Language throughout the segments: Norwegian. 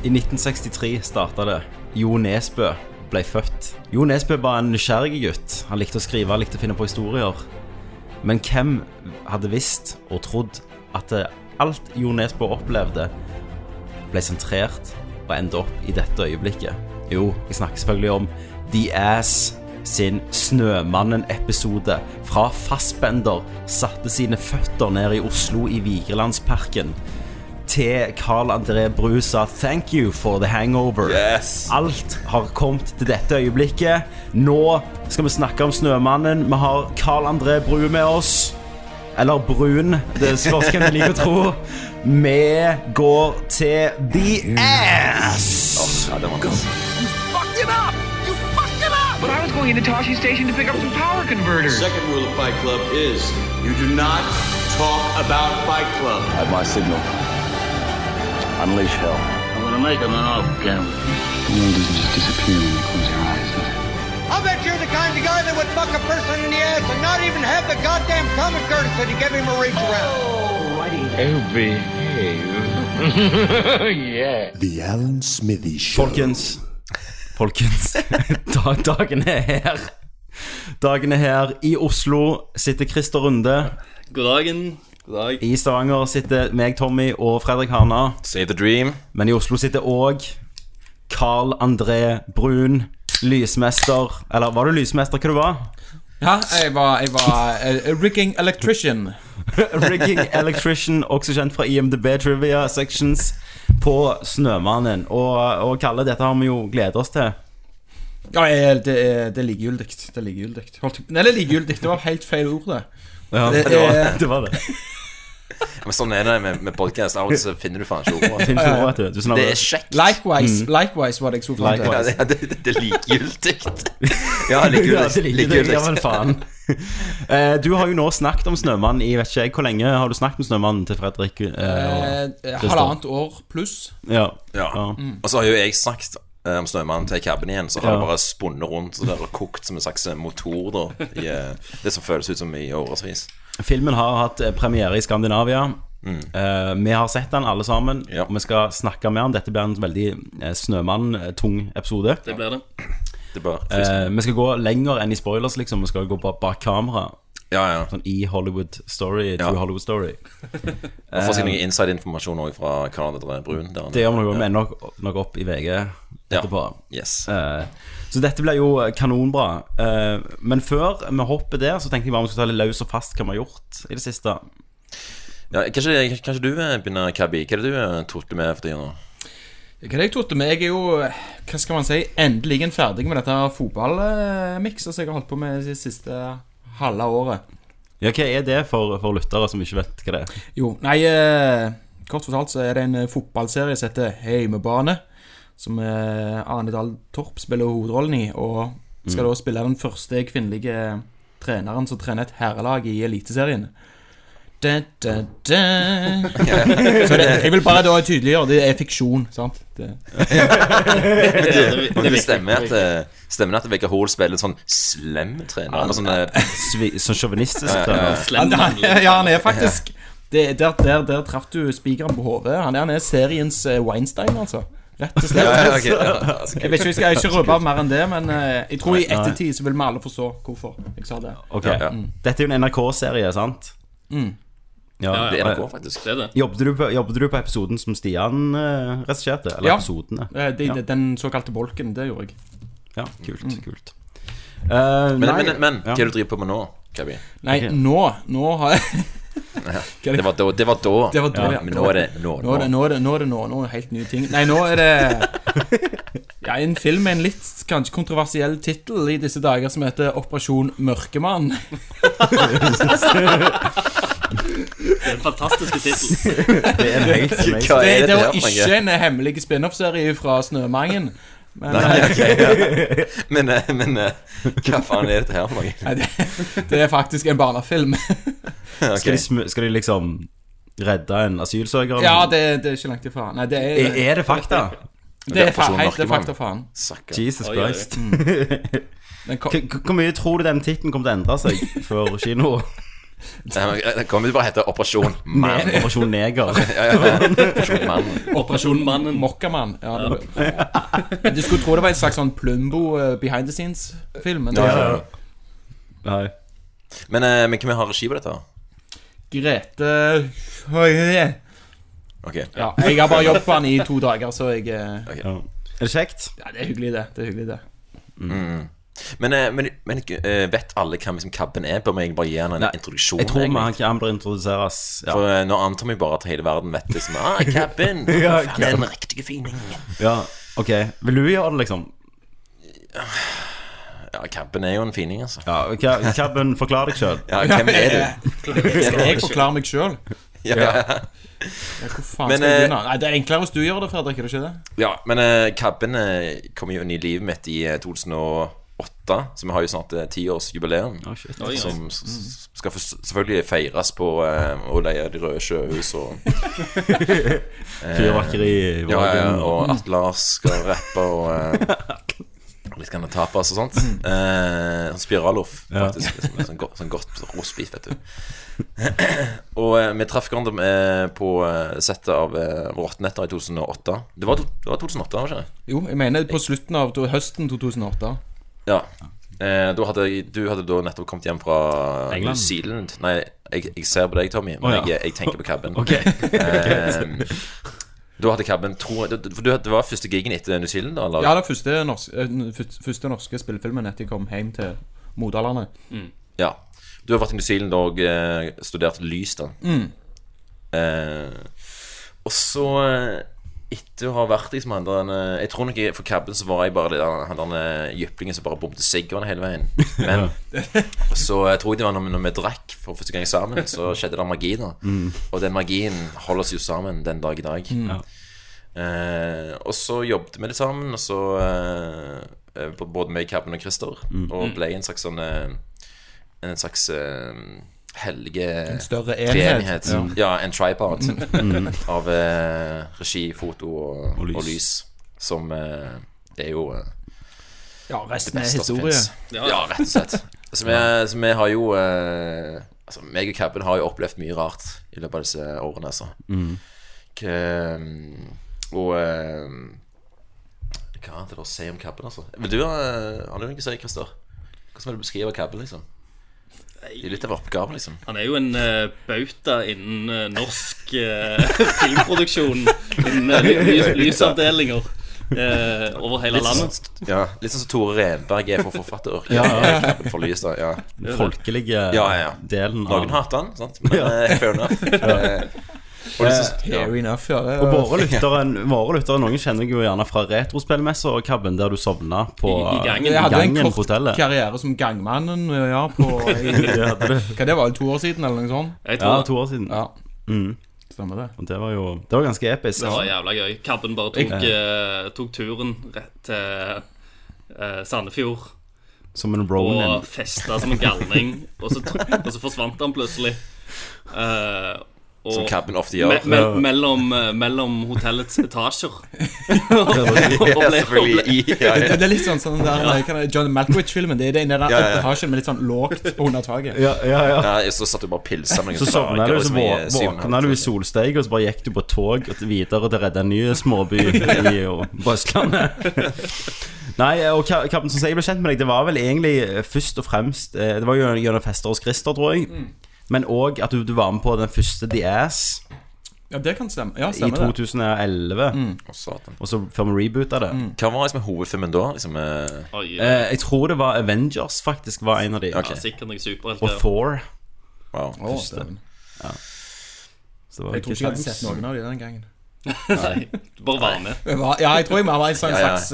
I 1963 starta det. Jo Nesbø ble født. Jo Nesbø var en nysgjerrig gutt. Han likte å skrive, likte å finne på historier. Men hvem hadde visst og trodd at alt Jo Nesbø opplevde, ble sentrert og endte opp i dette øyeblikket? Jo, jeg snakker selvfølgelig om The Ass sin Snømannen-episode fra Fassbender satte sine føtter ned i Oslo i Vigelandsparken til Carl André Bru sa 'thank you for the hangover'. Yes. Alt har kommet til dette øyeblikket. Nå skal vi snakke om Snømannen. Vi har Carl André Bru med oss. Eller Brun. Det spørs hvem du liker å tro. Vi går til The Ass. Ja, det var up! But I was going into Toshi Station to pick up some power converters. Second rule of Fight Club is you do not talk about Fight Club. I have my signal, unleash hell. I'm gonna make him an offer, Cameron. The world doesn't just disappear when you close your eyes, does it? I bet you're the kind of guy that would fuck a person in the ass and not even have the goddamn common courtesy to give him a reach around. Oh, behave. yeah. The Alan Smithy Show. Folkens. Folkens. Da- Dagen er her. Dagen er her. I Oslo sitter Christer Runde. God dagen. God dag. I Stavanger sitter meg, Tommy og Fredrik Hana. Save the dream. Men i Oslo sitter òg Carl André Brun. Lysmester. Eller var du lysmester? Hva du var Ja, jeg var, jeg var uh, rigging electrician. Rigging Electrician, også kjent fra IMDb Trivia Sections, på Snømannen. Og, og Kalle, dette har vi jo gledet oss til. Ja, jeg, det, er, det er likegyldig. Det er likegyldig. Holdt- Nei, det er likegyldig. Det var helt feil ord, det. Ja, Det det, var, det var det. Men sånn er det med, med podkast. Av og til så finner du faen ikke ord, vet du. du Det er kjekt. Likewise, likewise var det jeg så til. Ja, det, det, det er likegyldig. Ja, Ja, likegyldig. liker du. Ja, men faen. Eh, du har jo nå snakket om Snømann i vet ikke jeg hvor lenge har du snakket om Snømannen til Fredrik? eh, og- Eh, halvannet år pluss. ja. Ja. Ja. Og så har jo jeg snakket om Snømannen til cabben igjen, så har Ja. det bare spunnet rundt så det har kokt som en slags motor, da. I, eh, det som føles ut som i årevis. Filmen har hatt eh, premiere i Skandinavia. Eh, vi har sett den alle sammen, Ja. og vi skal snakke med den. Dette blir en veldig eh, Snømann-tung episode. Det blir det. Det bør Eh, vi skal gå lenger enn i spoilers, liksom. Vi skal gå bak, bak kamera. Ja, ja. Sånn i Hollywood Story, True Ja. Hollywood Story. Og får seg noe inside-informasjon òg fra Canada Brun. Der. Det gjør vi noe med nok, nok opp i VG etterpå. Yes. Uh, så dette blir jo kanonbra. Uh, men før vi hopper der, så tenkte jeg bare vi skulle ta litt løs og fast hva vi har gjort i det siste. Ja, kanskje, kanskje du eh, begynner, Kabi Hva er det du eh, torter med for tida nå? Hva er det jeg torter med? Jeg er jo, hva skal man si, endelig ferdig med dette fotballmikset som jeg har holdt på med det siste halve året. Ja, Hva er det for, for lyttere som ikke vet hva det er? Jo, nei, eh, kort fortalt så er det en eh, fotballserie som heter Heimebane. Som eh, Arne Dahl Torp spiller hovedrollen i, og skal da spille den første kvinnelige treneren som trener et herrelag i Eliteserien. Da, da, da. Så det, jeg vil bare da tydeliggjøre, det er fiksjon, sant? Det, Men det stemmer at, eh, stemmer at Vegard Hoel spiller sånn slem trener? Eller sånn eh, sånn sjåvinistisk Ja, ja, ja. trener. Han, ja, han er faktisk det, der, der, der traff du spikeren på hodet. Han, han er seriens eh, Weinstein, altså. Rett og slett. ja, ja, ok, ja, Jeg vet ikke, jeg skal ikke røpe mer enn det, men eh, jeg tror i ettertid så vil vi alle forstå hvorfor jeg sa det. Okay. Ja, ja. Dette er jo en NRK-serie, sant? Mm. Ja, Ja, Det er NRK, faktisk. Det er det. Jobbet du, på, jobbet du på episoden som Stian uh, regisserte? Eller Ja. episodene? Eh, de, Ja. Den såkalte bolken, det gjorde jeg. Ja, kult, kult. uh, Men, nei, men, men ja. hva er det du driver på med nå, Cabby? Nei, okay. nå Nå har jeg Det var da. Det var da. Det var da, ja. Men nå er det nå. Nå er det nå, er det, nå, er det nå, nå er det helt nye ting. Nei, nå er det Ja, en film med en litt kanskje kontroversiell tittel i disse dager som heter Operasjon Mørkemann. Det er en fantastisk tittel. Det er helt amazing. Hva Det, er det dette var her ikke en hemmelig spin-off-serie fra Snømangen. Men Nei, okay, ja. Men, eh, men eh, hva faen er dette her for noe? nei, det, det er faktisk en barnefilm. Skal, de, skal de liksom redde en asylsøker? Ja, det, det er ikke langt ifra. Nei, det er, er, er det fakta? det er, fa helt, det er fakta faen. Sakker. Jesus Oi, oi, oi. Christ. Den k- Hvor mye tror du den tittelen kommer til å endre seg før kino? Det kommer jo bare hete Operasjon Mann. Operasjon Neger. Ja, ja, Operasjon Mann. Operasjon Mannen. Mokkamann. Ja, det- Du skulle tro det var en slags sånn Plumbo eh, behind the scenes-film. Men Ja, ja, ja. Nei. Men, eh, men hvem har regi på dette? Grete Høie. Ok. Ja, jeg har bare jobbet på den i to dager, så jeg okay. Ja. Er det kjekt? Ja, det er hyggelig, det. Det er hyggelig, det. Men, eh, men, men eh, vet alle hvem liksom Kabben er? Bør vi egentlig bare gi han en Nei, introduksjon? Jeg tror man kan bør introduseres. Ja. For eh, nå antar vi bare at hele verden vet det som Ah, Kabben! Ja, han det er en riktig fining. ja. Ok. Vil du gjøre det, liksom? Ja, Cabben er jo en fining, altså. Ja, Cabben, forklar deg sjøl. Ja, hvem er du? Skal jeg forklare meg sjøl? Ja, ja. Hvor faen Men, skal jeg begynne? Nei, Det er enklere hvis du gjør det, Fredrik. Er det ikke det? ja men uh, Cabben uh, kom jo inn i livet mitt i eh, 2008, så vi har jo snart uh, tiårsjubileum. Oh. Oi, oi. Som s- skal for, selvfølgelig feires på eh, å leie De røde sjøhus og Fyrverkeri i Ja, ja, Vågen. og Atle Lars skal rappe og eh, Litt kan tapas og sånt. Eh, Spiraloff, faktisk. Liksom, sånn, godt, sånn godt rostbeef, vet du. og eh, vi traff hverandre eh, på eh, settet av eh, Rottenetter i 2008. Det var, to, det var 2008, var det ikke? Jo, jeg mener på slutten av to- høsten 2008. Ja. Eh, da hadde, jeg- du hadde da nettopp kommet hjem fra England? New Zealand. Nei, jeg, jeg ser på deg, Tommy, men Å, ja. jeg, jeg tenker på cabben. Ok. Eh, da hadde cabben for du, det var første gigen etter New Zealand, da? Eller? Ja, det første, norske, eh, den fyr- første norske spillefilmen etter jeg kom hjem til Modalane. Ja. Du har vært i New Zealand og eh, studert lys, da. Eh, og så, eh, etter å ha vært liksom han der eh, Jeg tror nok jeg, for cabben så var jeg bare der, han der eh, jyplingen som bare bomte siggeren hele veien. Men så jeg tror jeg det var når, når vi drakk for første gang sammen, så skjedde det magi, da. Og den magien holder oss jo sammen den dag i dag. Eh, og så jobbet vi det sammen, og så eh, eh, Både meg, Cabben og Christer. Og ble en slags sånn eh, En slags uh, hellige En større enhet. Ja. Ja. en tripod av eh, regi, foto og, og, lys. lys. Som eh, Det er jo eh, Ja, resten er historie. Ja. Ja, rett og slett. Så vi, så vi har jo eh, Altså, meg og Cabben har jo opplevd mye rart i løpet av disse årene, altså. K- og eh, Hva er det å si om Cabben, altså? Vil du, eh, har du noe å si, Christer? Hvordan vil du beskrive Cabben, liksom? Det er litt av oppgaven, liksom. Han er jo en uh, bauta innen uh, norsk uh, filmproduksjon. Innen uh, lys, lysavdelinger over hele Litt landet. sånn, ja, litt sånn som Tore Renberg er for forfatter. Ja, ja. For lys, da. Ja. Folkelige Ja, ja, ja. delen Noen av hater han, sant? men fair enough. Eh, og det synes- ja. Fair enough, ja. Det, Og våre lyttere, våre lyttere Noen kjenner jeg jo gjerne fra retrospillmesser og kabben der du sovna på I- i gangen. jeg hadde en gangen på kort hotellet. karriere som gangmannen ja, på Det du. Hva det var, to år siden, eller noe sånt? Jeg Ja, to år siden. Ja, Mm. stemmer det. Og det var jo Det var ganske episk. det var jævla gøy. Kabben bare tok, eh, tok turen rett til uh, Sandefjord Som en Ronin. og festa som en galning. Og så, og så forsvant han plutselig. Eh, og Som Cabben ofte gjør. me, mellom, eh, mellom hotellets etasjer. og og ble, Selvfølgelig ja, Det, ja. det er litt sånn, sånn der, ja. John Malkovich-filmen. Det er den der Ja, ja. etasjen med litt sånn lågt under taket. Ja, ja, ja. ja, Så satt du bare og pilsa med noen Så sovna du, så og våkna du i solsteik, og så bare gikk du på tog og videre til å redde en ny småby i på Østlandet. Nei, og Kapten, som jeg ble kjent med deg, det var vel egentlig eh, først og fremst eh, Det var jo gjennom fester hos Christer, tror jeg. Men òg at du, du var med på den første The Ass Ja, det kan stemme. Ja, i 2011. Mm. Og så før vi reboota det. Hva var liksom hovedfilmen da? Liksom, eh, yeah. Eh, jeg tror det var Avengers, faktisk, var en av de. Okay. ja, Og. Thor. wow. Å, ja. Så det var Jeg tror ikke jeg hadde sett noen av de den gangen. Nei, du bare var med. Ja, jeg tror jeg var en slags, Ja, ja. slags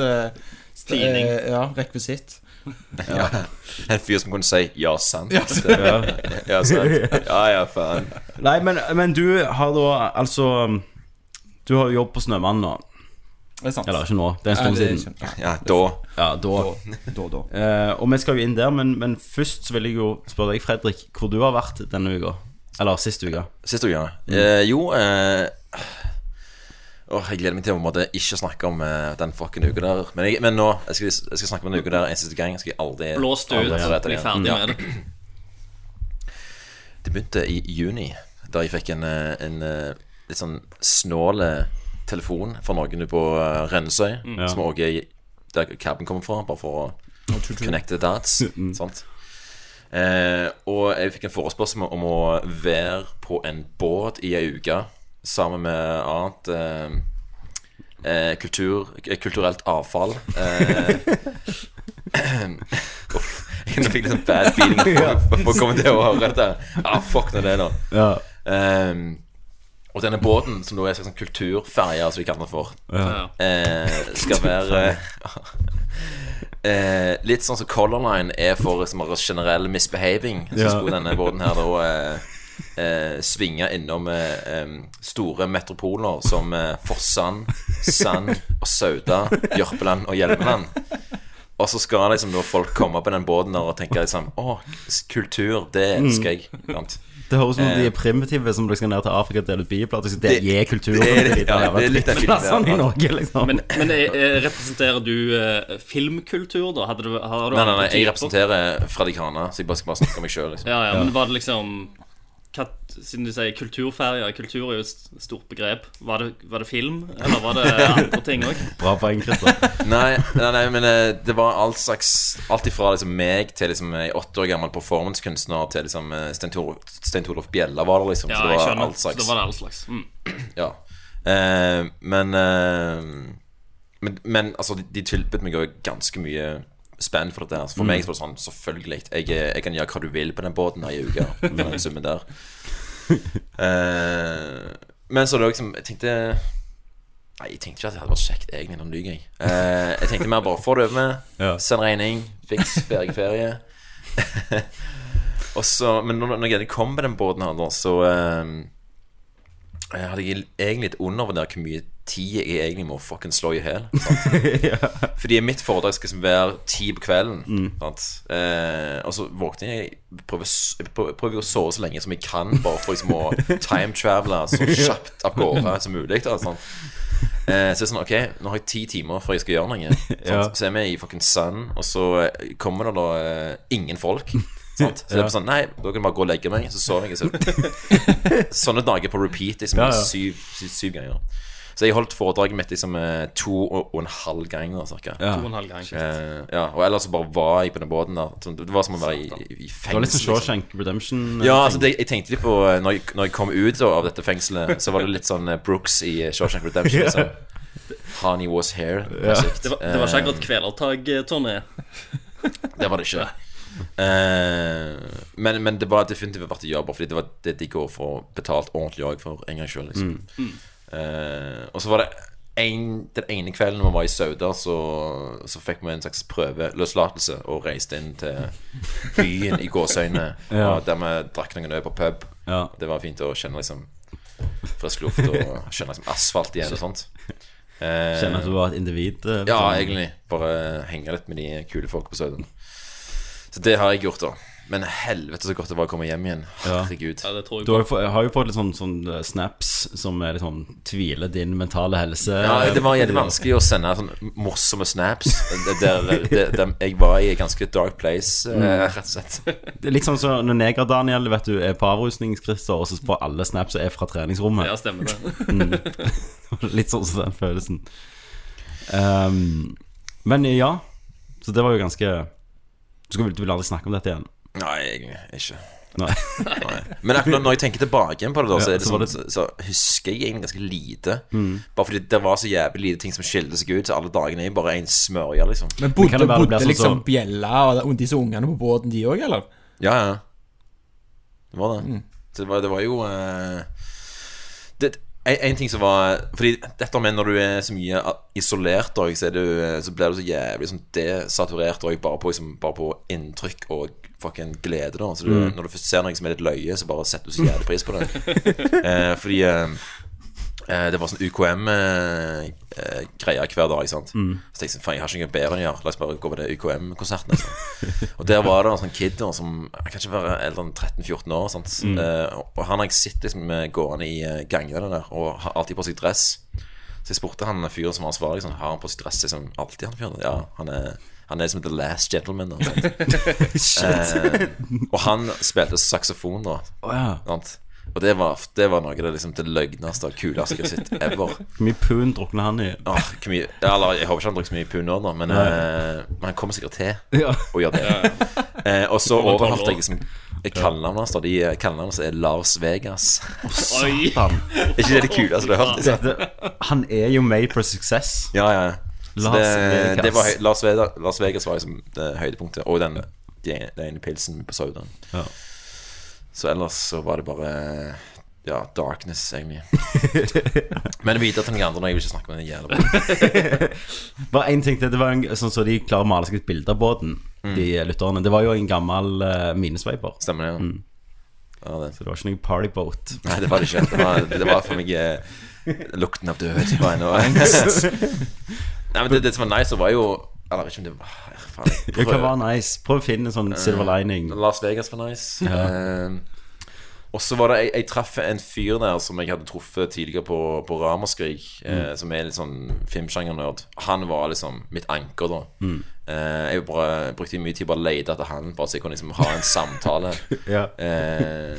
uh, eh, Ja, rekvisitt. ja. En fyr som kunne si 'ja, sant'. Ja. ja, sant. Ja, ja, faen. Nei, men, men du har da altså Du har jo jobb på Snømannen nå. Det er sant. Eller ikke nå, det er en stund siden. Ja, da Ja, da. Da, da. Eh, og vi skal jo inn der, men, men først så vil jeg jo spørre deg, Fredrik, hvor du har vært denne uka. Eller sist uke. Sist uke, ja. Eh, jo eh, Åh, Jeg gleder meg til å måtte ikke snakke om uh, den fucking uka der. Men, jeg, men nå jeg skal, jeg skal snakke om den uka der en siste gang. Jeg skal aldri Blåst ut, bli ferdig Ja. med det. Det begynte i juni, da jeg fikk en, eh, en eh, litt sånn snål telefon fra noen på Rennesøy, Rennesøy, som òg er der caben kommer fra, bare for å connect the dots. sant? Eh, og jeg fikk en forespørsel om å være på en båt i ei uke sammen med annet eh, eh, kultur, eh, kulturelt avfall. Eh, uff, jeg fikk litt sånn bad feeling for, for å komme til å høre dette. Ah, fuck nå det, nå. Ja. Um, og denne båten, som nå er en sånn kulturferje, som vi kaller den for, Ja. eh, skal være eh, Litt sånn som Color Line er for liksom, generell misbehaving. Så skulle denne båten her da eh, eh, svinge innom eh, store metropoler som eh, Forsand, Sand og Sauda, Jørpeland og Hjelmeland. Og så skal liksom da folk komme på den båten der og tenke liksom Å, kultur, det elsker jeg. Sant? Det høres ut som de Eh. er primitive som dere skal ned til Afrika og dele ut bibler. at Det, kultur. de ja, det er litt den drittplassene i. Norge, liksom. Men, men eh, eh, representerer du filmkultur, da? Hadde du, har du Nei, nei, nei, jeg representerer Fradikana så jeg bare skal bare snakke om meg sjøl. Liksom. Ja, ja, men var det liksom Siden du sier kulturferie, kultur er jo et stort begrep. Var det, var det film, eller var det andre ting òg? Bra poeng, Christer. Nei, nei, nei, men eh, det var all slags Alt ifra liksom meg til liksom ei åtte år gammel performancekunstner til liksom eh, Stein Tor- Torolf Bjella var det, liksom. Ja, så det var all Så slags. da var det all slags. Mm. Ja. Eh, men, eh, men Men altså, de, de tilbød meg jo ganske mye spenn for dette her. For meg så var det sånn, selvfølgelig. Jeg, er- jeg kan gjøre hva du vil på den båten her i uka. For den summen der. uh, men så det liksom Jeg tenkte Nei, jeg tenkte ikke at det hadde vært kjekt, egentlig. Nå lyver jeg. Eh, jeg tenkte mer bare få det over med. Ja. Send regning. Fiks ferie, ferie. og så, men når, når jeg kom på den båten her, så uh, hadde jeg egentlig litt undervurdert hvor mye tid jeg egentlig må fucking slå i hæl. ja. Fordi mitt foredrag skal liksom være ti på kvelden. sant? Eh, og så våkner jeg prøver, prøver, prøver å sove så lenge som jeg kan, bare for liksom å time-travele så kjapt av gårde som mulig. Da, sant? Eh, så det er sånn, ok, nå har jeg ti timer før jeg skal gjøre noe. Ja. Så er vi i fucking Sun, og så eh, kommer det da eh, ingen folk. Sant? Så det er sånn, nei, da kan du bare gå og legge meg, så sover jeg. Så. Sånne dager på repeat liksom, Ja, ja. Syv, syv, syv ganger. Så jeg holdt foredraget mitt liksom eh, to og, og en halv gang, da, cirka. Ja. To og en halv gang. Eh, ja, og ellers så bare var jeg på den båten der. Det var som å være i, i Det var litt sånn fengsel. liksom. Shawshank Redemption. Ja, altså det, jeg tenkte litt på eh, når jeg, når jeg kom ut da, av dette fengselet, så var det litt sånn eh, Brooks i eh, Shawshank Redemption. Liksom. Honey was here. Ja. Det var, det var ikke akkurat kvelertak-turné. Det var det ikke. Uh, men, men det var definitivt verdt å gjøre, bare fordi det var det de går for betalt ordentlig òg, for en gangs skyld. Liksom. Eh, og så var det en, den ene kvelden vi var i Sauda, så, så fikk vi en slags prøveløslatelse og reiste inn til byen i gåseøynene, Ja. der vi drakk noen øl på pub. Ja. Det var fint å kjenne liksom frisk luft og kjenne liksom asfalt igjen og sånt. Uh, kjenne at du var et individ. Uh, ja, sånn. egentlig. Bare henge litt med de kule folka på Sauda. Så det har jeg gjort, da. Men helvete så godt det var å komme hjem igjen. Herregud. Ja, det tror jeg Du har på. jo, har jo fått litt sånn, sånn eh, snaps som er litt sånn tviler din mentale helse. Ja, det var jævlig vanskelig å sende sånn morsomme snaps der, der, der jeg var i et ganske dark place, eh, rett og slett. Det er litt sånn som når Neger-Daniel vet du, er på avrusningskrister, og så får alle snaps er fra treningsrommet. Ja, stemmer det. Litt sånn som den følelsen. Ehm, men ja, så det var jo ganske Du, skal, du vil aldri snakke om dette igjen? Nei, egentlig ikke. Nei. Nei. Men akkurat når jeg tenker tilbake på det, da, så, Ja, er det så sånn, så, så husker jeg egentlig ganske lite. Bare fordi det var så jævlig lite ting som skilte seg ut, så alle dagene er bare en smørje, liksom. Men Men bodde, kan det være det bodde sånn liksom som- Bjella og disse ungene på båten, de òg, eller? Ja, ja. Det var det. Så det var, det var jo uh... det, en, en ting som var Fordi dette med når du er så mye isolert, også, så, du, så blir du så jævlig sånn desaturert også, bare, på, liksom, bare på inntrykk og fucking glede. Da. Så du, Når du først ser noe som er litt løye, så bare setter du så jævlig pris på det. eh, fordi eh, det var sånn UKM-greie hver dag. Sant? Så tenkte jeg sånn, faen, jeg har ikke noe bedre enn å gjøre. La oss bare gå på det UKM-konserten. Liksom. og der var det en sånn kid da, som han kan ikke være eldre enn 13-14 år. Sant? Eh, og han har jeg sett liksom, gående i eh, gangene der, og har alltid på seg dress. Så jeg spurte han fyren som var ansvarlig, liksom, har han på seg dress liksom alltid han fyren? Ja, han er, han er liksom The Last Gentleman. Da, eh, og han spilte saksofon, da. Oh, ja. Sant? Og det var, det var noe av det, liksom, det løgneste og kuleste jeg har sett ever. Hvor mye pund drukner han i? Åh, hvor mye, ja, eller, jeg håper ikke han drikker så mye pund nå, da, men, eh, men han kommer sikkert til Ja. å gjøre det. Eh, og så Over tolv overhørte år. jeg liksom kallenavnet hans. da. De eh, Kallenavnet hans er Lars Vegas. Oi. Satan. Er ikke det det kuleste du har hørt? Liksom? Han er jo made for success. Ja, ja. Så Lars det, Vegas. det var, høy- Las, Vegas, Lars Vegas var liksom det høydepunktet. Og den, den ene pilsen på Saudan. Ja. Så ellers så var det bare Ja, darkness, egentlig. Men vite til den andre når jeg vil ikke snakke med den jævla Bare én ting til. Det var en, sånn så de klarer å male seg et bilde av båten, de lytterne. Det var jo en gammel uh, minesveiper. Stemmer det? Ja. Mm. Ja, det. Så det var ikke noe partyboat. Nei, det var det ikke. Det var, det var for meg eh, lukten av død. Var ennå Nei, men det, det som var nice, var jo Eller jeg vet ikke om det var faen, prøv. Det kan være nice. Prøv å finne en sånn silver lining. Las Vegas var nice. Eh, og så var det Jeg, jeg traff en fyr der som jeg hadde truffet tidligere på, på Ramaskrik, eh, som er litt sånn filmsjangernerd. Han var liksom mitt anker, da. Eh, jeg bare brukte mye tid på å lete etter han, bare så jeg kunne liksom ha en samtale. Ja. Eh,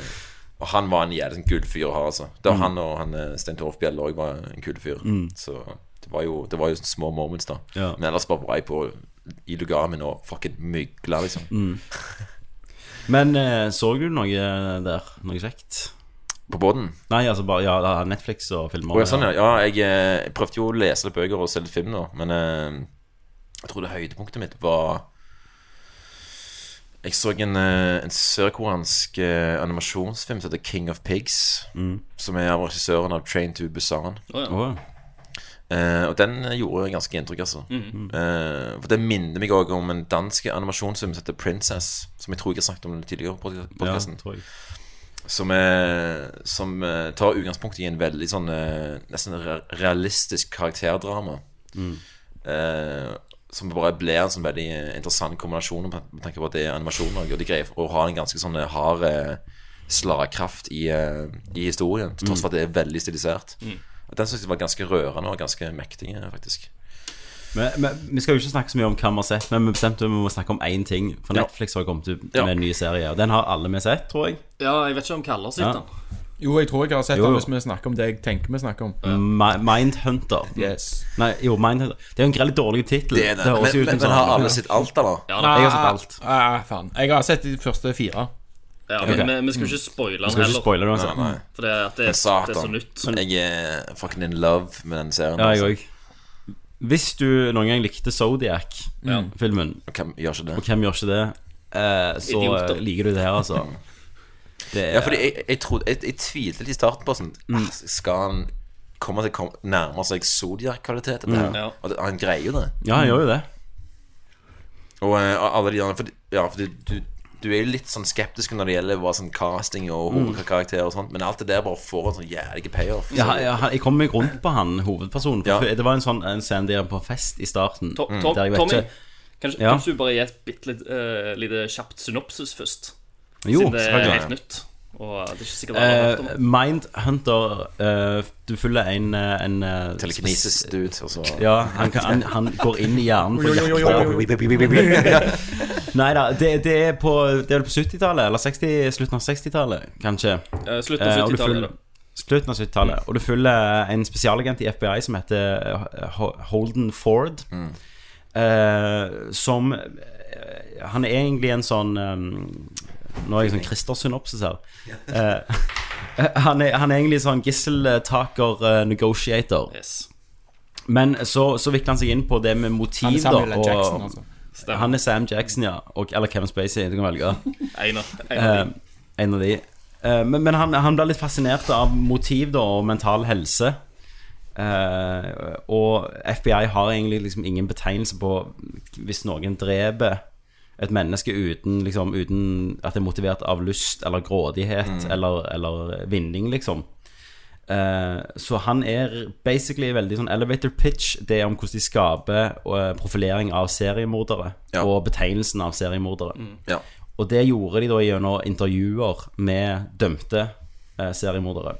og han var en jævlig sånn kul fyr å ha, altså. Det var han og han eh, Stein Torf Bjelle òg var en kul fyr. Så det var jo, det var jo små moments, da. Ja. Men ellers bare var jeg på i lugaren og fucking mygla, liksom. Men eh, så du noe der? Noe kjekt? På båten. Nei, altså bare ja, Netflix og filmer. Oh, ja, sånn, ja. ja jeg, eh, jeg prøvde jo å lese litt bøker og se litt film nå, men eh, jeg tror det høydepunktet mitt var Jeg så en, eh, en sørkoreansk eh, animasjonsfilm som heter King of Pigs. Som er av regissøren av Train to Busan. Oh, ja. Eh, og den gjorde ganske inntrykk, altså. Eh, for det minner meg òg om en dansk animasjonsfilm som heter Princess. Som jeg tror jeg har snakket om den tidligere ja, podkasten. tror jeg. som, er, som eh, tar utgangspunkt i en veldig sånn nesten realistisk karakterdrama. Eh, som bare blir en sånn veldig interessant kombinasjon med tanke på at det er animasjon og de greier å ha en ganske sånn hard slagkraft i, i historien, til tross for at det er veldig stilisert. Og Den synes jeg var ganske rørende og ganske mektig, faktisk. Men, men, vi skal jo ikke snakke så mye om hva vi har sett, men vi bestemte vi må snakke om én ting. For Netflix har kommet ut med en ny serie, og den har alle vi sett, tror jeg. ja, jeg vet ikke om Kaller sitter Ja. den. Jo, jeg tror jeg har sett Jo, den hvis vi snakker om det jeg tenker vi snakker om. Ja. Mindhunter. Yes. Nei, jo, Mindhunter. Det er jo en greit dårlig tittel. Men, men, men har sånn alle sett alt, eller? Ja, Jeg har sett alt. Ah, ah, faen. Jeg har sett de første fire. Ja, men vi, vi skal ikke spoile den heller. spoile altså. Nei, nei. For det, at det, er- det er så nytt. Jeg er fucking in love med den serien. Ja, jeg altså. Hvis du noen gang likte Zodiac-filmen, Og hvem gjør ikke det? og hvem gjør ikke det, eh, så Idioter. eh, liker du det her, altså. Det er, Ja, fordi jeg, jeg, trodde, jeg, jeg tvilte litt i starten på sånn mm. Skal han komme til kom, nærme seg Zodiac-kvalitet? Mm. Ja. Og det, han greier jo det. Ja, han gjør jo det. Og eh, alle de andre Ja, fordi du, du er jo litt sånn skeptisk når det gjelder bare sånn casting og hovedkarakterer og sånt, men alt det der bare får en sånn jævlig payoff. Ja, ja, han- jeg kom meg rundt på han, hovedpersonen. For Ja. Det var en sånn en scene der på fest i starten. To, Mm. Tom, Der jeg vet Tommy, ikke- kanskje, Ja. kanskje du bare gi et bitte litt, eh, lite kjapt synopsis først? Jo, Siden det er selvfølgelig. helt nytt. Er Eh, det. Mindhunter uh, Du følger en, eh, en eh, Telekinesis dude, Også. Ja, han, kan, han, han går inn i hjernen for å jakte Nei da, det, det er på på 70-tallet, eller 60, slutten av 60-tallet, kanskje. Uh, Slutten av 70-tallet. følger- Slutten av 70-tallet. Og du følger en spesialagent i FBI som heter Holden Ford. eh, som Han er egentlig en sånn um, Nå er jeg sånn Christer-synopsis her. Eh, han, er, han er egentlig sånn gisseltaker-negotiator. Yes. Men så, så vikler han seg inn på det med motiv, Han er Samuel da. L. og- Jackson, altså. Stemmer. Han er Sam Jackson, ja. Og, eller Kevin Spacey, du kan velge. En av, en Eh, av de. en av de. Eh, men men han, han blir litt fascinert av motiv da, og mental helse. Eh, og FBI har egentlig liksom ingen betegnelse på hvis noen dreper et menneske uten, liksom, uten at det er motivert av lyst eller grådighet eller, eller vinning, liksom. Eh, så han er basically veldig sånn elevator pitch. Det er om hvordan de skaper eh, profilering av seriemordere. Ja. Og betegnelsen av seriemordere. Ja. Og det gjorde de da gjennom intervjuer med dømte eh, seriemordere.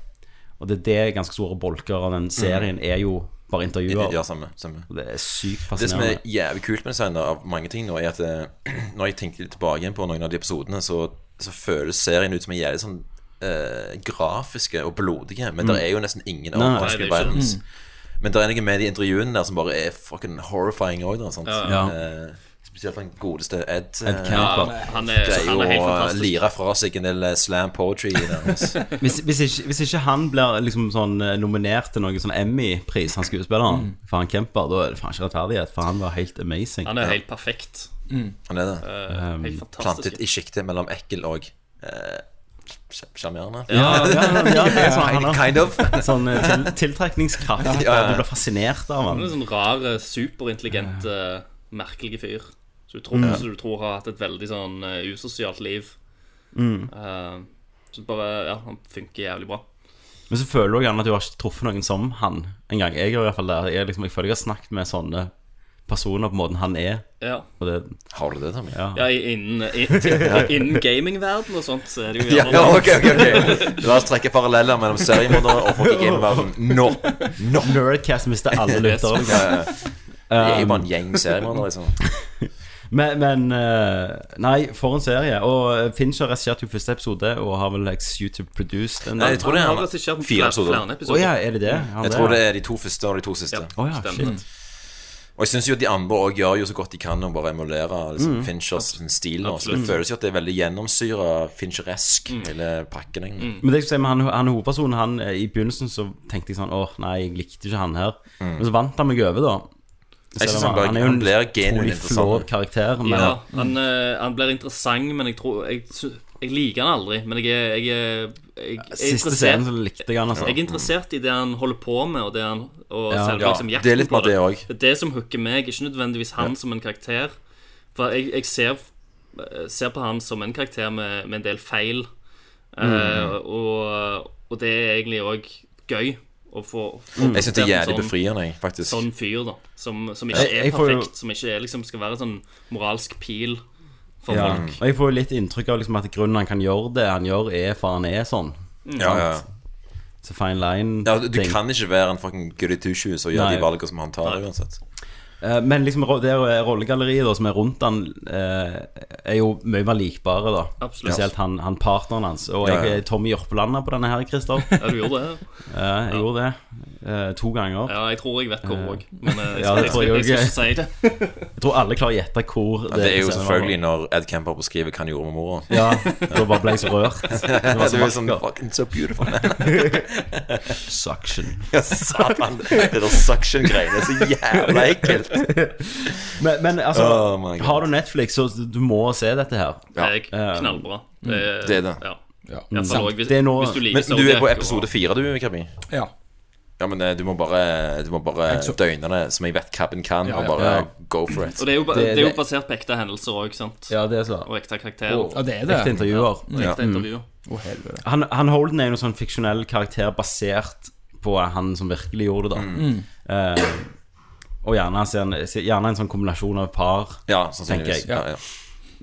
Og det er det ganske store bolker av den serien er jo bare intervjuer. Ja, samme, samme. Det er sykt Det som er jævlig kult med designet av mange ting nå, er at eh, når jeg tenker litt tilbake igjen på noen av de episodene, så, så føles serien ut som en jævlig sånn eh, grafiske og blodige, men det er jo nesten ingen overraskende er violence. Men det er noe med de intervjuene der som bare er fucking horrifying òg, da. Sant? Ja. Eh, spesielt den godeste Ed. Ed Camper. Kemper. Han er, det er han jo er helt å lire fra seg en del eh, slam poetry. Hvis, hvis, ikke, hvis ikke han blir liksom sånn eh, nominert til noen sånn Emmy-pris, han skuespilleren, for han Kemper, da er det faen ikke rettferdighet, for han var helt amazing. Han er helt perfekt. Han er det. Eh, helt Plantet i sjiktet mellom ekkel og eh, sj- sjarmerende. Ja, ja, ja, ja, det sånn, Kind of. sånn eh, til, tiltrekningskraft. Ja, ja, ja. Du blir fascinert av Han han. er en sånn rar, eh, superintelligent, uh, merkelig fyr. Så du, tror, så du tror har hatt et veldig sånn eh, usosialt liv. Eh, så bare, ja, han funker jævlig bra. Men så føler du gjerne at du har ikke truffet noen som han en gang. Jeg, i hvert fall der. jeg, liksom, jeg føler jeg har snakket med sånne personer på måten han er. Ja, Og det, Har du det, Tommy? ja. ja i- innen, innen gamingverden og sånt, så er det jo Ja, gjerne ja, ok, ok, ok La oss trekke paralleller mellom seriemordere og folk i gamingverden Nå! Nå! Nerdcast mister alle lyttere. Ja, ja, ja. Det er jo bare en gjeng seriemordere, liksom. Men, men eh, Nei, for en serie. Og Fincher regisserte jo første episode og har vel executive produced en Nei, jeg tror det Han er har regissert fire episoder. flere Å oh, ja, er det det? Han Jeg tror det er de to første og de to siste. Ja. oh, ja, Stemmer. shit. Og jeg syns jo de andre òg gjør jo så godt de kan å bare emulere liksom, Finchers stil. nå Så det føles jo at det er veldig gjennomsyra Fincheresk, hele pakken. Mm. Men det jeg skal si med han, han hovedpersonen han, eh, I begynnelsen så tenkte jeg sånn Åh, nei, jeg likte ikke han her. Men så vant han meg over, da. Jeg synes han var- han, er jo han en blir genuint karakter. Men Ja, han, eh, han blir interessant, men jeg tror Jeg, jeg liker han aldri. Men jeg er, jeg er, jeg, er siste scenen så likte jeg han. Altså. Jeg er interessert i det han holder på med, og, det han, og Ja. selve Ja, liksom, det er litt bare mer det også. Det er det som hooker meg, ikke nødvendigvis han som en karakter. For jeg, jeg ser, ser på han som en karakter med, med en del feil. mm. uh, og, og det er egentlig òg gøy å få, få Jeg syns det er jævlig sånn, befriende, jeg, faktisk. sånn fyr, da. Som, som ikke er jeg får jo- perfekt. Som ikke er, liksom, skal være en sånn moralsk pil for ja. folk. Og jeg får jo litt inntrykk av liksom, at grunnen han kan gjøre det han gjør, er for han er sånn. Ja, ja, ja. Så fine line ja, du ting. kan ikke være en fucking goody two shoes og gjøre Nei. de valgene som han tar, uansett. Eh, Men liksom det er rollegalleriet da, som er rundt han, eh, er jo mye mer likbare, da. Absolutt. Spesielt han, han partneren hans. Og jeg er Tommy Jørpeland på denne her, Christer. Ja, du gjorde det? Ja, jeg gjorde det eh, to ganger. Ja, jeg tror jeg vet hvor òg. Men jeg, Ja, det jeg, tror jeg jeg skal ikke si det. Jeg tror alle klarer å gjette hvor Ja, det er jo selvfølgelig når Ed Kemper beskriver hva han gjorde med mora. Ja, da bare ble jeg så rørt. Det var så sånn fucking so beautiful. Suction. Ja, Satan. Det der suction-greiene er så jævla ekkelt. Men, men altså, Oh har du Netflix, så du må se dette her. Det er knallbra. Det er det er det. Ja. Ja. Også hvis, er noe... du Men du er på episode og- fire, du, Krabi? ja. Ja, men eh, du må bare, du må bare så- døgne det som jeg vet Cabin kan, og ja. bare Ja. go for it. Og det er jo, ba- Det- det er jo basert på ekte hendelser òg, sant? Ja, det er så. Og ekte karakterer. ja, det er det. Ekte intervjuer. Og ekte intervjuer. Mm. Oh, Han, han Holden er jo en sånn fiksjonell karakter basert på han som virkelig gjorde det, da. Eh, og gjerne, en- gjerne en sånn kombinasjon av et par. Ja, sannsynligvis. jeg. Ja, ja.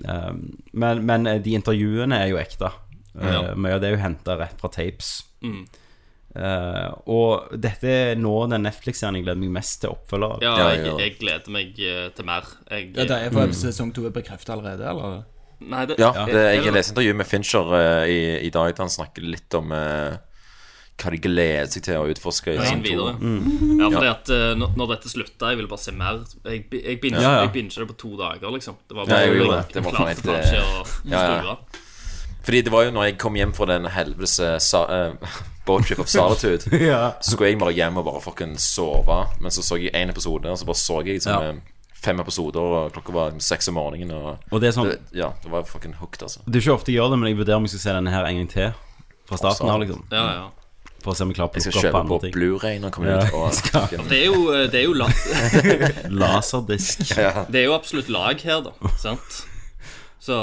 Eh, men, men eh, de intervjuene er jo ekte. Eh, Mye av det er jo henta rett fra tapes. Eh, og dette er nå den Netflix-serien jeg gleder meg mest til oppfølger. Ja, jeg, jeg gleder meg til mer. Jeg, Ja, det er for sesong to er bekreftet allerede, eller? Nei, det, ja det, jeg leste intervju med Fincher uh, i, i dag da han snakker litt om eh, hva de gleder seg til å utforske i sesong to. videre. Ja, fordi at uh, når, når dette slutta, jeg ville bare se mer. Jeg, jeg binget Ja, ja. det på to dager, liksom. Det var Ja, bare jeg gjorde det. Det var faen helt, ja, ja. Fordi det var jo når jeg kom hjem fra den helvetes uh, boatship eh, of solitude, så skulle jeg bare hjem og bare fucking sove. Men så så jeg én episode, og så bare så jeg liksom, Ja. eh, fem episoder, og klokka var seks om morgenen. Og Og det er sånn det, ja, det var fucking hooked, altså. Det er ikke ofte jeg gjør det, men jeg vurderer om jeg skal se denne her en gang til. Fra starten av, liksom. Ja, ja. For å se om jeg klarer å Jeg skal kjøpe på. Blu-ray når den kommer Ja, ut. Og, skal. Det er jo, eh, det er jo, la, Laserdisk. det er jo absolutt lag her, da. Sant? Så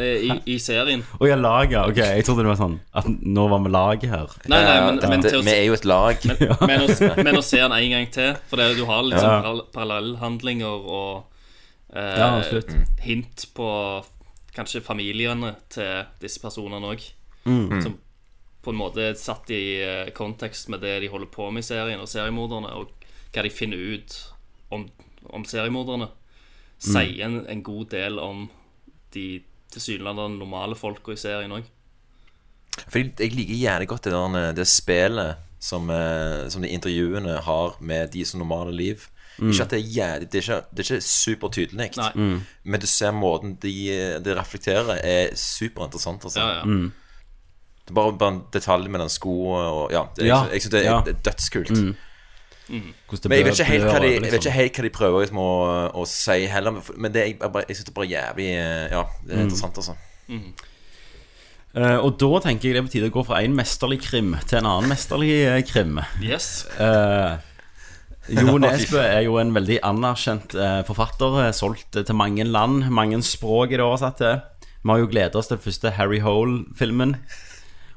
eh, i, i serien Å ja, laget. Ok, jeg trodde det var sånn at nå var vi laget her. Nei, nei, men, Ja, men, det, til å, vi er jo et lag. men, å, men å se den en gang til For det, du har litt Ja. sånn parall- parallellhandlinger og eh, Ja, hint på kanskje familiene til disse personene òg. Mm. Som på en måte satt i eh, kontekst med det de holder på med i serien, og seriemorderne. Og hva de finner ut om, om seriemorderne, sier en, en god del om de tilsynelatende normale folka i serien òg. For jeg, liker jævlig godt det, der, det spillet som, eh, som de intervjuene har med de som normale liv. Ikke at det er jævlig Det er ikke, det ikke supertydelig, mm. men du ser måten de, de reflekterer, er superinteressant. Altså. Ja, ja. Det er bare, bare en detalj med den skoen og Ja, det, Ja, jeg, jeg synes det er, ja. det er dødskult. Hvordan det Men jeg vet ikke helt hva de, jeg vet liksom. ikke helt hva de prøver liksom, å, å si heller. Men det, jeg, bare- jeg synes det er bare jævlig eh, Ja, det er interessant, altså. Eh, og da tenker jeg det er på tide å gå fra en mesterlig krim til en annen mesterlig eh, krim. Yes. Eh, Jo Nesbø er jo en veldig anerkjent eh, forfatter, eh, solgt eh, til mange land. Mange språk er det oversatt til. Vi har jo gledet oss til den første Harry Hole-filmen.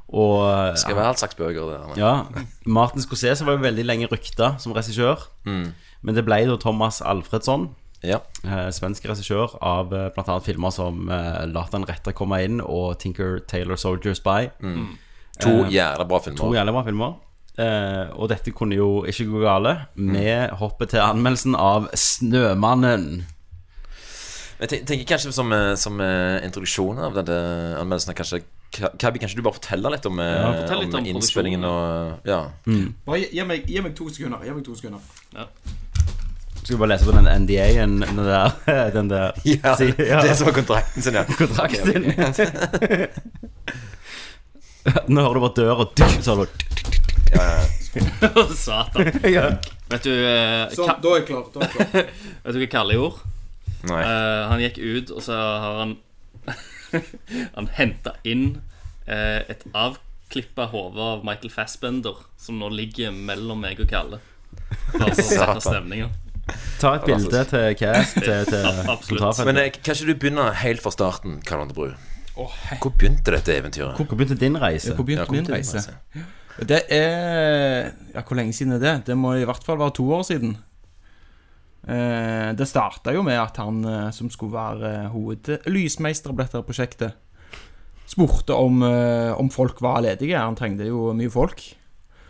Og eh, skal være all slags bøker. Der. ja, Martin Scorsese var jo veldig lenge rykta som regissør. Men det ble da Thomas Alfredsson, Ja. eh, svensk regissør av eh, annet filmer som eh, Lat den rette komme inn og Tinker Taylor Soldier Spy. To jævla bra filmer. To jævlig bra filmer. Eh, og dette kunne jo ikke gå gale. Vi hopper til anmeldelsen av 'Snømannen'. Jeg tenker kanskje som, eh, som eh, introduksjon av denne anmeldelsen Kanskje Kabi, kanskje du bare forteller litt om, ja, fortell litt om, om innspillingen og Ja. Bare gi, gi, meg, gi meg to sekunder. Gi meg to sekunder. Skal vi bare lese på den NDA-en, den der, den der ja, si- ja, Det som var kontrakten sin, ja. kontrakten. Nå hører du bare døra, og så har du Satan. ja. Vet du, eh, Sånn, da er jeg klar. Da er jeg klar. vet du hva Kalle gjorde? Nei. Uh, han gikk ut, og så har han Han henta inn eh, et avklippa hode av Michael Fassbender, som nå ligger mellom meg og Kalle. For å sette stemninga. Ta et bilde til Cast, til, til Absolutt. Men eh, kan ikke du begynne helt fra starten, Karl Andre Bru? Hvor begynte dette eventyret? Hvor begynte din reise? Hvor begynte Ja, hvor min begynte din reise? Det er Ja, hvor lenge siden er det? Det må i hvert fall være to år siden. Eh, det starta jo med at han eh, som skulle være eh, hovedlysmeister på dette prosjektet, spurte om, om folk var ledige. Han trengte jo mye folk.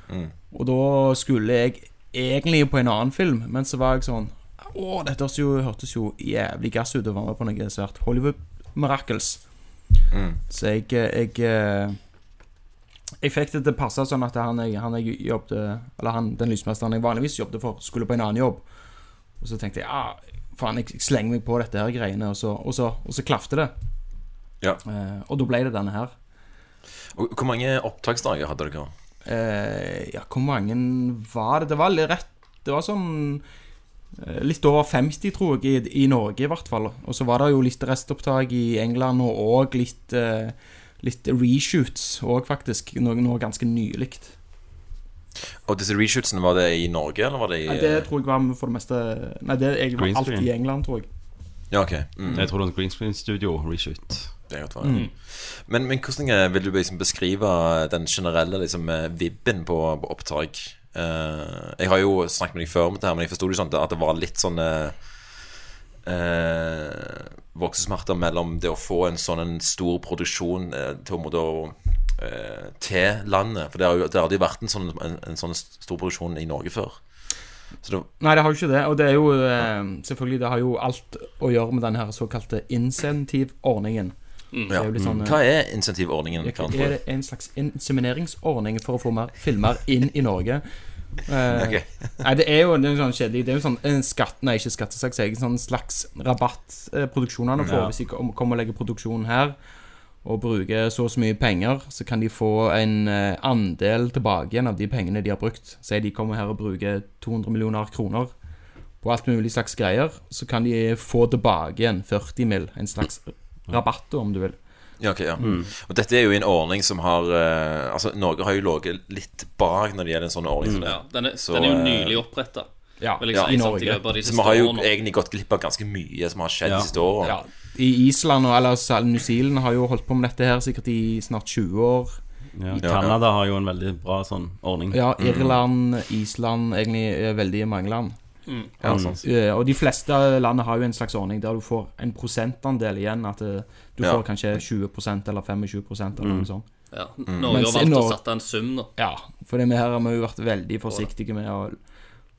Og da skulle jeg egentlig på en annen film, men så var jeg sånn Å, dette jo, hørtes jo jævlig gass ut å være med på noe svært Hollywood Miracles. Så jeg, jeg Jeg fikk det til å passe sånn at han jeg, han jeg jobbet Eller han, den lysmesteren jeg vanligvis jobbet for, skulle på en annen jobb. Og så tenkte jeg ja, faen, jeg slenger meg på dette her greiene, og så, og så, og så klafte det. Ja. Eh, og da ble det denne her. Og Hvor mange opptaksdager hadde dere? Eh, ja, hvor mange var det? Det var litt rett Det var sånn eh, Litt over 50, tror jeg, i, i Norge i hvert fall. Og så var det jo litt restopptak i England, og òg litt, eh, litt reshoots òg, faktisk. Noe, noe ganske nylig. Og disse reshootsene, var det i Norge, eller var det i Nei, det tror jeg var for det meste Nei, det Green var alt screen. i England, tror jeg. Ja, ok. Mm, Jeg tror det var en green screen studio reshoot. det er godt, ja. men, men hvordan vil du liksom beskrive den generelle liksom, eh, vibben på, på opptak? Eh, jeg har jo snakket med deg før om dette, her, men jeg forsto det sånn at det var litt sånn eh, eh, voksesmerter mellom det å få en sånn en stor produksjon eh, til, å måtte, eh, til landet. For det har jo det hadde jo vært en sånn, en, en sånn stor produksjon i Norge før. Så det, Nei, det har jo ikke det. Og det er jo eh, Selvfølgelig, det har jo alt å gjøre med den her såkalte insentivordningen. Mm. ja. er sånn Hva er insentivordningen? Det er en slags insemineringsordning for å få mer filmer inn i Norge. Eh, Ok. Nei, det er jo det er sånn kjedelig Det er jo sånn en skatt Nei, ikke skattesaks. En sånn slags rabatt eh, produksjonene får Ja. hvis de kommer og legger produksjonen her og bruker så og så mye penger, så kan de få en eh, andel tilbake igjen av de pengene de har brukt. Si de kommer her og bruker 200 millioner kroner på alt mulig slags greier, så kan de få tilbake igjen 40 mill. En slags rabatt, om du vil. Ja, ok, ja. Og dette er jo en ordning som har uh, Altså, Norge har jo ligget litt bak når det gjelder en sånn ordning. som det. Ja, den, er, Så, den er jo eh, nylig oppretta. Ja, ja, i Norge. Så vi har jo egentlig gått glipp av ganske mye som har skjedd Ja. de siste årene. Ja, I Island og eller New Zealand har jo holdt på med dette her sikkert i snart 20 år. Ja. Ja. Canada har jo en veldig bra sånn ordning. Ja, Irland, Island, egentlig eh, veldig mange land. Ja, sant. Eh, Og de fleste landene har jo en slags ordning der du får en prosentandel igjen. At eh, du Ja. får kanskje 20% eller 25% eller noe sånt. Ja. Mm. Norge har valgt å sette en sum, da. Ja, for det her har vi jo vært veldig forsiktige med å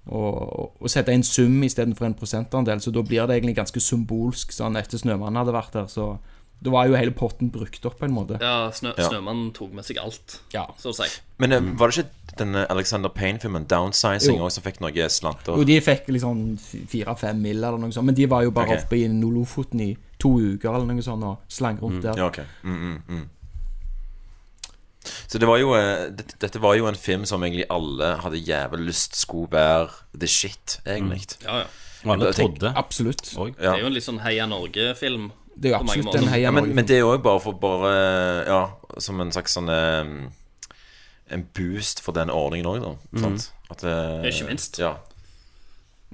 og, og sette en sum istedenfor en prosentandel, så da blir det egentlig ganske symbolsk sånn etter Snømannen hadde vært der, så da var jo hele potten brukt opp på en måte. Ja, snø, Ja. Snømannen tok med seg alt, Ja. så å si. Men eh, var det ikke denne Alexander Payne-filmen, 'Downsizing', også som fikk noe slanter? Og de fikk liksom fire-fem mill. eller noe sånt, men de var jo bare okay. oppe i Lofoten i to uker eller noe sånt og slang rundt der. Ja, ok. Mm, mm, mm. Så det var jo eh, dette, dette var jo en film som egentlig alle hadde jævlig lyst skulle være the shit, egentlig. Ja, ja. Og alle trodde. Absolutt. Ja. Det er jo en litt sånn Heia Norge-film. Det er jo absolutt en heia Ja, men, men det er jo bare for bare Ja, som en slags sånn eh, En boost for den ordningen òg, da. Mm. At, det, Ikke minst. Ja.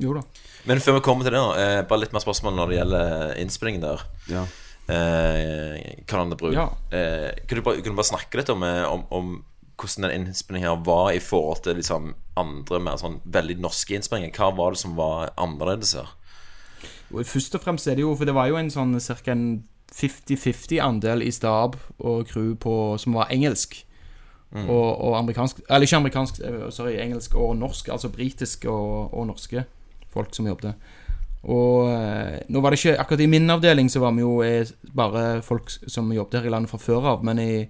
Jo da. Men før vi kommer til det, da, eh, bare litt mer spørsmål når det gjelder innspillingen der. Ja. Eh, Karl Bru. Ja. Eh, kunne, du bare, kunne du bare snakke litt om, eh, om, om hvordan den innspillingen her var i forhold til liksom andre mer sånn veldig norske innspillinger? Hva var det som var annerledes her? Først og fremst er det jo For det var jo en sånn ca. 50-50 andel i stab og crew på, som var engelsk. Og, og amerikansk Eller ikke amerikansk, eh, sorry, engelsk og norsk. Altså britisk og, og norske folk som jobbet. Og eh, nå var det ikke Akkurat i min avdeling så var vi jo eh, bare folk som jobbet her i landet fra før av. Men i,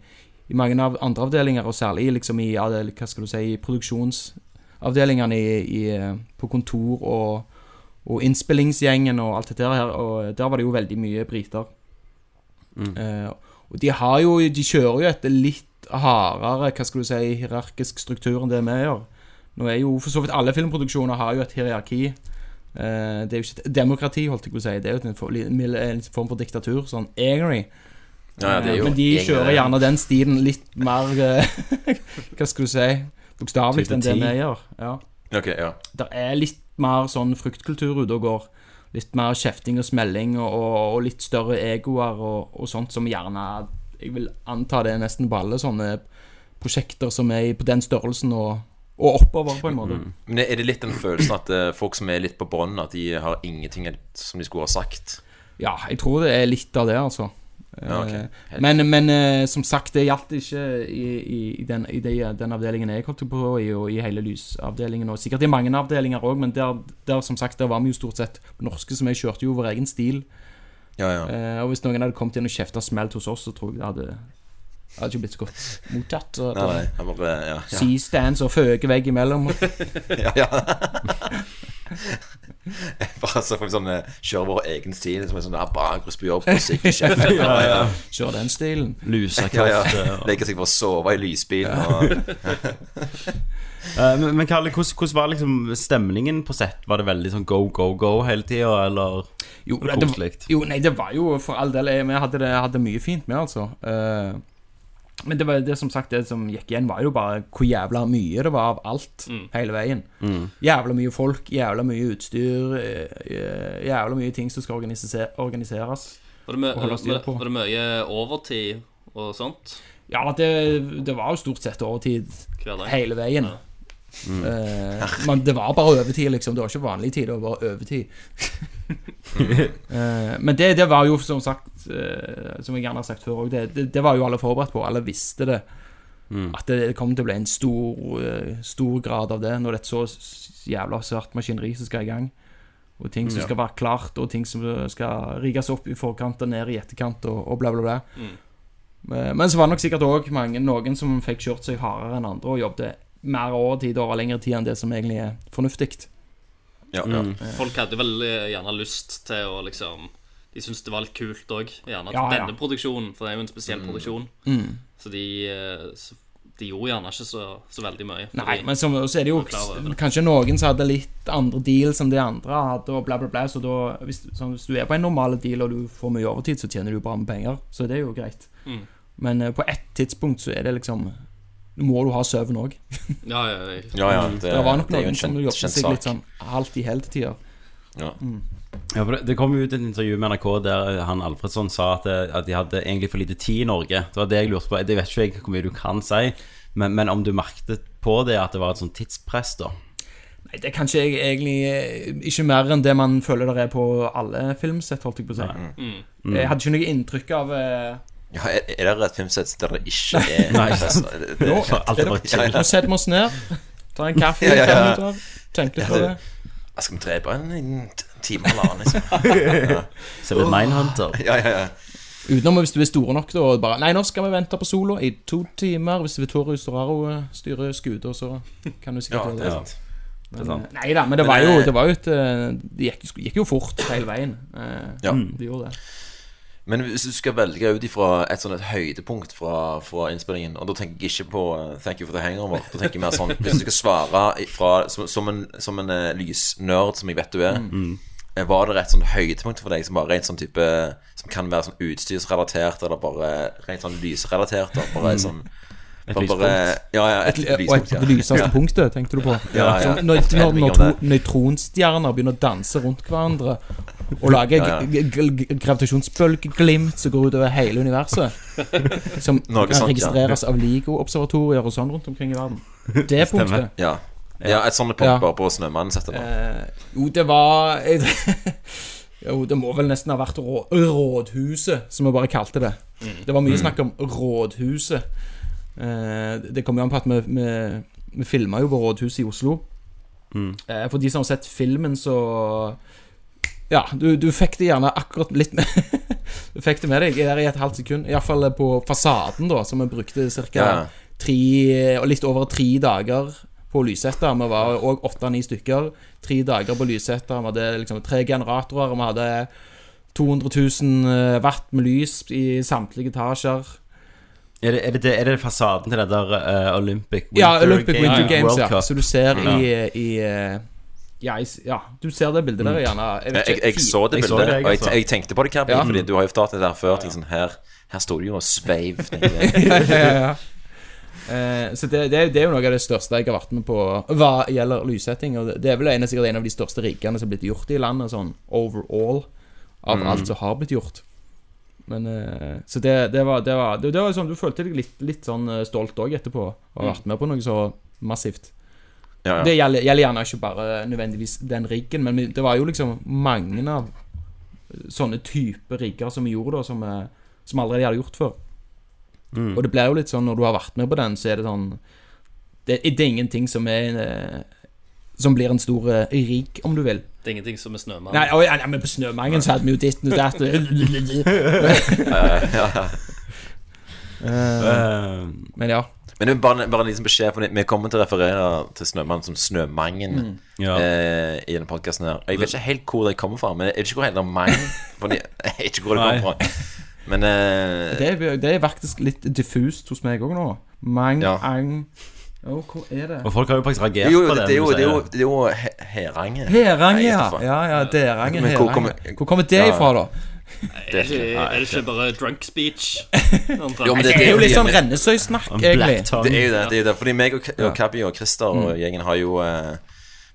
i mange av andre avdelinger, og særlig liksom i hva skal du si, i produksjonsavdelingene i, i, eh, på kontor og, og innspillingsgjengen og alt dette her, og der var det jo veldig mye briter. Eh, og de har jo De kjører jo etter litt hardere, hva skal du si, hierarkisk struktur enn det vi gjør. Nå er jo for så vidt alle filmproduksjoner har jo et hierarki. Eh, det er jo ikke et demokrati, holdt jeg på å si. Det er jo en, for- en form for diktatur, sånn egentlig. Ja, er jo Men de kjører gjerne den stilen litt mer eh, Hva skal du si Bokstavelig enn det vi gjør. Ja. Okay, ja. Det er litt mer sånn fruktkultur ute og går. Litt mer kjefting og smelling og, og, og litt større egoer og, og sånt som gjerne Jeg vil anta det er nesten på alle sånne prosjekter som er på den størrelsen og, og oppover, på en måte. Men er det litt den følelsen at eh, folk som er litt på bånn, at de har ingenting som de skulle ha sagt? Ja, jeg tror det er litt av det, altså. Ja, ok. Eh, Helt- Men, men eh, som sagt, det gjaldt ikke i, i, i, den, i de, den avdelingen jeg holdt på i, og i hele lysavdelingen, og sikkert i mange avdelinger òg, men der, der, som sagt, der var vi jo stort sett norske, som vi kjørte jo vår egen stil. Ja, ja. Eh, og hvis noen hadde kommet inn og kjefta smelt hos oss, så tror jeg det hadde, det hadde ikke blitt så godt mottatt. Så Nei, nei, jeg bare Ja, ja. C-stands og føke vegg imellom. ja, ja. bare så får vi sånn eh, kjøre vår egen stil, som er sånn der bakrus på jobb, musikk i ja, ja. Kjør den stilen. Ja, Lusekofte. ja. Legge seg for å sove i lysbilen og Eh, men, men Kalle, hvordan, hvordan var liksom stemningen på sett? Var det veldig sånn go, go, go hele tida, eller Jo, koselig? jo, nei, det var jo for all del Vi hadde det hadde mye fint med, altså. Eh, men det var det som sagt Det som gikk igjen, var jo bare hvor jævla mye det var av alt hele veien. Jævla mye folk, jævla mye utstyr, eh, eh, jævla mye ting som skal organise- organiseres. Var det, på. var det mye overtid og sånt Ja, det, det var jo stort sett overtid hele veien. hele veien. Uh, men det var bare overtid, liksom. Det var ikke vanlig tid, det var bare overtid. uh, men det, det var jo som sagt uh, Som jeg gjerne har sagt før òg, det, det, det var jo alle forberedt på. Alle visste det. At det, det kom til å bli en stor, stor grad av det når det er et så jævla svært maskineri som skal i gang. Og ting som skal være klart, og ting som skal rigges opp i forkant og ned i etterkant, og, og bla, bla, bla. Mm. Men så var det nok sikkert òg noen som fikk kjørt seg hardere enn andre og jobbet mer overtid over lengre tid enn det som egentlig er fornuftig. Ja, ja. Folk hadde vel eh, gjerne lyst til å liksom De syntes det var litt kult òg, gjerne til Ja, ja. denne produksjonen, for det er jo en spesiell produksjon. Så de, eh, så de gjorde gjerne ikke så, så veldig mye. Nei, men så, så er det jo kanskje noen som hadde litt andre deals enn de andre hadde, og bla, bla, bla. Så da, hvis, så hvis du er på en normal deal og du får mye overtid, så tjener du bra med penger. Så det er jo greit. Mm. Men eh, på ett tidspunkt så er det liksom Må du ha søvn òg. Ja, ja, ja. ja, ja det, Det var nok noen en som jobbet seg litt sånn halvt i hele til tider. Ja. Ja, for det, det kom ut et intervju med NRK der han Alfredsson sa at, det, at de hadde egentlig for lite tid i Norge. Det var det jeg lurte på. Det vet ikke jeg hvor mye du kan si, men, men om du merket på det at det var et sånt tidspress, da? Nei, det er kanskje jeg egentlig eh, ikke mer enn det man føler det er på alle filmsett, holdt jeg på å si. Mm. Jeg hadde ikke noe inntrykk av eh, Ja, er, er det et filmsett der det ikke er Nei. det, det, Nå, Alt er bare Nå setter vi oss ned. Ta en kaffe, Ja, ja, ja. fem minutter. Tenk litt på det. Skal vi drepe en, en time eller annen, liksom. Ser ut Mindhunter. Ja, ja, ja. Utenom hvis du er store nok, da, og bare Nei, nå skal vi vente på sola i to timer. Hvis Vittorio Storaro eh, styrer skuta, så kan du sikkert det er. Det er sant. Nei da, men det var jo, eh, det var jo et eh, Det gikk, gikk jo fort hele veien. Eh, Ja. De gjorde det. Men hvis du skal velge ut ifra et sånn et høydepunkt fra, fra innspillingen Og da tenker jeg ikke på uh, 'Thank you for the hangover'. Da tenker jeg mer sånn Hvis du skal svare ifra, som, som en, som en uh, lysnerd som jeg vet du er mm. Var det et sånn høydepunkt for deg som var rent sånn type Som kan være sånn utstyrsrelatert, eller bare rent sånn lysrelatert? Da, bare sånn Et lyspunkt. bare, ja, ja, et, Et, og et, lyseste punktet, tenkte du på? Ja, ja. Så når, når, når to nøytronstjerner begynner å danse rundt hverandre og lage Ja, ja. g- g- g- gravitasjonsbølgeglimt som går utover hele universet, som Noe kan sånt, ja. registreres av LIGO-observatorier og sånn rundt omkring i verden. Det punktet Ja. ja, et sånt punkt Ja. bare på Snømannen setter man. Eh, jo, det var Jo, det må vel nesten ha vært rå, Rådhuset, som vi bare kalte det. Det var mye snakk om Rådhuset. Eh, det kom jo an på at vi, vi, vi filma jo på Rådhuset i Oslo. Eh, for de som har sett filmen, så Ja, du, du fikk det gjerne akkurat litt med Du fikk det med deg der i et halvt sekund. Iallfall på fasaden, da, som vi brukte ca. Ja. litt over tre dager på lyssette. Vi var òg åtte-ni stykker. Tre dager på lyssette. Vi hadde liksom tre generatorer. Vi hadde 200 000 watt med lys i samtlige etasjer. Er det, er, det, er det fasaden til det der uh, Olympic Winter, Ja, Olympic Winter Games, World ja. Så du ser i, i eh, ja, jeg, ja, du ser det bildet der gjerne. Jeg vet Jeg, ikke, jeg så det Jeg så bildet, det, jeg og jeg, jeg tenkte på det, Kabi, Ja. fordi du har jo fortalt det der før. Ting, Sånn, her, her sto det jo og sveiv. jeg. Eh, så det, det, det er jo noe av det største jeg har vært med på hva gjelder lyssetting. Og det, er vel en, sikkert en av de største riggene som har blitt gjort i landet, sånn overall, av Mm. alt som har blitt gjort. Men eh, Så det, det var Det var, det, det var sånn Du følte deg litt, litt sånn eh, stolt òg etterpå, å ha vært med på noe så massivt. Ja, ja. Det gjelder, gjelder gjerne ikke bare nødvendigvis den riggen, men det var jo liksom mange av sånne type rigger som vi gjorde, da, som, vi- som allerede hadde gjort før. Og det blir jo litt sånn når du har vært med på den, så er det sånn Det, det er ingenting som er eh, Som blir en stor eh, rigg, om du vil. Det er ingenting som er snømann. Nei, oi, ja, men på Snømangen så hadde vi jo ditten og datt. Eh, Men ja. Men bare, bare en liten beskjed, for vi kommer til å referere til Snømannen som Snømangen ja. eh, i denne podkasten her. Jeg vet ikke helt hvor det kommer fra, men jeg vet ikke hvor hele Mang fordi, Jeg vet ikke hvor det kommer fra. Men eh, Det er, det er faktisk litt diffust hos meg òg nå. Mang, Ja. ang Oh, hvor er det? Og folk har jo faktisk reagert jo, jo, på det, det. det, er jo, det, er jo, det er jo he- Herange. Herange, ja. Ja, ja, Derange, Herange. kommer- Hvor kommer det Ja. ifra, da? Er det, ikke, er det ikke bare drunk speech? Jo, men Det er jo litt sånn rennesøysnakk, egentlig. Det er jo det. det, er jo det. Fordi meg og, og Kabby og Christer Mm. og gjengen har jo eh,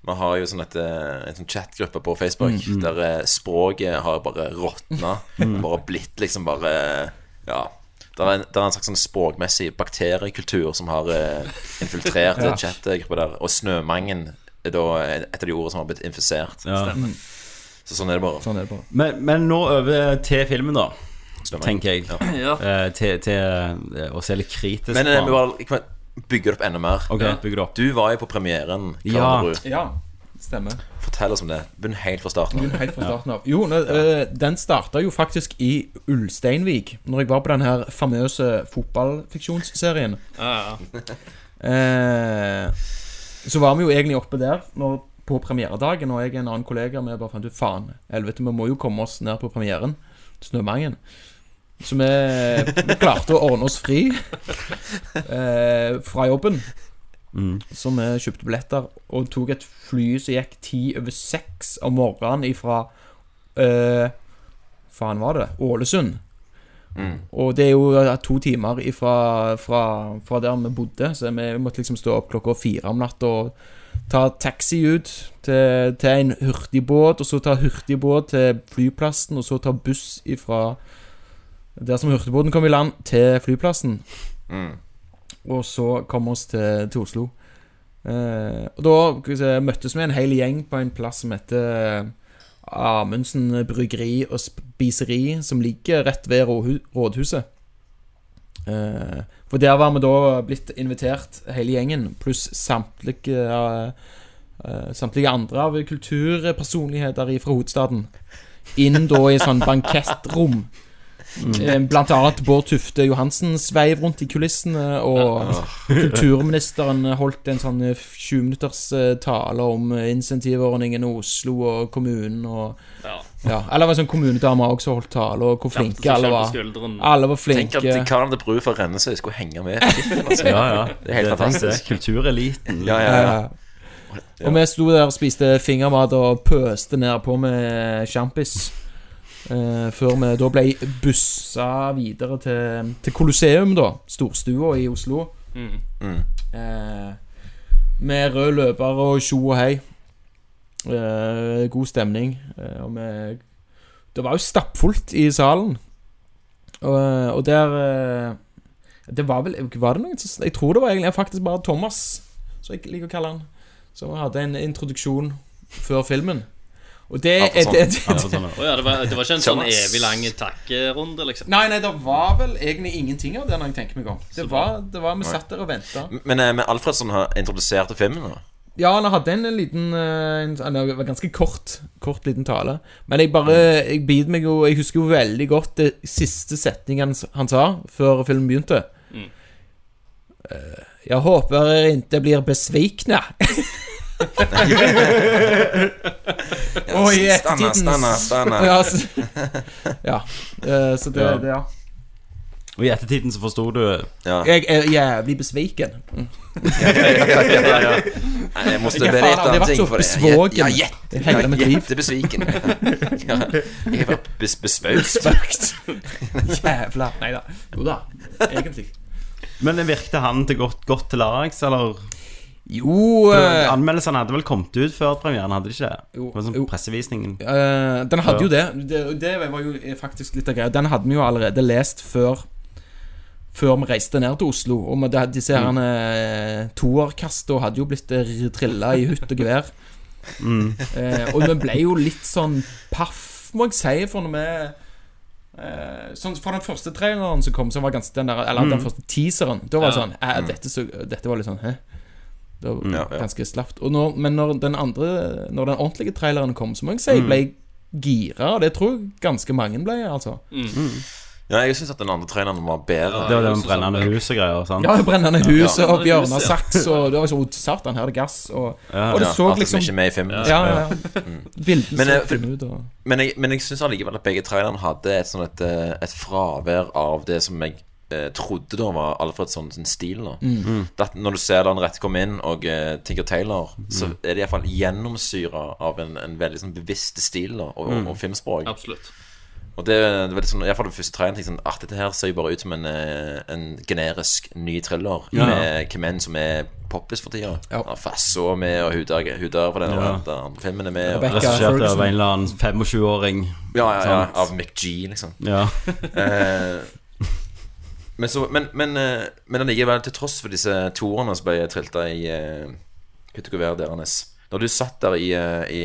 Vi har jo sånn et, eh, en sånn chatgruppe på Facebook Mm, der eh, språket har bare råtna. Mm. Bare blitt liksom bare Ja. Det er, en, det er en slags sånn språkmessig bakteriekultur som har eh, infiltrert Ja. chatgruppa der. Og snømangen er da et av de ordene som har blitt infisert. Ja. Så sånn er det bare. Sånn er det bare. Men, men nå over til filmen, da. Stemmer. Tenker jeg. Ja. Eh, til, til eh, å se litt kritisk Men eh, på vi kan bygge det opp enda mer. Ok, bygg det opp. Du var jo på premieren. Ja. Ja, stemmer. Fortell oss om det. Begynn helt fra starten. av. Helt fra starten av. Jo, nå, eh, den starta jo faktisk i Ulsteinvik, når jeg var på den her famøse fotballfiksjonsserien. Ja, ja. Eh, så var vi jo egentlig oppe der når, på premieredagen, og jeg og en annen kollega vi bare fant ut faen, helvete, vi må jo komme oss ned på premieren. Snømangen. Så vi, vi klarte å ordne oss fri eh, fra jobben. Så vi kjøpte billetter og tok et fly som gikk ti over seks om morgenen ifra eh, Faen var det? Ålesund. Og det er jo to timer ifra, fra, fra der vi bodde, så vi måtte liksom stå opp klokka fire om natta og ta taxi ut til, til en hurtigbåt, og så ta hurtigbåt til flyplassen, og så ta buss ifra der som hurtigbåten kom i land, til flyplassen. Og så komme oss til, til Oslo. Eh, og da se, møttes vi en hel gjeng på en plass som heter Amundsen bryggeri og spiseri, som ligger rett ved rådhuset. Eh, for der var vi da blitt invitert, hele gjengen, pluss samtlige eh, eh, Samtlige andre av kulturpersonligheter fra hovedstaden. Inn da i sånn bankettrom. Mm. Blant annet Bård Tufte Johansen sveiv rundt i kulissene, og kulturministeren holdt en sånn eh, 20 minutters eh, tale om eh, insentivordningen i Oslo og kommunen og Ja. Ja, eller var en sånn kommunedame også som holdt tale, og hvor flinke alle var. Alle var flinke Tenk at flinke. Karen de Bru fra Rennesøy skulle henge med. Altså. Ja, ja. Det er helt det, fantastisk. det. Kultureliten. Ja, ja, ja. Ja. Og vi sto der og spiste fingermat og pøste nedpå med sjampis. Eh, før vi da ble bussa videre til, til Colosseum, da. Storstua i Oslo. Mm. Eh, med rød løper og tjo og hei. Eh, god stemning. Eh, og vi Det var jo stappfullt i salen. Og, og der eh, Det var vel Var det noen som Jeg tror det var egentlig faktisk bare Thomas, som jeg liker å kalle han, som hadde en introduksjon før filmen. Og det, Ja, er det, det, sånn. det, Ja, sånn, ja. Det var, det var ikke en sånn evig lang takkerunde, liksom? Nei, nei, det var vel egentlig ingenting av det når jeg tenker meg om. Det var, det var Vi satt der og venta. Men, men Alfredsson har introdusert filmen nå. Ja, han hadde en liten eh, en, en, Det var ganske kort Kort liten tale. Men jeg bare Jeg biter meg jo Jeg husker jo veldig godt det siste setningen han, han sa før filmen begynte. Eh, jeg håper dere ikke blir besvikne. Oi, i Stanna, stanna, stanna. Ja, så, ja. eh, så det, Ja. det ja. Og i ettertiden så forsto du Ja. Jeg er jævlig besviken. Nei, Jeg måtte Jeg har annet aldri vært det så er besvågen Jag, i hele mitt liv. jättebesviken. ja, jag var bes, besvökt. Jævla Nei da. Jo da, egentlig. Men virkte han til godt, godt til lags, eller? Jo eh, Anmeldelsene hadde vel kommet ut før premieren, hadde de ikke? Jo, Det var sånn jo. pressevisningen. eh, Den hadde jo det. det. Det var jo faktisk litt av greia. Den hadde vi jo allerede lest før Før vi reiste ned til Oslo. Og med disse her uh, toerkastene hadde jo blitt trilla i hutt og gevær. Eh, og vi ble jo litt sånn paff, må jeg si, for når vi eh, Sånn For den første traileren som kom, som var ganske den der Eller den første teaseren, da var det Ja. sånn eh, dette, så, dette var litt sånn Hæ? Det var Ja, ja. ganske slapt. Når, men når den andre Når den ordentlige traileren kom, så må jeg si jeg ble gira. Og det tror jeg ganske mange ble, altså. Ja, jeg syns at den andre treneren var bedre. Det var det med brennende han- hus og greier. sant? Ja, Brennende hus Ja, og Bjørn Bjørnar. Saks, og det var så Satan, her er det gass. Og, Ja, og det Ja, så alt som liksom ikke er med i filmen. Ja, ja, ja. Bildene Men, eh, så fine ut. Og... Men jeg, men jeg syns allikevel at begge trailerne hadde et, sånn et, eh, et fravær av det som jeg eh, trodde da var Alfredsson sånn stil. da Det, Når du ser da han rett kom inn, og eh, Tinker Taylor, så er det iallfall gjennomsyra av en, en veldig sånn bevisst stil da og, og, og filmspråk. Absolutt. Og det, det var litt sånn, i hvert fall det første traileren tenkte sånn, at dette her ser jo bare ut som en, eh, en generisk ny thriller Ja. med hvem enn som er poppis for tida. Ja. Ja. Fasso med, og Huda, Huda for den, Ja. og den andre filmen er med. Og, Regissert av en eller annen 25-åring. ja, ja, ja, Sant. av McG, liksom. Ja. Eh, men, så, men, men, eh, men allikevel, til tross for disse toerne som ble trilta i uh, hyttegeværet deres Når du satt der i, eh, i,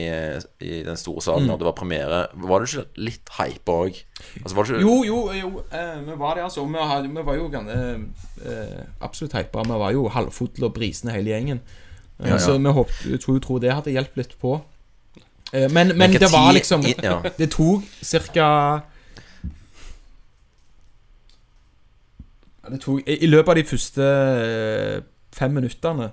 i den store salen og det var premiere, var du ikke litt hypa òg? Altså, ikke Jo, jo, jo eh, vi var det, altså. Vi, hadde, vi var jo ganske eh, absolutt hypa. Vi var jo halvfotel og brisende hele gjengen. Eh, Ja, ja. Så vi håpte, tror, tror det hadde hjulpet litt på. Eh, men men Hvilken det var liksom i- ja. Det tok cirka Det tok I i løpet av de første eh, fem minuttene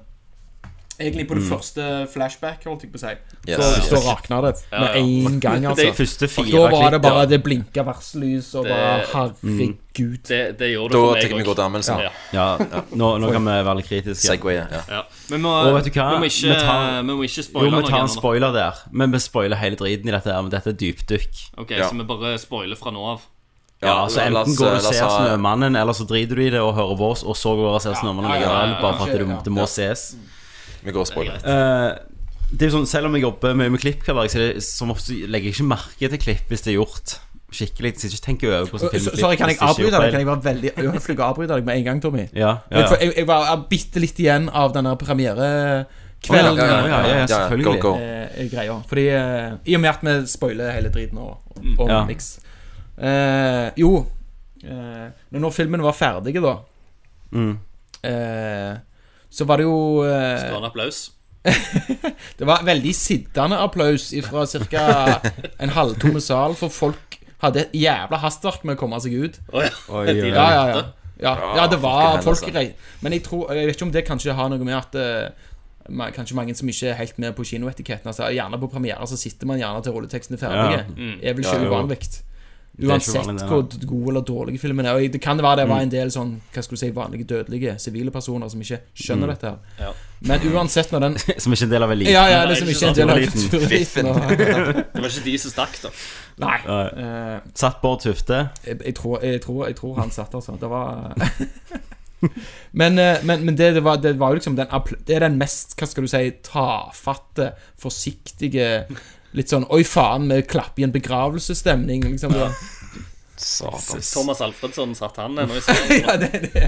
Egentlig på det første flashback, holdt jeg på å si. Mm. Yes, så, yes. så rakna det med Ja, ja. en gang, altså. Det- Første Og fire da var det bare ja. Det blinka varsellys, og Det- bare Herregud. Det, det gjorde det Da for tenker vi meg godt anmeldelse. Ja. Ja. Ja, nå, nå kan vi være litt kritiske. Segway, ja. Ja. Men vi må, Og vet du hva? vi må ikke, Vi tar- vi må ikke Jo, vi tar en spoiler der. Men vi spoiler hele driten i dette her. Men dette er dypdykk. Ok, Ja. Så vi bare spoiler fra nå av. Ja, altså Enten går du og ser Snømannen, eller så driter du i det og hører på og så går du og ser Snømannen likevel, bare for at det, det må ses. Vi går og spoiler. Eh, det er jo sånn, Selv om jeg jobber mye med klipp, hver dag, så er det, som ofte legger jeg ikke merke til klipp hvis det er gjort skikkelig. Så ikke tenker over hvordan film er Sorry, kan jeg er avbryte deg? Kan jeg være veldig uhøflig og avbryte deg med en gang, Tommy? Ja, ja, ja. jeg, jeg var bitte litt igjen av denne premierekvelden. Ja, ja, ja, ja, selvfølgelig. Go, go. eh, greia. Fordi eh, I og med at vi spoiler hele driten og, og Ja. niks. Eh, jo, eh, Når filmen var ferdig, da Mm. eh, Så var det jo eh, Stående applaus. Det var veldig sittende applaus fra ca. en halvtomme sal, for folk hadde et jævla hastverk med å komme seg ut. Ja. Oi, oi, oi. Ja, ja, ja. Ja, ja det var folk rei- Men jeg tror Jeg vet ikke om det kanskje har noe med at eh, Kanskje mange som ikke er helt med på kinoetiketten. Altså, gjerne på premiere så sitter man gjerne til rulleteksten er ferdige. Er vel ikke Ja, uvanlig. Uansett hvor god eller dårlig filmen er. Og det kan være det var en del sånn Hva skulle du si vanlige dødelige sivile personer som ikke skjønner dette her. Ja. Men uansett, når den Som ikke er en del av eliten. Ja, ja, det som ikke ikke er en del av kultureliten. Det var ikke de som stakk, da. Nei. Uh, eh, Satt Bård Tufte. jeg, jeg, tror, jeg, tror, jeg tror han satt altså. Det var Men, eh, men, men det, det, var, det var jo liksom den, Det er den mest, hva skal du si, tafatte, forsiktige Litt sånn Oi, faen, vi klapper i en begravelsesstemning. Liksom. Ja. Satans. Thomas Alfredsson satt han ennå i salen. ja, det, det,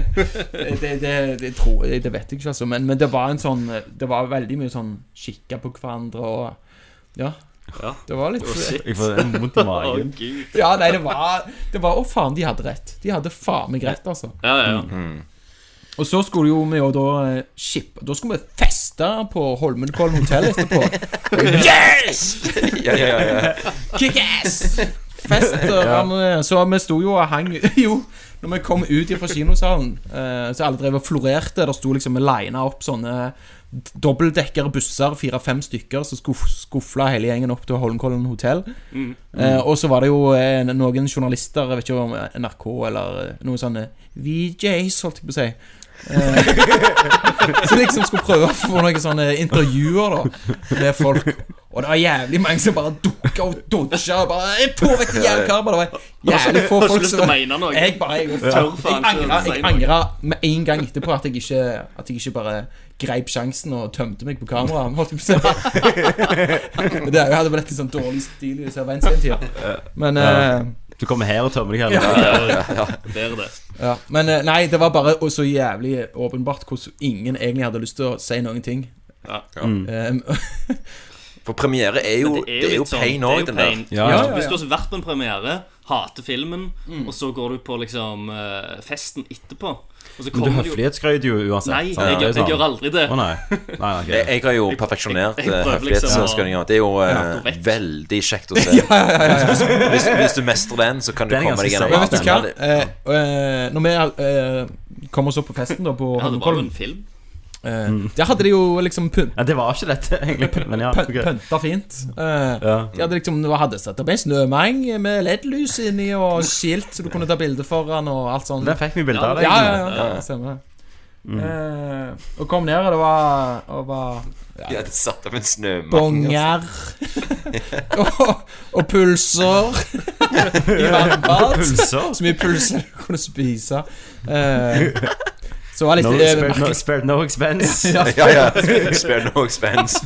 det, det, det, det tror jeg Det vet jeg ikke, altså. Men, men det var en sånn Det var veldig mye sånn kikka på hverandre og Ja. Ja. Det var litt Jeg får vondt i magen. Ja, nei, det var Det Å, faen, de hadde rett. De hadde faen meg rett, altså. Ja, ja, ja. Og så skulle jo vi jo da eh, ship Da skulle vi feste på Holmenkollen hotell etterpå. yes! Ja, ja, ja, ja. Kick-ass! Fest. og Så vi sto jo og hang Jo, når vi kom ut fra kinosalen, eh, så alle drev og florerte. Der sto liksom lina opp sånne dobbeltdekkere busser, fire-fem stykker, som skuff, skufla hele gjengen opp til Holmenkollen hotell. Eh, og så var det jo eh, noen journalister, jeg vet ikke om NRK eller eh, noen sånne VJs, holdt jeg på å si. Eh, så liksom skulle prøve å få noen sånne intervjuer da med folk. Og det var jævlig mange som bare dukka og dodja og bare «Jeg vekk til jævlkarmer! Det var jævlig få folk som. Jeg bare Jeg, jeg, angra, med en gang etterpå at jeg ikke At jeg ikke bare greip sjansen og tømte meg på kamera. Holdt jeg på å si. Det hadde blitt litt sånn dårlig stil i disse Weinstein-tider. Men eh, Du kommer her og tømmer deg her. Bedre det. Ja, men eh, nei, det var bare så jævlig åpenbart hvordan ingen egentlig hadde lyst til å si noen ting. Ja. Um, For premiere er jo, det er jo det er jo pain òg, den der. Ja, Ja, ja, Hvis du har vært på en premiere, hater filmen, og så går du på liksom eh, festen etterpå Men du kommer det jo uansett. Nei, jeg, er jeg, sånn. gjør aldri det. Oh, nei. nei, okay. Jeg, jeg har jo perfeksjonert Jeg- jeg eh, liksom. Det er jo uh, veldig kjekt å se. Hvis, hvis du mestrer den, så kan du Den komme deg gjennom alt. Eh, eh, når vi eh, kom oss opp på festen da på Holmenkollen, eh, der hadde de jo liksom pynt, Ja, det var ikke dette, egentlig. Men ja. okay. ok. pynta fint. Uh, Ja. De hadde liksom de hadde satt opp en snømang med LED-lys inni og skilt så du kunne ta bilde foran og alt sånt. Der fikk vi bilde av deg. Ja, ja, ja, ja, stemmer. Eh, og kom ned, og det var, og var De hadde satt opp en snømann. bonger og, og pulser i vannbad. Pulser? Så mye pulser du kunne spise. Eh, så var litt, No, litt eh, spared, no, spared no expense. Ja, Ja, ja. Spare no expense.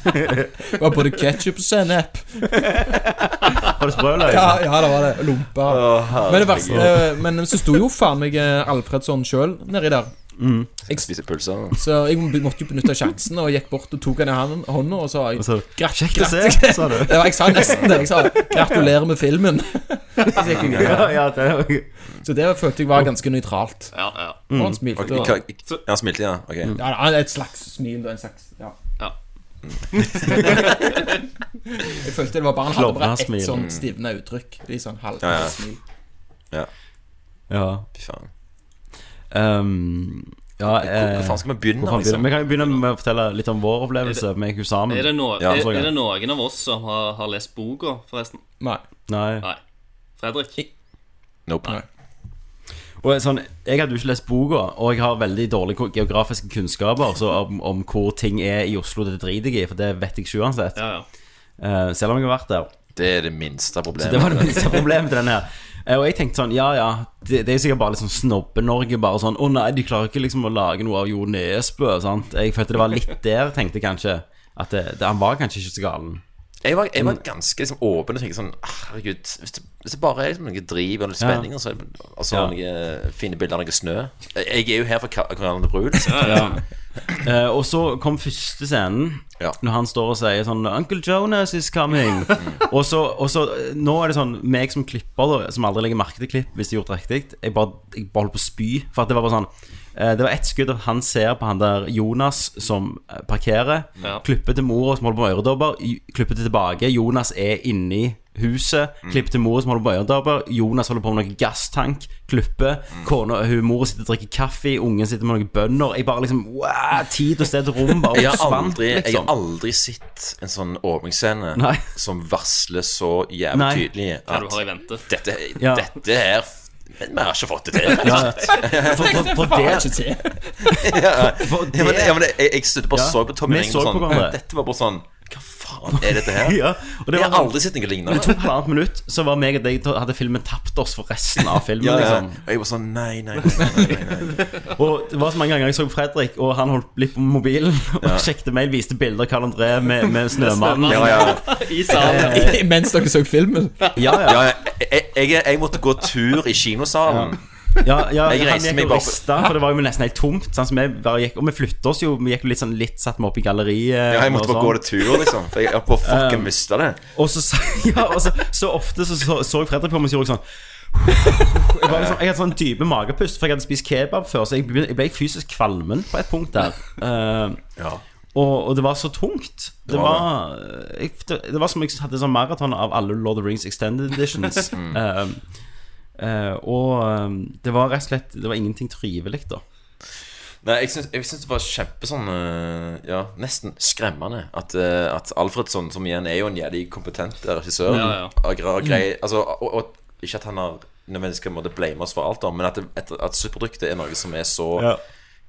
var både ketsjup og sennep. var det sprøløyne? Ja, ja, det var det. Lompe. Oh, Men, det verste, eh, men så sto jo faen meg eh, Alfredsson sjøl nedi der. Jeg spiser pølser. Så jeg måtte jo benytte sjansen og gikk bort og tok han i han- hånda og sa jeg, så, Kjekt å se, sa du. Det var, jeg sa nesten det. Jeg sa 'gratulerer med filmen'. Så jeg. Ja, ja, det Så det følte jeg var ganske nøytralt. Ja, ja. Og han smilte. Ok, og- hva- han smilte, ja. Ok. Ja, et slags smil og en slags Ja. Ja. jeg følte det var bare Han hadde bare ett sånn stivna uttrykk. Litt sånn halv Ja, ja. smil. Ja. Fy faen. Um, ja Hvor, eh, hvor faen skal vi begynne, hvor liksom? Vi kan jo begynne med å fortelle litt om vår opplevelse med hun. Er det, no Ja, er, er det noen av oss som har, har lest boka, forresten? Nei. Nei. Nei. Fredrik? Nope. Og sånn, Jeg hadde jo ikke lest boka, og jeg har veldig dårlige geografiske kunnskaper så om, om hvor ting er i Oslo. Det driter jeg i, for det vet jeg ikke uansett. Ja, ja. Uh, selv om jeg har vært der. Det er det minste Så problemet. det var det minste problemet til den her. Eh, Og jeg tenkte sånn, ja ja, det, det er sikkert bare litt sånn Snobbe-Norge. Bare sånn, å nei, de klarer ikke liksom å lage noe av Jo Nesbø. sant? Jeg følte det var litt der, tenkte kanskje. At det, det, han var kanskje ikke så galen. Jeg var, jeg var ganske liksom, åpen og tenkte sånn ah, Herregud, hvis det, hvis det bare er liksom, noe driv og litt spenning, og så er altså, Ja. noen fine bilder av noe snø Jeg er jo her for det brud. Ja. uh, og så kom første scenen, Ja. når han står og sier sånn 'Uncle Jonas is coming'. og, så, og så eh, Nå er det sånn Meg som klipper, da, som aldri legger merke til klipp hvis det er gjort riktig, jeg bare, jeg bare holder på å spy. For at det var bare sånn eh, Det var ett skudd at han ser på han der Jonas som eh, parkerer. Ja. Klipper til mora som holder på med øredobber. Klipper til tilbake. Jonas er inni huset. Klipper til mora som holder på med øredobber. Jonas holder på med noe gasstank. Klipper. Kona, hun mora sitter og drikker kaffe. Ungen sitter med noen bønner. Jeg bare liksom wow, Tid og sted og rom bare Jeg har, aldri, aldri, jeg liksom. har aldri sett en sånn åpningsscene Nei. som varsler så jævlig Nei. tydelig at har i vente. dette, Ja. dette her Men vi har ikke fått det til. Ja, for, for, for det, Ikke til. Ja, men, ja, men jeg, jeg støtte bare Ja. så på Tommy Ring og sånn. Dette var bare sånn Hva faen er dette her? ja, og det Jeg var har sånn, aldri sett noe det lignende. tok halvannet minutt, så var meg og deg hadde filmen tapt oss for resten av filmen. Ja, ja. liksom Og jeg var sånn Nei, nei, nei. nei, nei. Og det var så mange ganger jeg så Fredrik, og han holdt litt på mobilen og sjekket mail, viste bilder av Karl André med, med Snømannen. Ja, ja. I salen. Mens dere så filmen. Ja, ja. ja jeg, jeg, jeg måtte gå tur i kinosalen. Ja, ja Jeg han reiste gikk meg og bare- rista, for det var jo nesten helt tomt. Sånn bare gikk, og vi flytta oss jo. Vi gikk jo litt sånn litt satt meg opp i galleriet. Ja, jeg måtte bare gå sånn. det tur, liksom. For jeg har bare fucking mista det. Og så, ja, og så, så ofte så, så, så jeg Fredrik på meg og så gjorde sånn jeg, var liksom, jeg hadde sånn dype magepust, for jeg hadde spist kebab før. Så jeg ble, jeg ble fysisk kvalmen på et punkt der. Uh, Ja. og, og det var så tungt. Det, Det var var, jeg, det, det var som jeg hadde sånn maraton av alle Lord of the Rings Extended Editions. Eh, eh, og eh, det var rett og slett Det var ingenting trivelig, da. Nei, jeg syns, det var kjempe sånn eh, Ja, nesten skremmende at, eh, at Alfredsson, som igjen er jo en jævlig kompetent regissør Ja, ja. har grei, altså, og, og ikke at han har nødvendigvis skal måtte blame oss for alt, da, men at, at, at superproduktet er noe som er så Ja.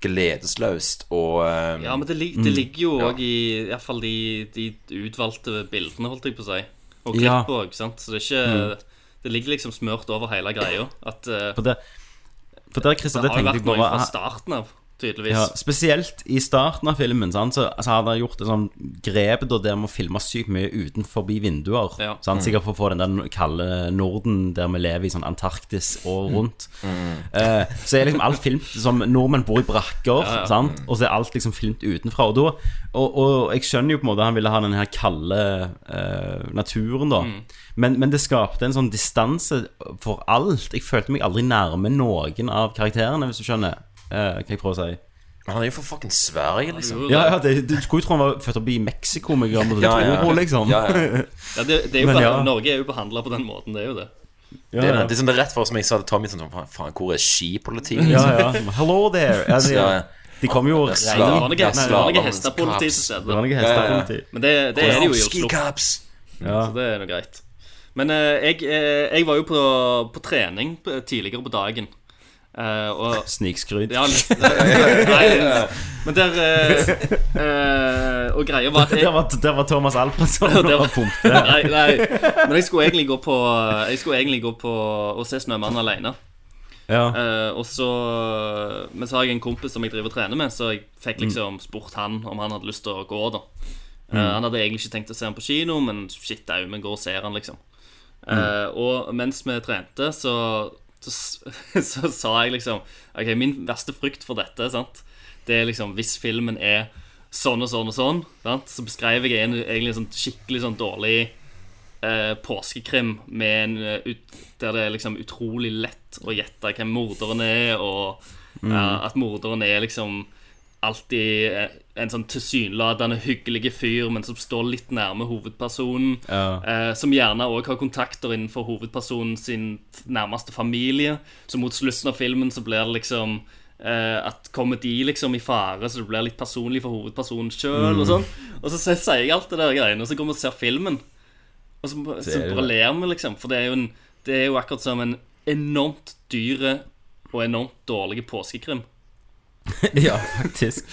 gledesløst og um, Ja, men det, lig, det ligger jo òg i i hvert fall de, de utvalgte bildene, holdt jeg på å si. Og klipp Ja. òg, sant. Så det er ikke Det ligger liksom smørt over hele greia. At uh, For det, for der, Christer, det det har jo tenkte vært noe fra starten av, tydeligvis. ja, Spesielt i starten av filmen sant, så, så hadde jeg gjort det sånn grep da, der med å filme sykt mye utenfor vinduer. Ja. Sant? Sikkert for å få den der kalde Norden der vi lever i sånn Antarktis og rundt. Eh, så er liksom alt filmt som nordmenn bor i brakker, Ja, ja. Sant? og så er alt liksom filmt utenfra. Og, da, og, og jeg skjønner jo på en måte han ville ha den her kalde eh, naturen, da. Mm. Men, men det skapte en sånn distanse for alt. Jeg følte meg aldri nærme noen av karakterene, hvis du skjønner hva jeg prøver å si. Men han er jo for fucking Sverige, liksom. Ja, ja det, Du skulle jo tro han var født opp i Mexico med Ja, ja, ja. Liksom. Ja, ja. Ja, det, det er jo Men bare, ja. Norge er jo behandla på den måten, det er jo det. Ja, Det, er, ja. det, det er sånn det er rett for som jeg sa til Tommy sånn, faen, hvor er skipolitiet? ja, Liksom? ja. Hello there. Ja, de, Ja, de kommer jo og. Det var noe, Ja, hestepoliti Ja, ja, ja. hestepoliti. Men det, det er det jo i Oslo. Ja. Så det er nå greit. Men eh, jeg, eh, jeg var jo på, på trening tidligere på dagen. Eh, og Snikskryt. Ja, Nei, men der uh, eh, Og greia var at jeg, Der var, der var Thomas Alfredsson og var- pumpte. Nei, nei, men jeg skulle egentlig gå på Jeg skulle egentlig gå på å se 'Snømannen' alene. Ja. Uh, og så Men så har jeg en kompis som jeg driver og trener med, så jeg fikk Mm. liksom spurt han om han hadde lyst til å gå. da Eh, Han hadde egentlig ikke tenkt å se han på kino, men shit au, vi går og ser han, liksom. Mm. Eh, og mens vi trente, så, så, så sa jeg liksom Ok, min verste frykt for dette, sant Det er liksom hvis filmen er sånn og sånn og sånn, sant? så beskrev jeg en, egentlig en sånn skikkelig sånn dårlig eh, påskekrim med en, eh, ut, der det er liksom utrolig lett å gjette hvem morderen er, og ja, at morderen er liksom alltid eh, en sånn tilsynelatende hyggelig fyr, men som står litt nærme hovedpersonen. Ja. Eh, som gjerne òg har kontakter innenfor hovedpersonen sin nærmeste familie. Så mot slutten av filmen så blir det liksom eh, at kommer de liksom i fare, så det blir litt personlig for hovedpersonen sjøl. Og sånn Og så sier jeg alt det der greiene, og så går vi og ser filmen. Og så, så bare ler vi, liksom. For det er jo, en, det er jo akkurat som en enormt dyre og enormt dårlig påskekrim. ja, faktisk.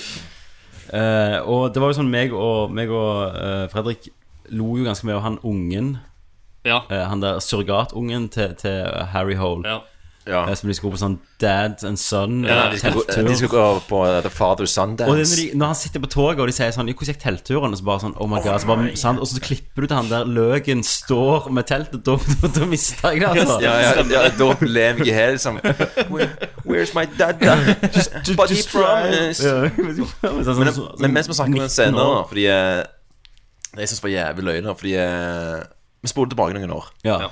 Eh, og det var jo sånn meg og, meg og eh, Fredrik lo jo ganske mye av han ungen. Ja. eh, han der surrogatungen til, til Harry Hole. ja. Ja. Eh, Som de skulle gå på sånn dad and son Ja, eh, de, skal gå, telttur. de skal gå på uh, The Father Son Og det er når, de, når han sitter på toget og de sier sånn 'Hvordan gikk teltturen?' Og så bare sånn Oh my god. Så bare, sant? Og så klipper du til han der Løken står med teltet. Da, da, da mister jeg det, altså. Ja, ja, ja, da lever jeg her liksom Where, Where's my dada? But he promised Ja. Men, men mens vi snakker om den scenen nå, Fordi eh, Det jeg synes var jævlig løgn Fordi eh, Vi spoler tilbake noen år Ja.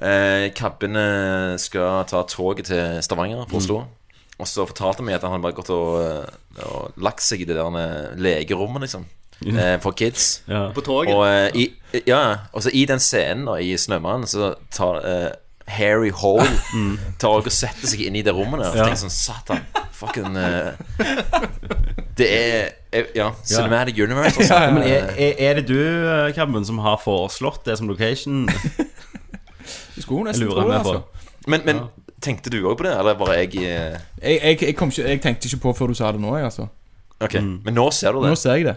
Ja. eh, Kabbene skal ta toget til Stavanger For fra Oslo Og så fortalte han meg at han hadde bare gått og, eh, og lagt seg i det der legerommet liksom eh, For kids Ja. På toget. Og eh, i, ja, og så i den scenen da, i Snømannen Så tar eh, Harry Hole Tar og setter seg inn i det rommet der Og Ja. tenker sånn, satan Fucking eh, Det er Ja, Cinematic Universe altså. Men er, er, det du, Krabben, som har foreslått det som location? Du skulle nesten Lurer tro det, altså. Men, men tenkte du også på det? Eller bare jeg eh, Jeg, jeg, jeg, kom ikke, jeg tenkte ikke på før du sa det nå, jeg, altså. Ok, men nå ser du det Nå ser jeg det.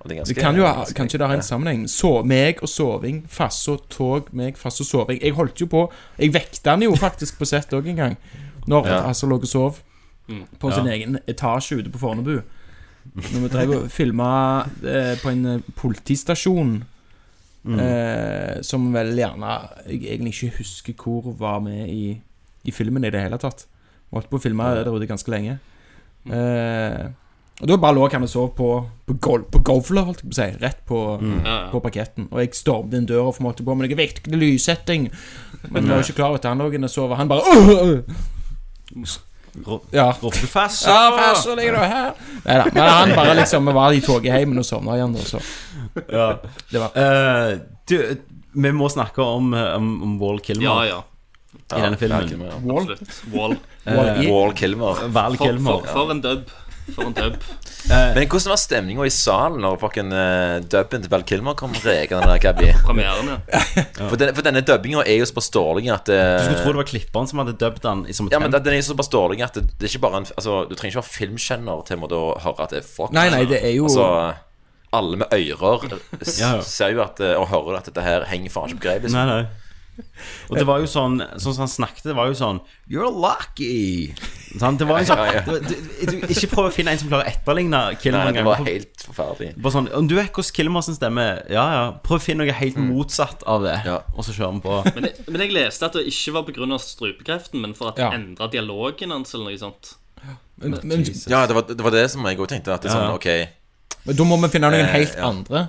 Og det, er ganske- Det kan jo ha, ganske- kanskje det har en sammenheng. Så, meg og soving, fasso, tog, meg, fasso, soving. Jeg holdt jo på Jeg vekta han jo faktisk på sett òg en gang. Når Ja. altså lå og sov på sin egen etasje ute på Fornebu. Når vi drev og filma eh, på en eh, politistasjon eh, som vel gjerne jeg egentlig ikke husker hvor var med i, i filmen i det hele tatt. Vi holdt på å filme der ute ganske lenge. Eh, og da bare lå han og sov på, på, gol på govler, holdt jeg på å si. Rett på, ja. på parketten. Og jeg stormet inn døra for måtte på med noe viktig lyssetting. Men jeg var ikke klar over at han lå inne og sov. Han bare «Åh, åh!» Ja. Ropte fast? Ja, fast, så ligger du her. Neida, Men han bare liksom Vi var i togheimen og sovna igjen. Og så. Ja. Det var uh, du, vi må snakke om, eh, om, om Wall Kilmer Ja, ja. i denne filmen. Ja, ja. Wall. Wall. Wall-E. Wall Kilmer Val For, for, for en dub. For en dub. Men hvordan var stemningen i salen Når fucking uh, dubben til Val Kilmer kom rekende der? Premieren, ja. For, den, for denne dubbingen er jo såpass dårlig at det Du skulle tro det var klipperen som hadde dubbet den i som et Ja, men det den er jo såpass dårlig at det, det er ikke bare en Altså, du trenger ikke være filmkjenner til å høre at det er fuck. Nei, nei, det er jo Altså, alle med ører s- Ja, ja. ser jo at eh, og hører at dette her henger faen ikke på greip. Liksom. Nei, nei. Og det var jo sånn Sånn som han snakket, det var jo sånn You're lucky. Sånn, Det var jo sånn Ja, ja. du, du, Ikke prøv å finne en som klarer å etterligne Kilmer Nei, det var helt forferdelig. Bare sånn Om du vet hvordan Kilmer stemmer, stemme er, Ja, ja. Prøv å finne noe helt motsatt av det, Ja. og så kjører vi på. Men, men jeg leste at det ikke var pga. strupekreften, men for at Ja. det endra dialogen hans eller noe sånt. Men, men, Ja, det var det, var det som jeg òg tenkte. At det er sånn, Ja. ok men da må vi finne noen Eh, helt ja. andre.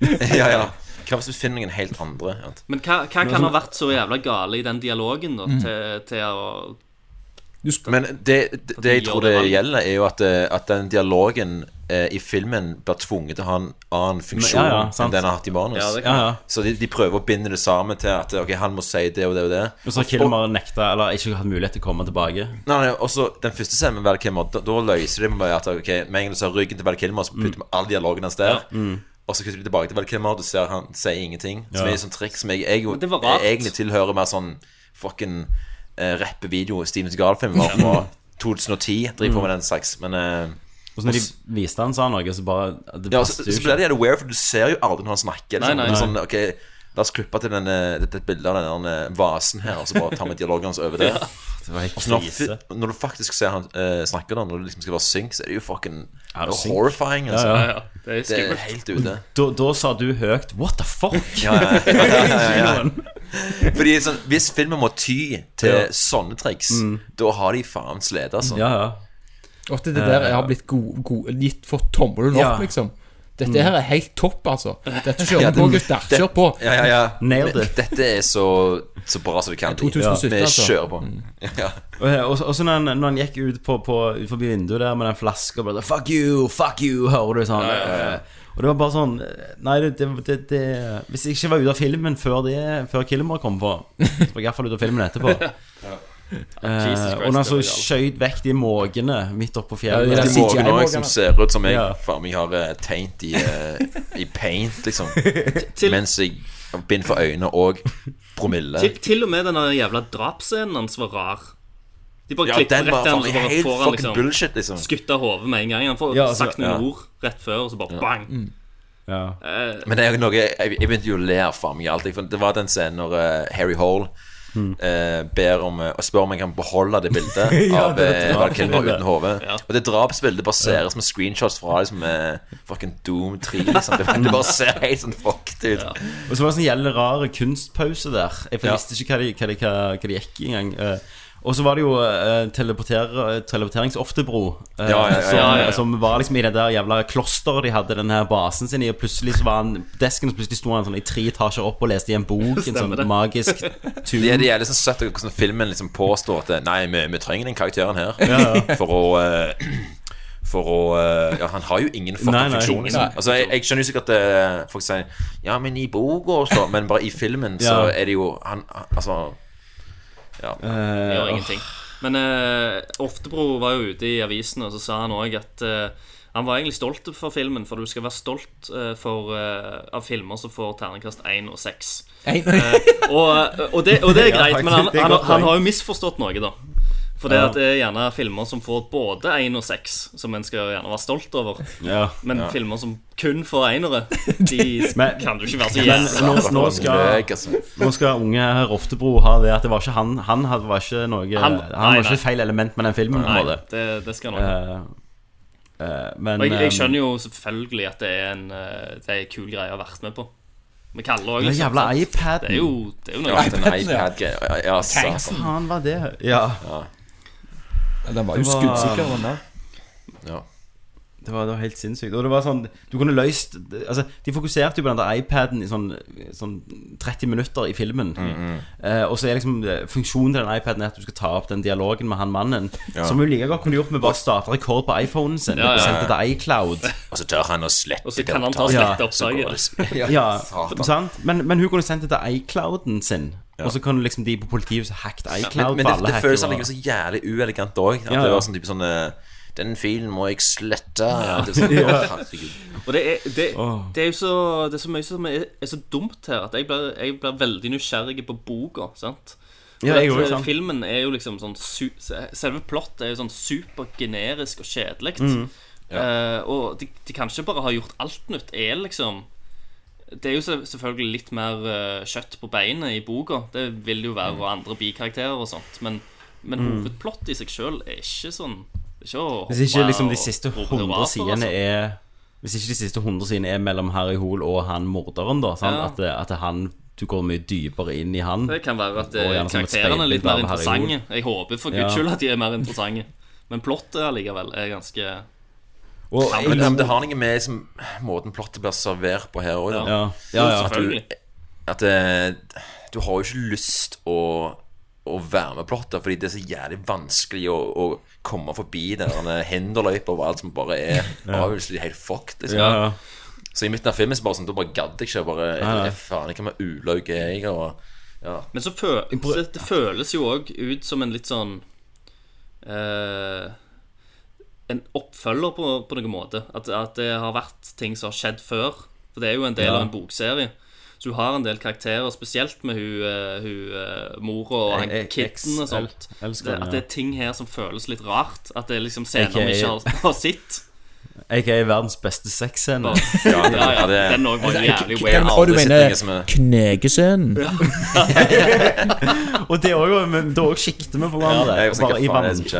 Ja, ja. Hva hvis du finner noen helt andre? Ja. Men hva, hva kan ha vært så jævla gale i den dialogen da, til, til å Men det, det, det jeg tror det gjelder, er jo at, eh, at den dialogen eh, i filmen blir tvunget til å ha en annen funksjon ja, ja, enn den har hatt i manus. Ja. Så de, de prøver å binde det sammen til at Ok, han må si det og det og det. Og så har Kilmer nekta, eller ikke hatt mulighet til å komme tilbake. Nei, nei, også Den første scenen med Val Kilmer, da, da løser de med at Ok, med en gang du ser ryggen til Val Kilmer, så putter vi all dialogen hans der. Og så kutter vi tilbake til Val Kilmer, du ser han sier ingenting. Som Ja. er sånn triks som jeg, jeg, jo- det var rart. jeg egentlig tilhører mer sånn fucking uh, rappevideo Steven Seagal-film var fra 2010. Driver på med den slags. Men eh, Og så når de viste han sa noe, så bare det Ja, så, passet jo så ikke. ble det jævlig weird, for du ser jo aldri når han snakker. Liksom. Nei, nei, Det er nei. Sånn, ok, La oss klippe til denne, dette bildet av denne eh, vasen her, og så bare ta med dialogen hans over det. Det var helt Og så når, når du faktisk ser han eh, snakke, da, når det liksom skal være synk, så er det jo fucking det er horrifying. Altså. Ja, Ja, ja. Det er Det er helt ute. Da, da sa du høyt What the fuck? Ja, ja, ja, ja, ja, ja. Fordi sånn, Hvis filmen må ty til Ja. sånne triks, da har de faen slet, altså. Ja, ja. Og at det der jeg har blitt god, god, gitt for tommelen opp, Ja. liksom. Dette her er helt topp, altså. Dette kjører Ja, det, på, gutter. det- Kjør på. Ja, ja, ja. Nailed it. Dette er så, så bra som det kan bli. ja. Vi kjører på. Ja. Og, så når han, når han gikk ut, på, på, ut forbi vinduet der med den flaska og bare Fuck you, fuck you, hører du sånn. eh, Og det var bare sånn Nei, det, det, det, det Hvis jeg ikke var ute av filmen før, det, før Kilmer kom på, så var jeg iallfall ute av filmen etterpå. Eh, Jesus og når han så Christ, skjøt vekk de måkene midt oppå Ja, fjellet der De måkene CGI-måkene. som ser ut som jeg Ja. faen meg har eh, tegnet i, eh, i paint, liksom. Til, Mens jeg bind for øynene og promille. til, til og med den jævla drapsscenen hans var rar. De bare Ja, klipper den rett var til han, så bare helt får han liksom bullshit, liksom. skutt av hodet med en gang. Han får Ja, altså, sagt noen ja. ord rett før, og så bare bang. Ja. Uh, Men det er jo noe Jeg, jeg begynte jo å le av faen meg alltid. Det var den scenen når uh, Harry Hole eh, ber om eh, og spør om jeg kan beholde det bildet Ja, av eh, Val Kilmer uten hode. Ja. Og det drapsbildet baseres med screenshots fra liksom, eh, fucking Doom 3. Liksom. Det, det bare ser helt sånn fucked ut. Og så var det en sånn jævlig rar kunstpause der. Jeg Ja. visste ikke hva de, hva de, hva, hva de gikk i engang. Eh, og så var det jo uh, teleporter, teleporteringsoftebro, eh, Ja, ja, ja, som, ja, ja, ja. som var liksom i det der jævla klosteret de hadde den her basen sin i, og plutselig så var han desken, så plutselig sto han sånn i tre etasjer opp og leste i en bok, en sånn det. magisk tur. Det er, det er liksom søtt hvordan filmen liksom påstår at Nei, vi, vi trenger den karakteren her for å eh, For å eh, Ja, han har jo ingen fucking funksjon. Liksom. Altså, jeg, jeg skjønner jo sikkert at eh, folk sier Ja, men i boka og så Men bare i filmen så er det jo Han Altså Ja. Eh, gjør ingenting. Men eh, Oftebro var jo ute i avisen, og så sa han òg at eh, han var egentlig stolt for filmen, for du skal være stolt eh, for, eh, av filmer som får terningkast 1 og 6. Nei, Og, og, det, og det er greit, men han, han, han, han har jo misforstått noe, da. For det, Ja. at det er gjerne filmer som får både én og seks, som en skal gjerne være stolt over. Ja. Men filmer som kun får enere, de Men- kan du ikke være så Men jævla nå, nå, skal, nå skal unge herr Oftebro ha det at det var ikke han Han hadde- var ikke noe Han, Han- var ikke nei. feil element med den filmen. Nei, det, det skal han ha. uh, eh, men Og jeg, jeg eh, skjønner jo selvfølgelig at det er en, eh, det er en kul greie å ha vært med på. Vi kaller det Den jævla iPaden. Det er jo, det er jo noe Ja, iPaden, ja. iPad-greia. Ja, ja, satan. faen var det? Ja. Ja. Den var jo Det var- skuddsikker, den der. Ja. Det var, det var helt sinnssykt. Og det var sånn Du kunne løst Altså, de fokuserte jo på den der iPaden i sånn, sånn 30 minutter i filmen. eh, og så er liksom eh, funksjonen til den iPaden er at du skal ta opp den dialogen med han mannen. Som jo like godt kunne gjort med bare å starte rekord på iPhonen sin Ja, ja, og ja. det til iCloud. Og så tør han å slette Og så kan han ta og slette opptaket. Ja, Ja, sant? Men, men hun kunne sendt det til iClouden sin. Og så kan liksom de på politiet hacke hacket iCloud Men, men for det, det føles allikevel så jævlig uelegant òg. At Ja, det var sånn type sånn Den filen må jeg slette. Det sånn. Og det er, det, det er jo så, det er så mye som er, er så dumt her, at jeg blir, jeg blir veldig nysgjerrig på boka. sant? Ja, jeg gjorde, eh, sant. Filmen er jo liksom sånn su Selve plottet er jo sånn supergenerisk og kjedelig. Mm. Eh, og de, de kan ikke bare ha gjort alt nytt. Er liksom Det er jo selvfølgelig litt mer eh, kjøtt på beinet i boka. Det vil det jo være, og andre bikarakterer og sånt. Men, men hovedplottet i seg sjøl er ikke sånn ikke Mm. Hvis ikke liksom de siste rope 100 hurra sidene altså. er Hvis ikke de siste 100 sidene er mellom Harry Hole og han morderen, da. Ja. At, at han du går mye dypere inn i han. Det kan være at eh, karakterene er litt mer interessante. Jeg håper for guds skyld at de er mer interessante. Men plottet allikevel er ganske Og, Ja, men, jeg, det har noe med liksom, måten plottet blir servert på her òg. Ja. ja, ja, ja. Selvfølgelig. At eh, du har jo ikke lyst å, å være med plottet, fordi det er så jævlig vanskelig å, å komme forbi den der hinderløypa over alt som bare er avgjørelseslig helt fucked. Liksom. ja, ja. Så i midten av filmen så bare sånn, da bare gadd jeg ikke. Bare, jeg, faen, jeg kan være jeg og ja. Men så, fø så det føles jo òg ut som en litt sånn eh, En oppfølger på, på noen måte. At, at det har vært ting som har skjedd før. For det er jo en del Ja. av en bokserie. Så du har en del karakterer, spesielt med hun, eh, hun eh, mora og han jeg- og sånt. at det er ting her som føles litt rart. At det er liksom scener vi ikke har, har sett. Er verdens beste sexscene. Ja, det, Ja, ja, det, den òg var jævlig Ja, weird. Og du mener er- knegescenen? Og det men da òg sikter vi på hverandre. Ja, bare i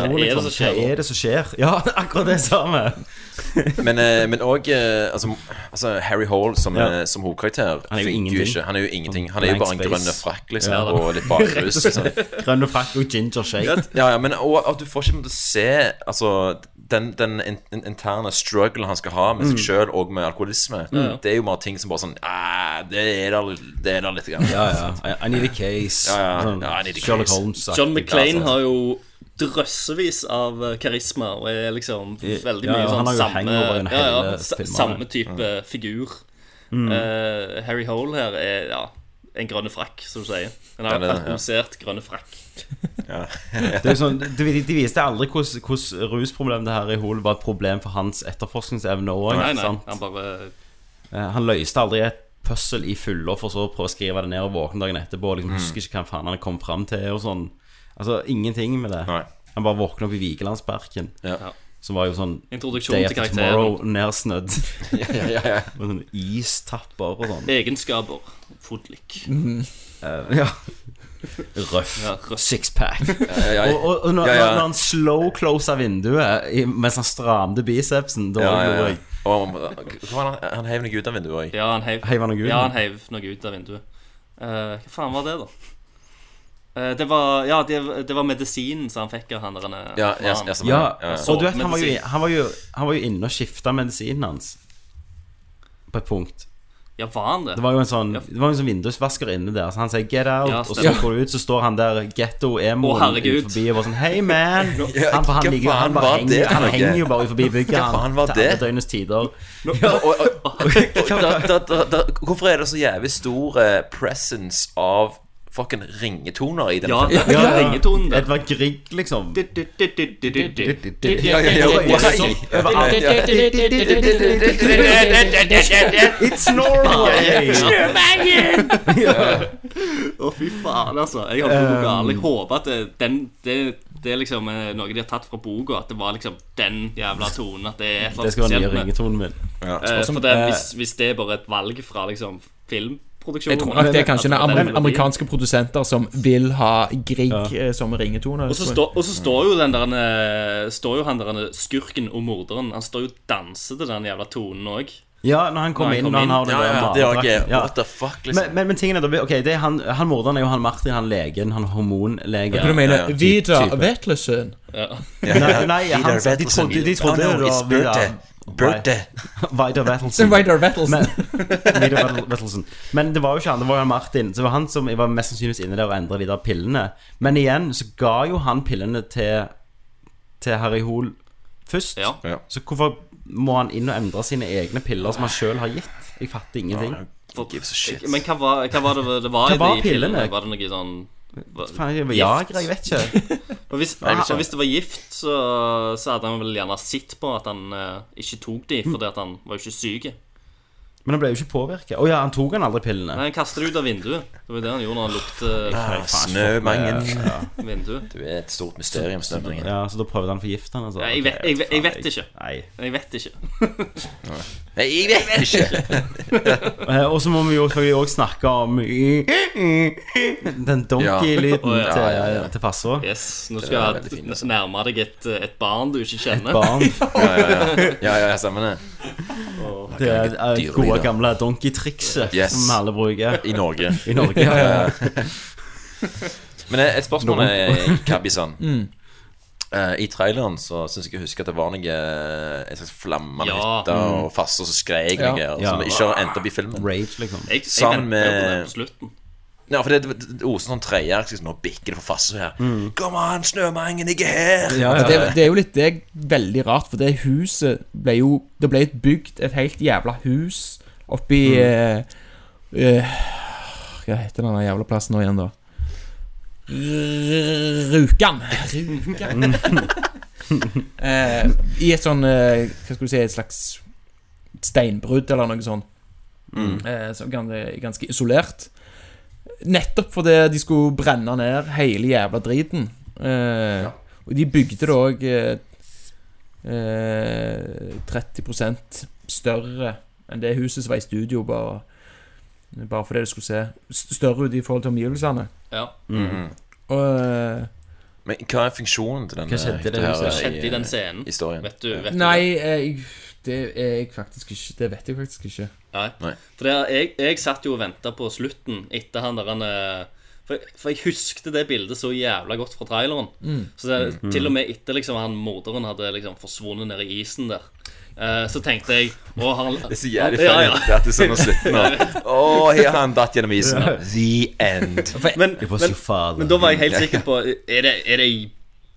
er Hva er det liksom. som skjer Hva er det som skjer? Ja, akkurat det samme. Men, òg også, eh, altså, altså Harry Hall som, Ja. eh, som hovedkarakter Han er jo ingenting. ikke. Han er jo ingenting. Han er jo bare en grønn frakk, liksom, Ja. og litt bakrus. Liksom. Grønn frakk og ginger shake. Ja, ja, men og, at du får ikke se Altså den, den in, in, interne strugglen han skal ha med Mm. seg sjøl og med alkoholisme, det er jo bare ting som bare sånn ah, Det er der, det er der litt. Grann. Ja, ja. I, I need a case. Ja, ja. Sånn, Ja, I need a Sherlock case. Holmes. John McClane altså. har jo drøssevis av eh, karisma og er liksom veldig ja, mye ja, sånn samme, ja, ja, samme type figur. Eh, Harry Hole her er ja, en grønne frakk, som du sier. En Ja, grønn frakk. ja. grønne frakk. Det er sånn, de, de viste aldri hvordan, rusproblemet det her i Hol var et problem for hans etterforskningsevne òg. Nei, nei, han bare Han løste aldri et puzzle i fulle for så å prøve å skrive det ned og våkne dagen etterpå og liksom husker ikke hva faen han kom fram til. og sånn Altså ingenting med det. Nei. Han bare våkner opp i Vigelandsparken, Ja. Som var jo sånn Introduksjon Day til After karakteren. Tomorrow nedsnødd. Ja, ja, ja. Og sånn istapper og sånn. Egenskaper. Fodlik. Eh, ja. Røff. Ja, røff. Sixpack. ja. Og, og, og når, Ja, ja. når han slow-closa vinduet i- mens han stramte bicepsen, da Ja, ja, gjorde ja. jeg Og hva var det? han heiv noe ut av vinduet òg. Ja, han heiv, Heiv han noe ut? Ja, han heiv noe ut av vinduet. Eh, hva faen var det, da? Eh, det var Ja, det, det var medisinen som han fikk av han der Ja, ja, ja. Ja, Ja, ja. og du vet, han var, jo, han, var jo, han var jo inne og skifta medisinen hans på et punkt. Ja, var han det? Det var jo en sånn, det var en sånn vindusvasker inne der, så han sier 'get out', Ja, og så går du ut, så står han der getto-emo oh, forbi og bare sånn 'Hey, man'. Han, han, ligger, han, bare henger, det han henger jo bare forbi bygget, han. var til det? alle døgnets tider. Og, og, og, da, da, da, da, hvorfor er det så jævlig stor eh, presence av fucking ringetoner i den Ja, filmen? ja, ja. ringetonen der. Edvard Grieg, liksom. It's Norway! Å, fy faen, altså. Jeg har på å. Jeg håper at det, den, det, det er liksom eh, noe de har tatt fra boka. At det var liksom den jævla tonen. At det er et eller annet spesielt med ringetonen min. Eh, hvis, det er bare et valg fra liksom filmproduksjonen Jeg tror nok det er kanskje noen den amer amerikanske produsenter som vil ha Grieg ja. som ringetone. Og så står, og så står jo den der eh, Står jo han der skurken og morderen Han står jo og danser til den jævla tonen òg. Ja, når han kommer inn, kom inn, når han har inn. Ja, det er også, what the fuck, liksom. Men, men, men tingen er da Ok, det er han, han morderen er jo han Martin, han legen, han hormonlegen. Ja, du mener ja, ja. Vidar Vetlesen? Ja. Nei, nei han, de trodde, de trodde det var Vidar Birte. Vidar Vettelsen. Vidar Vettelsen. Men, Vettelsen. Men det var jo ikke han, det var jo Martin. Så det var han som var mest sannsynligvis inne der og endra de der pillene. Men igjen så ga jo han pillene til, til Harry Hol først. Ja. Ja. Så hvorfor må han inn og endre sine egne piller som han sjøl har gitt? Jeg fatter ingenting. Fuck give us a shit? Men hva var, hva var det det var Hva i de pillene? pillene? Var det noe sånn Faen, jeg var? Jager, jeg vet ikke. Og hvis, og hvis det var gift, så, så hadde han vel gjerne sett på at han eh, ikke tok de, fordi at han var jo ikke syk. Men han ble jo ikke påvirka. Å ja, han tok han aldri pillene. Nei, Han kastet det ut av vinduet. Det var det han gjorde når han lukte Ah, Snømangen. vinduet. Du er et stort mysterium, Snømangen. Ja, Så da prøvde han å forgifte han? Altså. Ja, jeg vet- jeg vet- jeg vet ikke. Nei. Jeg vet ikke. Nei, Jeg vet ikke! Eh, Og så må vi jo selvfølgelig snakke om den donkey-lyden ja. til, Ja, ja, ja. til Fasså. Yes, Nå er skal jeg fint, du altså. nærme deg et, et barn du ikke kjenner. Et Barn. Ja, ja, ja. ja, ja, ja stemmer det. Det er eh, Dyrelyder. Gode, gamle donkey-trikset Yes. som alle bruker I Norge. i Norge. Men et spørsmål er Kabison. Eh, I traileren så syns jeg jeg husker at det var noe eh, En slags flammende Ja. hytte og fasser som skrek Ja. noe, og Ja. som ikke har endt opp i filmen. Rage, liksom. Jeg, jeg Sammen med- på slutten. Ja, for det, det, det oser sånn tredjeakt. Liksom, nå bikker det for Fasso her. Kom an, Snømangen, jeg er her! Ja, Det, ja. det er jo litt det er veldig rart, for det huset ble jo Det ble bygd et helt jævla hus oppi eh, eh, Hva heter den jævla plassen nå igjen, da? Rjukan. Rjukan. eh, I et sånn eh, Hva skal du si Et slags steinbrudd eller noe sånt. Eh, så ganske, ganske isolert. Nettopp fordi de skulle brenne ned hele jævla driten. Eh, Og de bygde det òg eh, eh, 30% større enn det huset som var i studio, bare, bare fordi det skulle se større ut i forhold til omgivelsene. Ja. Og eh, Men hva er funksjonen til denne huset? Hva skjedde i den scenen? Historien. Vet du, vet Nei, jeg, det er jeg faktisk ikke Det vet jeg faktisk ikke. Nei. Nei. For det, jeg, jeg satt jo og venta på slutten etter han der han eh, for, for jeg huskte det bildet så jævla godt fra traileren. Så det, til og med etter liksom han morderen hadde liksom forsvunnet ned i isen der, eh, så tenkte jeg Å, han Det er så jævlig Ja, ja. at det er sånn å slutte nå. Å, her har han datt gjennom isen. The end. Men, men, men da var jeg helt sikker på Er det, er det ei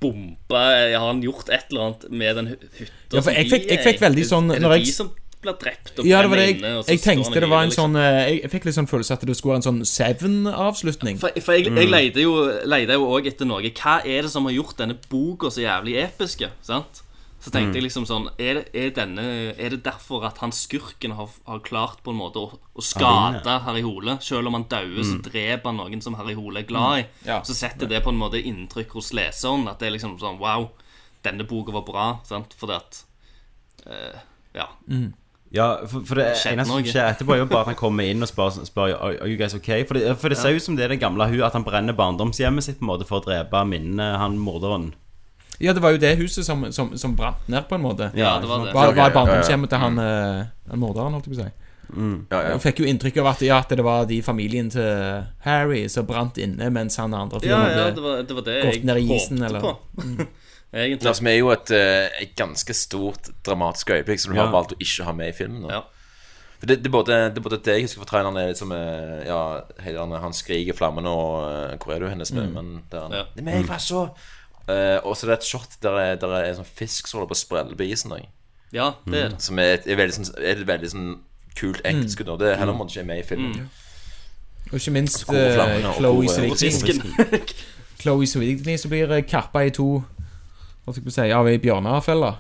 bombe? Har han gjort et eller annet med den hy- hytta? Ja, for jeg jeg er fikk veldig sånn når jeg- blir drept og Ja, det var brenner det jeg, inne, og så jeg står tenkte han det var en liksom? sånn eh, Jeg, jeg fikk litt sånn følelse at det skulle være en sånn Seven-avslutning. For, for jeg, jeg leide jo leide jo òg etter noe. Hva er det som har gjort denne boka så jævlig episke? Sant? Så tenkte jeg liksom sånn er det, er, denne, er det derfor at han skurken har, har klart på en måte å, å skade Harry Hole? Selv om han dauer, så dreper han noen som Harry Hole er glad i. Ja. Så setter det på en måte inntrykk hos leseren. At det er liksom sånn Wow, denne boka var bra. Sant? Fordi at eh, Ja. Ja, for, for det eneste som skjer etterpå, er jo bare at han kommer inn og spør, spør are, are you guys okay? For det, for det ser ut som det er det gamle hun, at han brenner barndomshjemmet sitt på en måte for å drepe minnene, han morderen. Ja, det var jo det huset som, som, som brant ned, på en måte. Ja, det var det. Var, var ja, ja. barndomshjemmet til han, eh, han morderen, holdt jeg på å si. Ja, ja. Fikk jo inntrykk av at, ja, at det var de familien til Harry som brant inne, mens han andre Ja, fyren ja, hadde det var det, var det gått jeg ned i isen, håpte eller- på. Egentlig. Det som er jo et, eh, et ganske stort dramatisk øyeblikk som du Ja. har valgt å ikke ha med i filmen. Ja. For det, det, er både, det er både det jeg husker fra traileren, er liksom eh, Ja, hele den, han skriker flammene og eh, Hvor er du hennes med? Men der, Ja. Det er meg, hva så? Eh, og så er det et shot der, det, der er en sånn fisk som holder på å sprelle på isen. da, Ja, det er det. Som er et, er veldig, sånn, er et veldig sånn kult enkeskudd. og Det er heller måtte ikke med i filmen. Og ikke minst hvor flammene hvor- Sevigny. Fisken. Chloe Sevigny som blir eh, kappa i to Hva skal vi si, av ei bjørnefelle.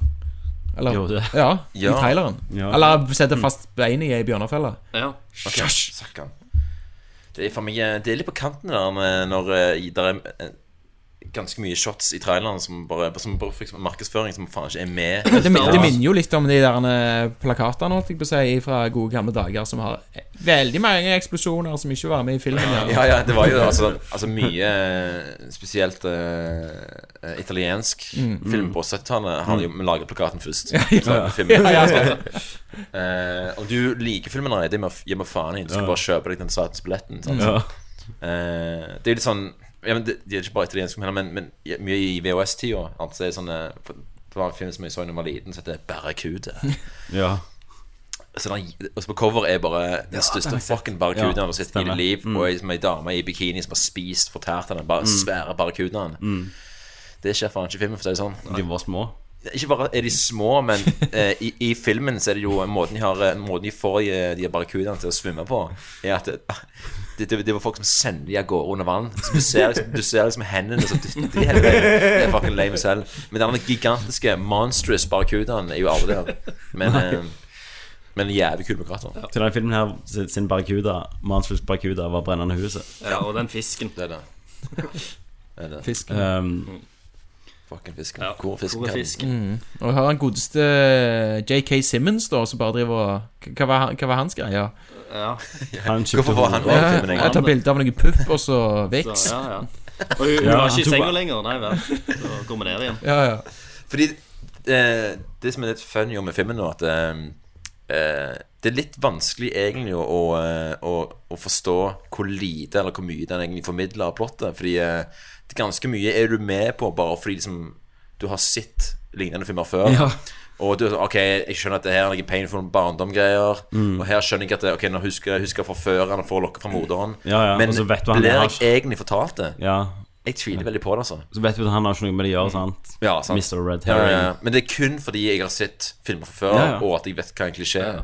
Eller Gjorde det? Ja, Ja. i traileren. Ja. Eller setter fast beinet i ei bjørnefelle. Ja. Ok, Sakkan. Det er, for meg, eh, det er litt på kanten der med når eh, det er eh, ganske mye shots i traileren som bare, som bare for eksempel markedsføring som faen ikke er med. Det, min- det minner jo litt om de der eh, plakatene holdt jeg på å si, fra gode gamle dager, som har veldig mange eksplosjoner som ikke var med i filmen. Ja. Ja, ja, det var jo altså, altså mye eh, spesielt eh, italiensk film på 70-tallet Han jo lager plakaten først. Så filmen- Eh, og du liker filmen allerede, det med gi meg faen i. Du skal bare kjøpe deg den satans billetten. sant? Ja. Eh, det er jo litt sånn ja, men det, det er ikke bare italiensk film men, men mye i VHS-tida. Altså, det eh, for- Det var en film som jeg så da jeg var liten, som heter Barracuda. ja. Så og så på cover er bare den største fucking barracudaen Ja, jeg har sett i ditt liv. Og ei som ei dame i bikini som har spist fortært av den bare svære barracudaen. Det skjer faen ikke i filmen, for å si det sånn. De var små. Ikke bare er de små, men eh, i, i filmen så er det jo måten de, har, eh, måten de får de, de barracudaene til å svømme på, er at det, det, det, var folk som sender de av gårde under vann. Du ser, liksom- du ser liksom hendene som dytter de hele veien. Det er fucking lame selv. Men den gigantiske monstrous barracudaen er jo aldri der. Men, eh, men jævlig kul med katter. Til denne filmen her, sin sin Barracuda, Monstrous Barracuda, var brennende huset. ja, og den fisken. Det er det. Det er det. Fisken. Um, Fucking fisken. Ja, Hvor er fisken? hvor er fisken? Mm. Og jeg har en godeste JK Simmons, da, som bare driver og Hva var, han- hva var hans greie? Ja. ja. Hvorfor var han med i filmen Jeg tar bilde av noen pupp og så Så, ja, ja. Og hun, var ikke i senga bare- lenger. Nei vel. Så går vi ned igjen. Ja, ja. Fordi eh, det som er litt funny med filmen nå, at eh, eh, det er litt vanskelig egentlig å, å, eh, å, å forstå hvor lite eller hvor mye den egentlig formidler av plottet. Fordi eh, er ganske mye er du med på bare fordi liksom, du har sett lignende filmer før. Ja. Og du, ok, jeg skjønner at det her er noe painful barndom-greier. Mm. Og her skjønner jeg at det, Ok, nå husker jeg husker forføreren for å lokke fra moderen. Ja, ja, Men og så vet du han blir har- jeg egentlig fortalt det? Ja. Jeg tviler veldig på det, altså. Så vet du at han har ikke noe med det å gjøre, sant? Ja, sant. Mr. Red Herring. Men det er kun fordi jeg har sett filmer fra før, og at jeg vet hva egentlig skjer.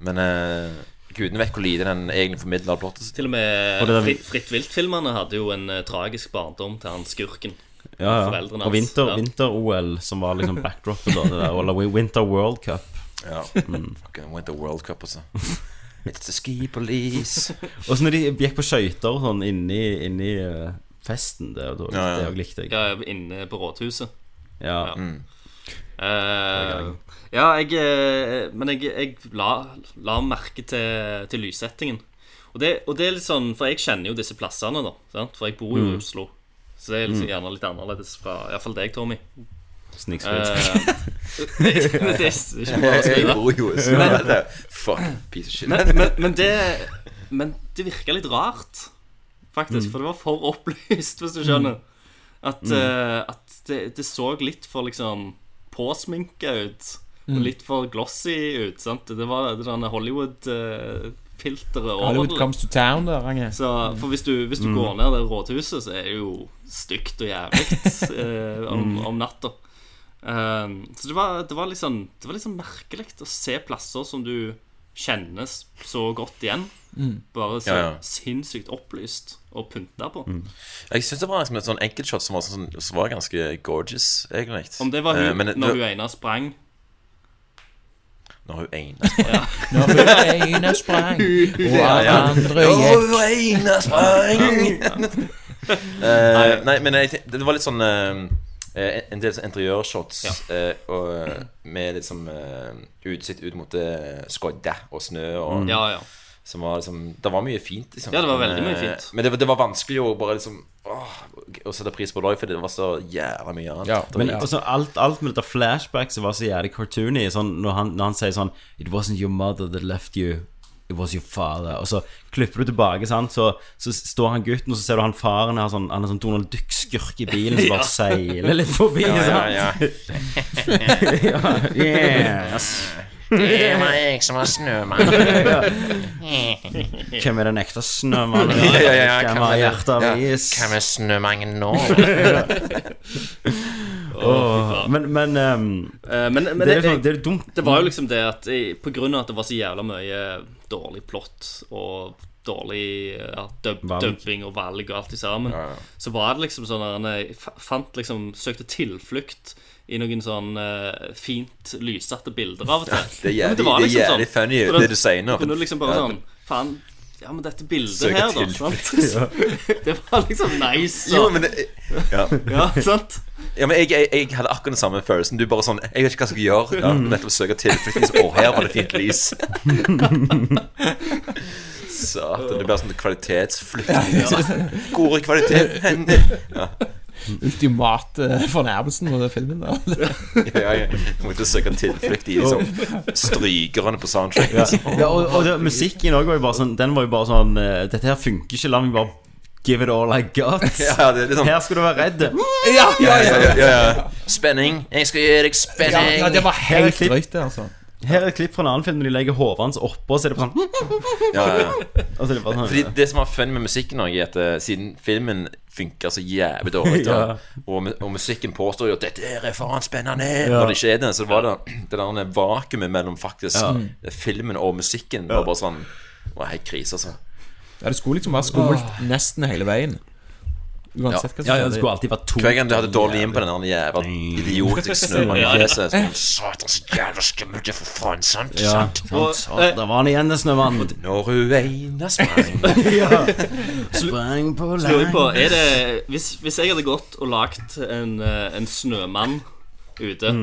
Men uh, gudene vet hvor lite den egentlig formidler plottet. Til og med Og Fritt, fritt vilt-filmene hadde jo en eh, tragisk barndom til han skurken. Ja, ja. Foreldrene Og hans, vinter- ja. vinter-OL, som var liksom backdropet, da. Det der, eller Winter World Cup. Ja. Fucking Winter World Cup, altså. It's the ski police. Og så når de gikk på skøyter og sånn inni, inni eh, festen, det, det, Ja, ja. det også likte jeg. Ja, inne på rådhuset. Ja. Eh, ja, jeg eh, Men jeg, jeg la, la merke til, til lyssettingen. Og det, og det er litt sånn For jeg kjenner jo disse plassene, da. Sant? For jeg bor jo i Oslo. Så det er liksom gjerne litt annerledes fra iallfall deg, Tommy. Snikskryt. Eh, å Jeg bor jo i Sverige. Fuck piece of shit. Men, men, men det Men det virka litt rart, faktisk. For det var for opplyst, hvis du skjønner. At, eh, at det, det så litt for liksom påsminka ut. Og litt for glossy ut. Sant? Det var det Hollywood-filteret over Hollywood comes to town der, Range. Så, for hvis du, hvis du går ned det rådhuset, så er det jo stygt og jævlig eh, om, om natta. Um, så det var, det, var sånn, det var sånn merkelig å se plasser som du kjenner så godt igjen. Bare så Ja, ja. sinnssykt opplyst og pynta på. Jeg syns det var liksom et sånn enkeltshot som var, sånn, som var ganske gorgeous, egentlig. Om det var hun Eh, det- når hun ene sprang Når hun ene sprang. Når hun ene sprang, og alle andre gikk ene sprang! uh, nei, men jeg, det var litt sånn uh, eh, en del sånn interiørshots eh, og, med liksom eh, utsikt ut mot skodde og snø og Ja, ja. Som var liksom Det var mye fint, liksom. Ja, det var veldig mye fint. Men det, det var vanskelig å bare liksom åh, Å sette pris på det òg, fordi det var så jævla mye annet. Ja, Men også alt, alt med dette flashback som var så jævlig cartoony sånn, når, han, når han sier sånn It wasn't your mother that left you It was your father Og så klipper du tilbake sant? Så, så står han gutten Og så ser du han faren har sånn, Han er sånn Donald Duck-skurk i bilen Som bare seiler litt forbi ja, sant? ja. Yes Det var jeg som var snømann. Hvem er den ekte snømannen? Ja, ja, ja, Hvem har er det? hjertet av Ja, is? Hvem er snømannen nå? Men, men Eh, men men det, det, er sånn, det er dumt det var jo liksom det at på grunn av at det var så jævla mye dårlig plott og dårlig ja, dub, dubbing og valg og alt i sammen, så var det liksom sånn at jeg fant liksom Søkte tilflukt i noen sånn uh, fint lysete bilder av og til. Det er Ja, jævlig, er liksom sånn. funny, det du sier nå. Kunne du liksom bare Ja. sånn Faen, ja, men dette bildet Søker her, da. Sant? det var liksom nice. Jo, men det, ja. ja, sant? ja, men jeg, jeg, jeg hadde akkurat den samme følelsen. Du bare sånn Jeg vet ikke hva jeg skal gjøre. Ja, nettopp søke tilflukt. Liksom, Å, her var det fint lys. Satan. Det blir sånn kvalitetsflukt. Gode kvalitet. Ja, Ultimate fornærmelsen den filmen. da ja, ja. Jeg måtte søke tilflukt i liksom, strykerne på soundtrack. Liksom. Ja, og, og det, musikken var jo bare sånn Den var jo bare sånn eh, Dette her funker ikke, la meg bare give it all I got. Ja, er sånn Her skal du være redd. Ja, ja, ja, ja, ja, ja. Spenning. Jeg skal gi deg spenning. ja, det var helt drøyt, det, altså. Her er et klipp fra en annen film når de legger hodet hans oppå, så er det bare sånn Ja, ja. Og så er det bare sånn Fordi det som var fun med musikken også, er at eh, siden filmen funker så jævlig dårlig, da, Ja. og, mu- og musikken påstår jo at 'dette her er faen spennende', når det ikke er det, så var det det der vakuumet mellom faktisk filmen og musikken var bare sånn Det var helt krise, altså. Ja, det skulle liksom være skummelt nesten hele veien. Uansett hva som Ja, ja, det skulle alltid vært to Hver gang du hadde dårlig inn på den der jævla idiotiske sånn, Satan, så jævla skummelt det er for faen, sant? Ja, sant? Der var han igjen, den snømannen. Når hun ene sprang Sprang på Lurer på, land. er det hvis, hvis jeg hadde gått og lagt en, eh, en snømann ute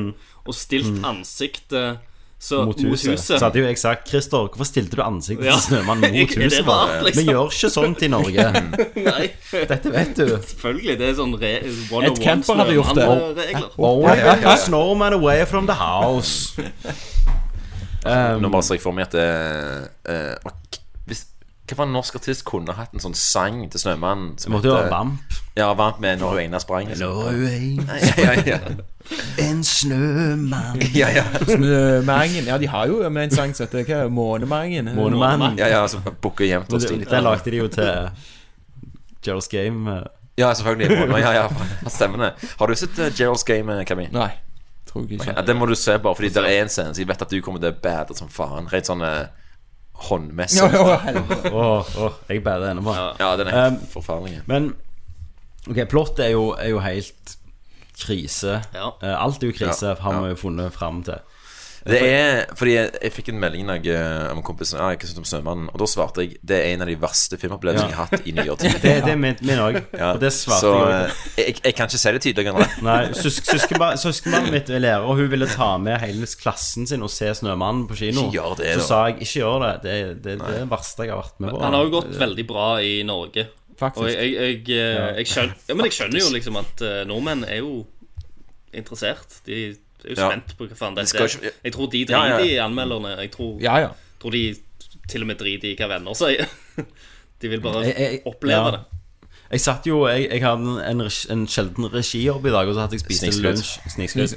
og stilt ansiktet så, Mot huset. Så hadde jo jeg sagt Christer, hvorfor stilte du ansiktet Ja. til snømannen mot huset rart, liksom? Vi gjør ikke sånt i Norge. Dette vet du. selvfølgelig. Det er sånn re one Ed Camper hadde gjort det. a snowman away from the house. Um, Nå bare ser jeg for meg at det, eh, og hvis, Hva var en norsk artist kunne hatt en sånn sang til Snømannen? som måtte jo heter- være vamp. Ja, Vamp med Når hun ene sprang. Liksom. Nå Ja, ja, ja. en snømann. ja, ja. Snømangen. Ja, de har jo med en sang som heter Månemangen. Månemann. ja, ja som bukker jevnt og stille. Den lagde de jo til Gerald's Game. eh. Ja, selvfølgelig. Måne, Ja, ja, stemmer det. Har du sett uh, Gerald's Game, eh, Kevin? Nei, tror jeg ikke. Ja, den må du se bare fordi det er en scene, så jeg vet at du kommer til å bade som faen. Rent sånn eh, håndmessig. Ja, ja, helvete. Åh, åh, jeg bader ennå på. Ja, den er Um, forferdelig. Men Ok, plott er jo, er jo helt krise. Ja. Eh, Alt er jo krise, Ja, har vi ja. jo funnet fram til. Det er fordi jeg, jeg fikk en melding av eh, om en kompis ja, jeg synes om Snømannen, og da svarte jeg det er en av de verste filmopplevelsene jeg har hatt i nyere tid. Det, det er min min òg, Ja, og det svarte så jeg eh, òg. jeg, jeg kan ikke si det tydeligere enn det. Nei, søs- søskenbar- Søskenbarnet mitt er lærer, og hun ville ta med hele klassen sin og se Snømannen på kino. Ikke gjør det, Så da. sa jeg ikke gjør det. Det, det, det er det verste jeg har vært med på. Han har jo gått veldig bra i Norge. Faktisk. Og jeg, jeg, jeg, jeg, skjønner, ja, men jeg skjønner jo liksom at eh, nordmenn er jo interessert. De er jo spent på hva faen dette er. ikke- Jeg tror de driter i anmelderne. Jeg tror, Ja, ja. tror de til og med driter i hva venner sier. De vil bare Jeg- jeg- oppleve det. Jeg satt jo Jeg, jeg hadde en, en sjelden regijobb i dag, og så hadde jeg spist en lunsj Snikskryt.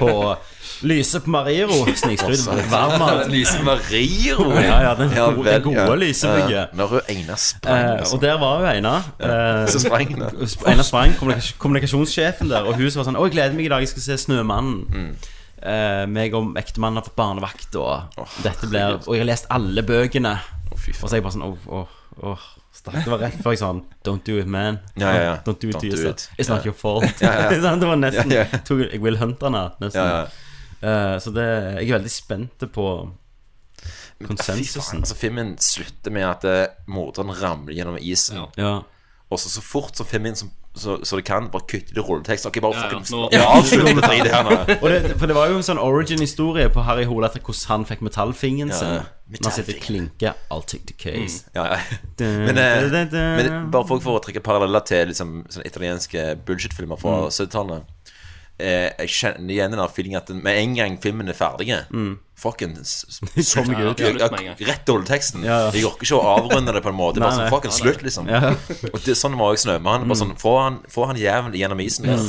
På Lyse på Mariro. Snikskryt. Varmmat. Lise Mariro. Ja, ja, den gode, vel, det gode ja. lysebygget. Ja, Når hun ene sprang, Eh, altså. og der var hun Einar. Eh, Så sprang hun. Einar Sprang, kommunikasjonssjefen der, og hun som var sånn 'Å, jeg gleder meg i dag, jeg skal se Snømannen'. Mm. Uh, meg og ektemannen har fått barnevakt, og oh, dette blir Og jeg har lest alle bøkene. Oh, og så er jeg bare sånn Åh, åh, åh stakk. Det var rett før jeg sånn Don't do it, man. Ja, ja, ja. Don't do it Don't to do yourself. it. It's not your fault. Det var nesten. Tok, Jeg vil hunte henne, nesten. Eh, så det, jeg er veldig spent på konsensusen. faen, altså Filmen slutter med at uh, morderen ramler gjennom isen. Ja. Og så, så fort som filmen som, så, så det kan, bare kutte det rulletekst. Ok, bare Ja, ja, ja, det her nå. Det, for det var jo en sånn origin-historie på Harry Hole etter hvordan han fikk metallfingeren sin. Ja, Når han sitter og klinker I'll take the case. Ja, ja. Men, eh, men bare for, for å trekke paralleller til liksom, sånne italienske bullshit-filmer fra 70-tallet eh, Jeg kjenner igjen den feelingen at med en gang filmen er ferdig mm. Fuckings Som Gud. Ja. Rett til rulleteksten. Ja, ja. Jeg orker ikke å avrunde det på en måte. Bare sånn, fuckings fucking slutt, liksom. Ja. Og det, sånn var jeg Snømannen. Bare sånn, få han, få han jævelen gjennom isen der,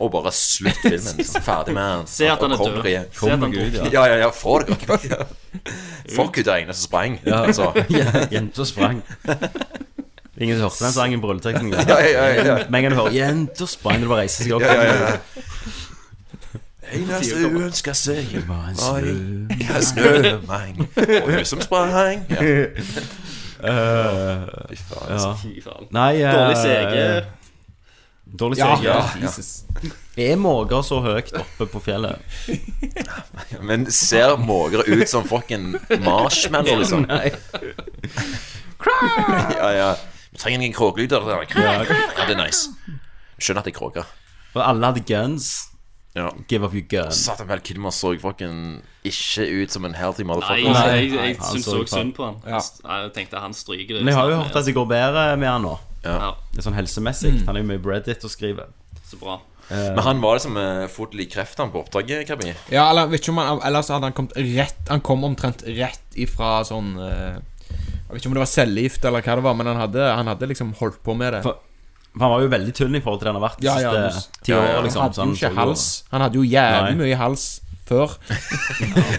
og bare slutt filmen. Liksom. Ferdig med han. Se at han er død. Se at han Gud, ja. Ja, ja, ja, få det godt. Ja. Fuck ut det ene som sprang. Altså. Jenta sprang. Ingen som hørte den sangen på rulleteksten. Ja, ja, ja, ja. Med en gang du hører 'Jenter sprang', du bare reiser seg opp. Ja, ja, ja. Eneste uønska seg Var en snø. ja, snømann. Og hun som sprang. Ja. Eh, Fy faen. ja. Fy faen. Nei eh, Dårlig CG. Dårlig Ja, CG. ja, Jesus. Er måker så høyt oppe på fjellet? Men ser måker ut som fucking marshmallow, liksom? Nei. Ja, ja. Vi trenger ingen kråkelyder. Ja, det er nice. Skjønner at jeg kråker. Og alle hadde guns. Ja. Give up your gun. Satan Vel Kilmer så fucking ikke ut som en healthy motherfucker. Nei, jeg, jeg, jeg syns så synd på han. Ja. Jeg tenkte han stryker det. Men jeg har jo hørt at det går bedre med han nå. Ja, Det er sånn helsemessig. Han er jo mye Reddit og skriver. så bra. Men han var liksom uh, fått litt kreft han på oppdraget? Kabi. Ja, eller vet ikke om han Ellers hadde han kommet rett Han kom omtrent rett ifra sånn eh, Jeg vet ikke om det var cellegift eller hva det var, men han hadde, han hadde liksom holdt på med det. For- For han var jo veldig tynn i forhold til det han har vært de Ja, ja, siste ti ja, ja. år. Han Liksom, hadde jo ikke hals. Han hadde jo jævlig Nei. mye hals før.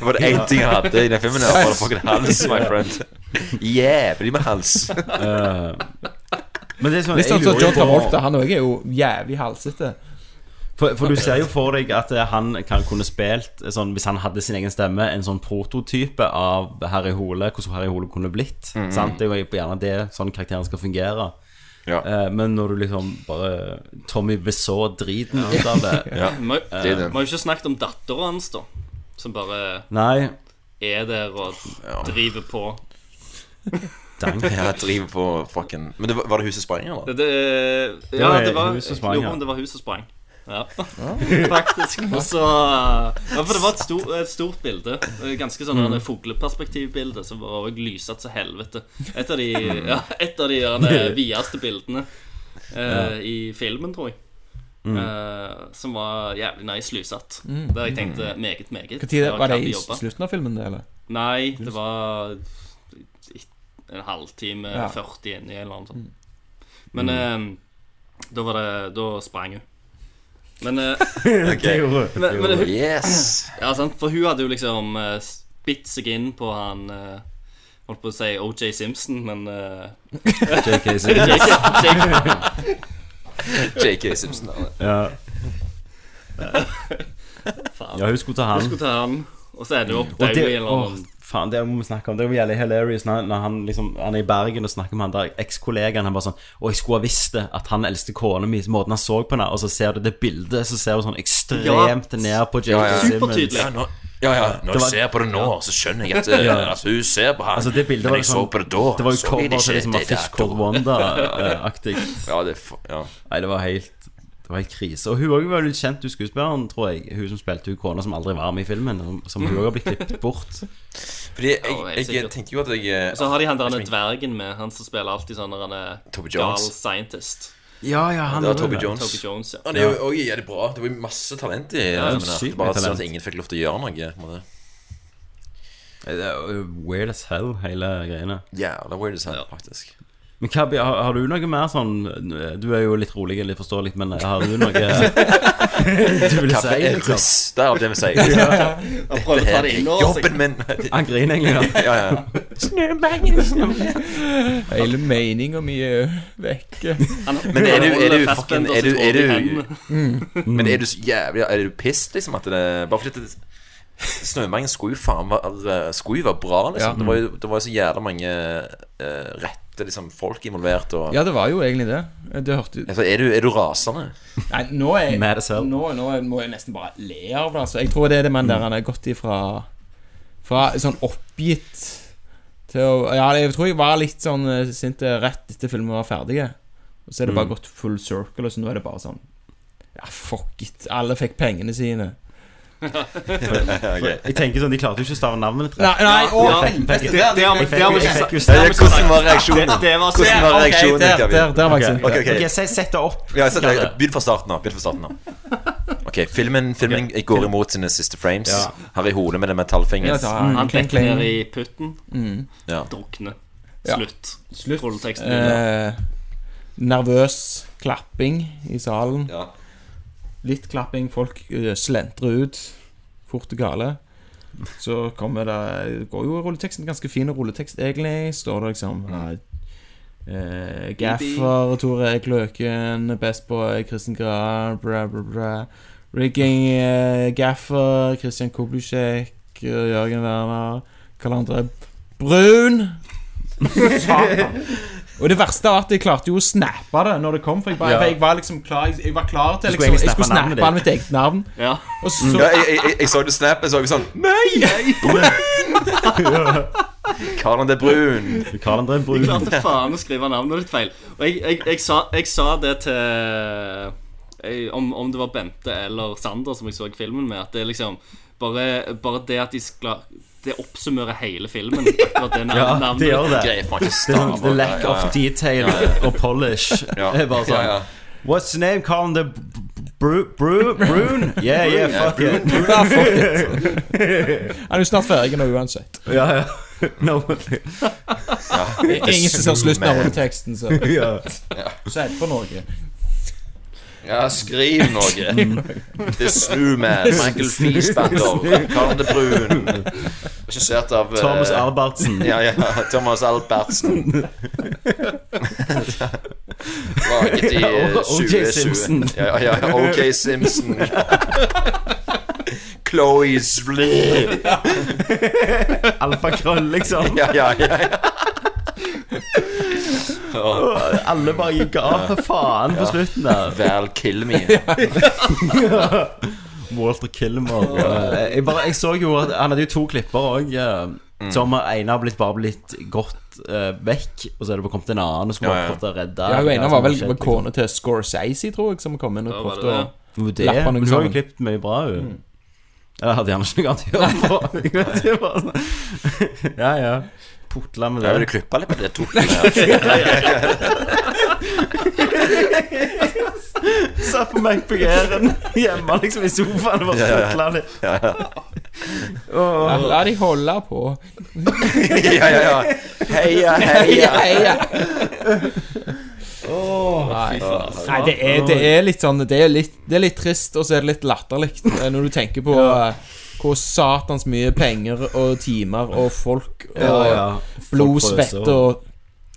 Var det én ting han hadde i den filmen? Var det fucking hals, my friend. Jævlig med hals. Men det er sånn, Hvis han som John Travolta. Han òg er jo jævlig halsete. For, for du ser jo for deg at eh, han kan kunne spilt sånn, Hvis han hadde sin egen stemme, en sånn prototype av Harry Hole, hvordan Harry Hole kunne blitt. Sant? Det er jo gjerne det sånn karakteren skal fungere. Ja. Eh, men når du liksom bare Tommy Wiseau driten ut av det Ja. Vi har jo ikke snakket om dattera hans, da. Som bare Nei. er der og driver på. Jeg driver på fucking Men det var, var det huset sprang, eller? Det, det, ja, var det var huset sprang, Jo, ja. det var huset sprang. Ja, faktisk. Og så Ja, for det var et, stor, et stort bilde. Ganske sånn mm. fugleperspektivbilde som var også lysete som helvete. Et av de, ja, et av de ja, videste bildene uh, i filmen, tror jeg. Eh, som var jævlig nice lysete. Der jeg tenkte meget, meget. Hva tid var det i slutten av filmen, det, eller? Nei, det var en halvtime, Ja. 40 inni, eller noe sånt. Men uh, da var det Da sprang hun. Men, eh, Det men, men hun, Yes! Ja, sant, for hun hadde jo liksom uh, spitt seg inn på han uh, Holdt på å si OJ Simpson, men uh, JK Simpson. JK Simpson. Ja. ja, hun skulle ta han. skulle ta han, og så ender hun opp der i en eller annen faen, det må vi snakke om. Det er jo jævlig hilarious når, når han liksom Han er i Bergen og snakker med han der ekskollegaen. Han bare sånn Å, jeg skulle ha visst det, at han eldste kona mi, måten han så på henne, og så ser du det bildet, så ser du sånn ekstremt ned på J.K. Ja, ja. Simmons. Ja, ja, ja, når jeg var- ser på det nå, så skjønner jeg at ja. altså, hun ser på han. Altså, det bildet men jeg sånn, så på det da. Det var jo cover til liksom Fish Cold da. Wonder-aktig. Ja, det ja. Nei, det var helt Det var helt krise. Og hun òg var litt kjent, hun skuespilleren, tror jeg. Hun som spilte hun kona som aldri var med i filmen. Som, hun òg har blitt klippet bort. Fordi jeg, Ja, helt jeg, tenker jo at jeg Og Så har de han der dvergen med, han som spiller alltid sånn han er gal scientist. Ja, ja, han Det var Toby. Jones. Toby Jones, ja. Han er jo også jævlig bra. Det var jo masse talent i ja, sykt Bare sånn talent. at ingen fikk lov til å gjøre noe. Med det. Det er weird as hell, hele greiene. Ja, yeah, det er weird as hell, Ja. faktisk. Men Kabi, har, har du noe mer sånn Du er jo litt rolig, litt forståelig, men har du noe du vil Kaffe si? er Liksom? russ. Det er sier. jeg å ta det er. Jobben min. Han griner egentlig, ja. Ja, ja. Hele meninga mi er vekke. Men er du- er du fucking- er du- er du- Men er du så jævlig Er du pissed, liksom? At det Bare fordi det, Snømangen skulle jo faen være Skulle være bra, liksom. Det, var jo, det var jo så jævla mange eh, rette liksom, folk involvert. Og, Ja, det var jo egentlig det. Det hørte altså, er, du, er du rasende? Nei, nå er nå, nå må jeg nesten bare le av det. Altså. Jeg tror det er det man der han har gått ifra Fra sånn oppgitt til å Ja, jeg tror jeg var litt sånn eh, sint rett etter filmen var ferdig. Og så er det bare gått full circle, og så nå er det bare sånn Ja, fuck it. Alle fikk pengene sine. Jeg tenker sånn, De klarte jo ikke å stave navnet mitt Nei, rett. nei, har har Hvordan var reaksjonen? Det, det var Hvordan var reaksjonen, der, der, der var jeg sint. Ok, ok. Ok, Sett det opp. Ja. Begynn fra starten av. Begynn fra starten av Ok, Filmen, filmen går imot sine siste frames. Ja. i Hole med den metallfingeren. Ja, mm, Han detter ned i putten. Ja. Drukne. Ja. Slutt. Slutt. Eh, nervøs klapping i salen. Ja. Litt klapping. Folk eh, slentrer ut fort og gale. Så kommer det Går jo rulleteksten ganske fin rulletekst, egentlig. Står det liksom eh, eh, Gaffer Tore Eik Løken, Best Boy Kristin Graham, bra, bra, bra. Rigging eh, Gaffer, Christian Kublusjek, Jørgen Werner, Karl André Brun. Satan. Og det verste var at jeg klarte jo å snappe det når det kom. For jeg, bare, Ja. for jeg var liksom klar Jeg, jeg var klar til liksom, Jeg skulle snappe han snappe mitt eget navn. Ja. Og så Ja, jeg, jeg, jeg, jeg så det snappet, så jeg sånn Nei! Karl André Brun. Karl André Jeg Brun. klarte faen å skrive navnet ditt feil. Og jeg, jeg, jeg, sa, jeg sa det til jeg, om, om det var Bente eller Sander som jeg så filmen med, at det er liksom Bare, bare det at de skal Det oppsummerer hele filmen. Akkurat det Ja, det gjør det. Greier The, the lack of detail og polish Ja. er bare sånn Ja, ja. What's the name? Colin? The Bru, Bru, Brun? Yeah, yeah, fuck it. Ja, fuck it. Han er jo snart ferdig nå uansett. Ja, ja. No. Ingen som ser slutten av rulleteksten, så ja. Sett på noe. Ja, skriv noe. The Snowman, Michael Fiesbender, Karl de Brun. Regissert av eh, Thomas Albertsen. Ja, ja. Thomas Albertsen. Laget i eh, O.J. 2020. Simpson. Ja, ja, ja. O.K. Simpson. Chloe Svli. Alfakrøll, liksom. Ja, ja, ja. ja. Alle bare gikk av faen på slutten der. Val Kilme. Walter Kilmer. Eh, Jeg, bare, jeg så jo at han hadde jo to klipper òg. Som ene har blitt bare blitt gått eh, vekk, og så er det bare kommet en annen og skulle Ja, ja. prøvd å redde. Ja, hun ene var vel var kone til Scorsese, tror jeg, som kom inn og Ja, prøvde å det? liksom. Jo, det, hun har jo sammen. klippet mye bra hun. Mm. Jeg hadde gjerne ikke noe annet å gjøre på. Ja, ja. Putla med det. vil klippe litt på det tok Satt på MacBook-æren hjemme liksom i sofaen og bare Ja, ja, ja. putla litt. Ja, La de holde på. Ja, ja, ja. Heia, heia. Heia! Nei, Nei det, er, det er litt sånn Det er litt, det er litt trist, og så er det litt latterlig eh, når du tenker på eh, hvor satans mye penger og timer og folk og Ja, ja. blod, Folk svett prøver så- og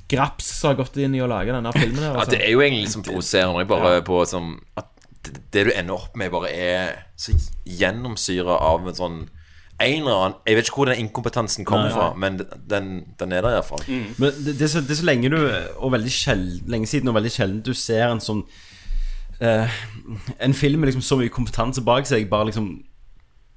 graps som har gått inn i å lage denne filmen her. Ja, Altså. det er jo egentlig liksom provoserende. Bare på som At det, du ender opp med, bare er så gjennomsyra av en sånn en eller annen Jeg vet ikke hvor den inkompetansen kommer fra, men den, den er der iallfall. Men det, det, er så, det er så lenge du Og veldig sjeld, lenge siden og veldig sjelden du ser en sånn eh, En film med liksom så mye kompetanse bak seg, bare liksom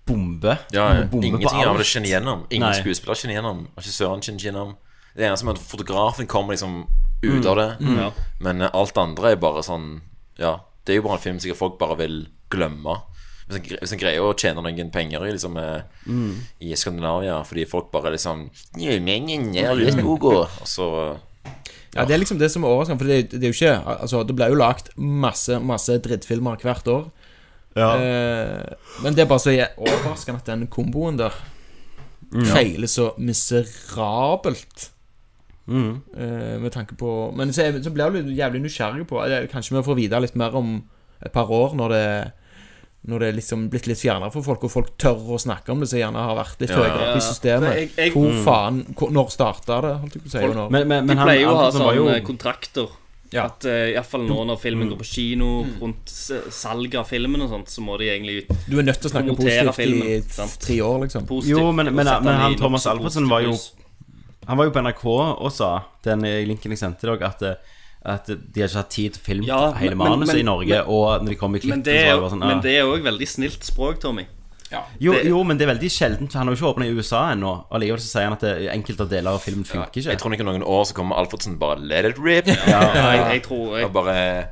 bombe. Ja, ja. Bombe Ingenting av det kjenner igjennom. Ingen Nei. skuespiller kjenner igjennom. Regissøren kjenner ikke igjennom. Det eneste er at fotografen kommer liksom ut av det. Ja. Men eh, alt andre er bare sånn Ja, det er jo bare en film sikkert folk bare vil glemme. Hvis en, hvis en greier å tjene noen penger i liksom mm. I Skandinavia fordi folk bare liksom Og så Ja, det er liksom det som er overraskende, for det, det er jo ikke Altså, det blir jo lagt masse, masse drittfilmer hvert år. Ja. Eh, men det er bare så overraskende at den komboen der feiler så miserabelt. Eh, med tanke på Men så, så blir du jævlig nysgjerrig på Kanskje vi får vite litt mer om et par år, når det Når det er liksom blitt litt fjernere for folk, og folk tør å snakke om det, som gjerne har vært litt høyere oppe i systemet. Jeg- jeg- Hvor faen hvor, Når starta det, holdt jeg på å si? Folk, når- Men, men, De men han, pleier jo å ha sånne kontrakter. Ja. At uh, Iallfall nå når filmen går på kino, rundt s- salg av filmen og sånt, så må de egentlig Du er nødt til å snakke positivt filmen, i sant? tre år, liksom. positivt Jo, men, men, men han Thomas Albertsen var jo. Han var jo på NRK og sa Den linken jeg sendte dere At, eh, at de har ikke hatt tid til film Ja, hele men- manuset i Norge men- Og når de kom i Men klippen det så er, var det bare sånn men ah. det er òg veldig snilt språk, Tommy. Jo, Det- jo, men det er veldig sjeldent. Han har jo ikke åpna i USA ennå. Og likevel så sier han at det, enkelte deler av filmen funker Jeg ikke. tror ikke noen år så kommer Alfredsen bare Let it rip. Ja, jeg, jeg, tror, jeg, bare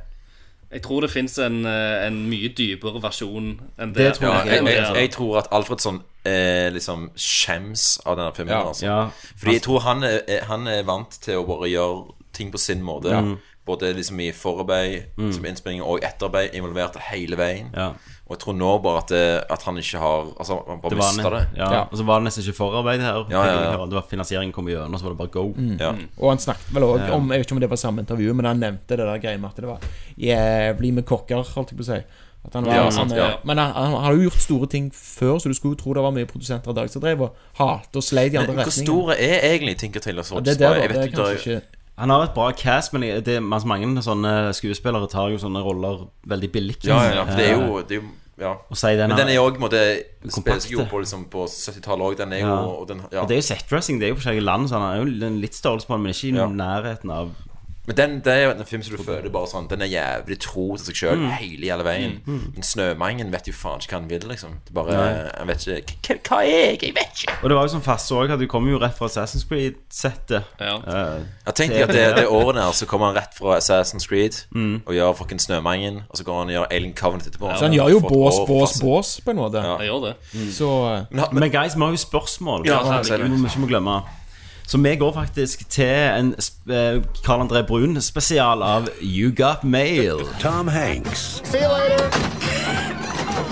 jeg tror det fins en, eh, en mye dypere versjon enn det. Det tror ja, jeg. jeg, jeg, jeg tror at Alfredsson eh, liksom skjems av denne filmen. Ja. altså. Ja. Fordi jeg tror han er, er- han er vant til å bare gjøre ting på sin måte. Både liksom i forarbeid, som innspilling, og etterarbeid, involvert hele veien. Ja. Og jeg tror nå bare at, det, at han ikke har Altså, han bare Det var, mista det. ja. Ja. Og så var det nesten ikke forarbeid her. Ja, ja, ja. Det var Finansieringen kom gjennom, så var det bare go. Ja. Og han snakket vel òg om Jeg vet ikke om det var samme intervju, men han nevnte det der greia med at det var jævlig med kokker, holdt jeg på å si. At han var, Ja, han, sant, eh, ja. Men han, han har jo gjort store ting før, så du skulle jo tro det var mye produsenter i dag som drev og hatet og sleit i andre Men hvor store er egentlig Tinker Tailor Ja, det er det, da. Jeg Det er vet kanskje det er- ikke Han har et bra cast, men det er altså, mange sånne skuespillere tar jo sånne roller veldig billig. Ja, ja, for det er jo, det er jo ja. Og si den Men den er jo òg Kompakte. jo på, liksom, på 70-tallet òg. Den er jo Ja. og den, ja. Og det er jo setdressing, det er jo forskjellige land, så han er jo en litt størrelse på den, men ikke i nærheten av Men den, det er jo en film som du føler bare sånn Den er jævlig tro til seg sjøl Mm. hele jævla veien. Men Snømangen vet jo faen ikke hva han vil, liksom. Det bare Han vet ikke Hva, er jeg? Jeg vet ikke. Og det var jo som fast òg, at du kommer jo rett fra Assassin's Creed-settet. Ja. Uh, Jeg tenkte at det, det året der så kommer han rett fra Assassin's Creed Mm. og gjør fucking Snømangen, og så går han og gjør Alien Covenant etterpå. Så han gjør jo bås, bås, bås, på en måte. Ja. Jeg gjør det. Så eh, Men, men, guys, vi har jo spørsmål. Ja, Det herregud. må vi ikke glemme. Så vi går faktisk til en sp- eh, Carl André Brun-spesial av You Got Mail. Tom Hanks, See you later.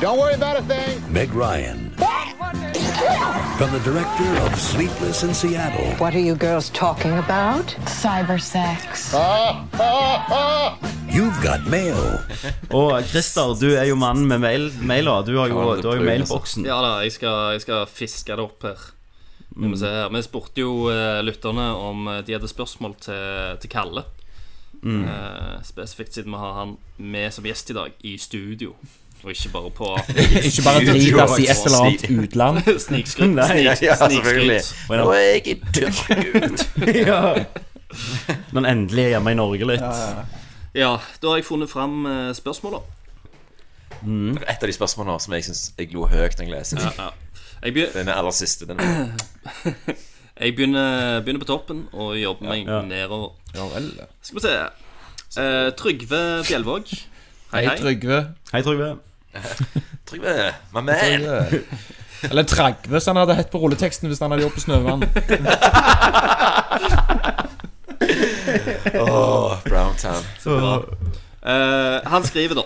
Don't worry about a thing. Meg Ryan. From the director of Sleepless in Seattle, What are you girls talking about? Cyber sex. You've Got Mail. Og Christer, du er jo mannen med mail, mailer. Du har jo, du har jo mailboksen. Ja da, jeg skal, jeg skal fiske det opp her. Vi må se her. Vi spurte jo uh, lytterne om eh, de hadde spørsmål til, til Kalle. Eh, spesifikt siden vi har han med som gjest i dag, i studio. Og ikke bare på ikke bare dritas i et eller annet utland. snikskryt. Snik, ja, ja, selvfølgelig. Nå er jeg i tørrgud. ja. Men endelig er hjemme i Norge litt. Ja, da har jeg funnet fram uh, spørsmåla. Et av de spørsmålene som jeg syns jeg lo høyt når jeg leser. Ja, ja. Jeg, Den er aller siste. Den. jeg begynner, begynner på toppen og jobber meg Ja. nedover. Ja. Skal vi se. Eh, Trygve Bjelvåg. Hei, Hei. Trygve. Hei, Trygve. Trygve, my man. Trygve. Eller Tragve, som han hadde hett på rulleteksten hvis han hadde jobbet på Snøvann. Åh, Browntown. Eh, han skriver da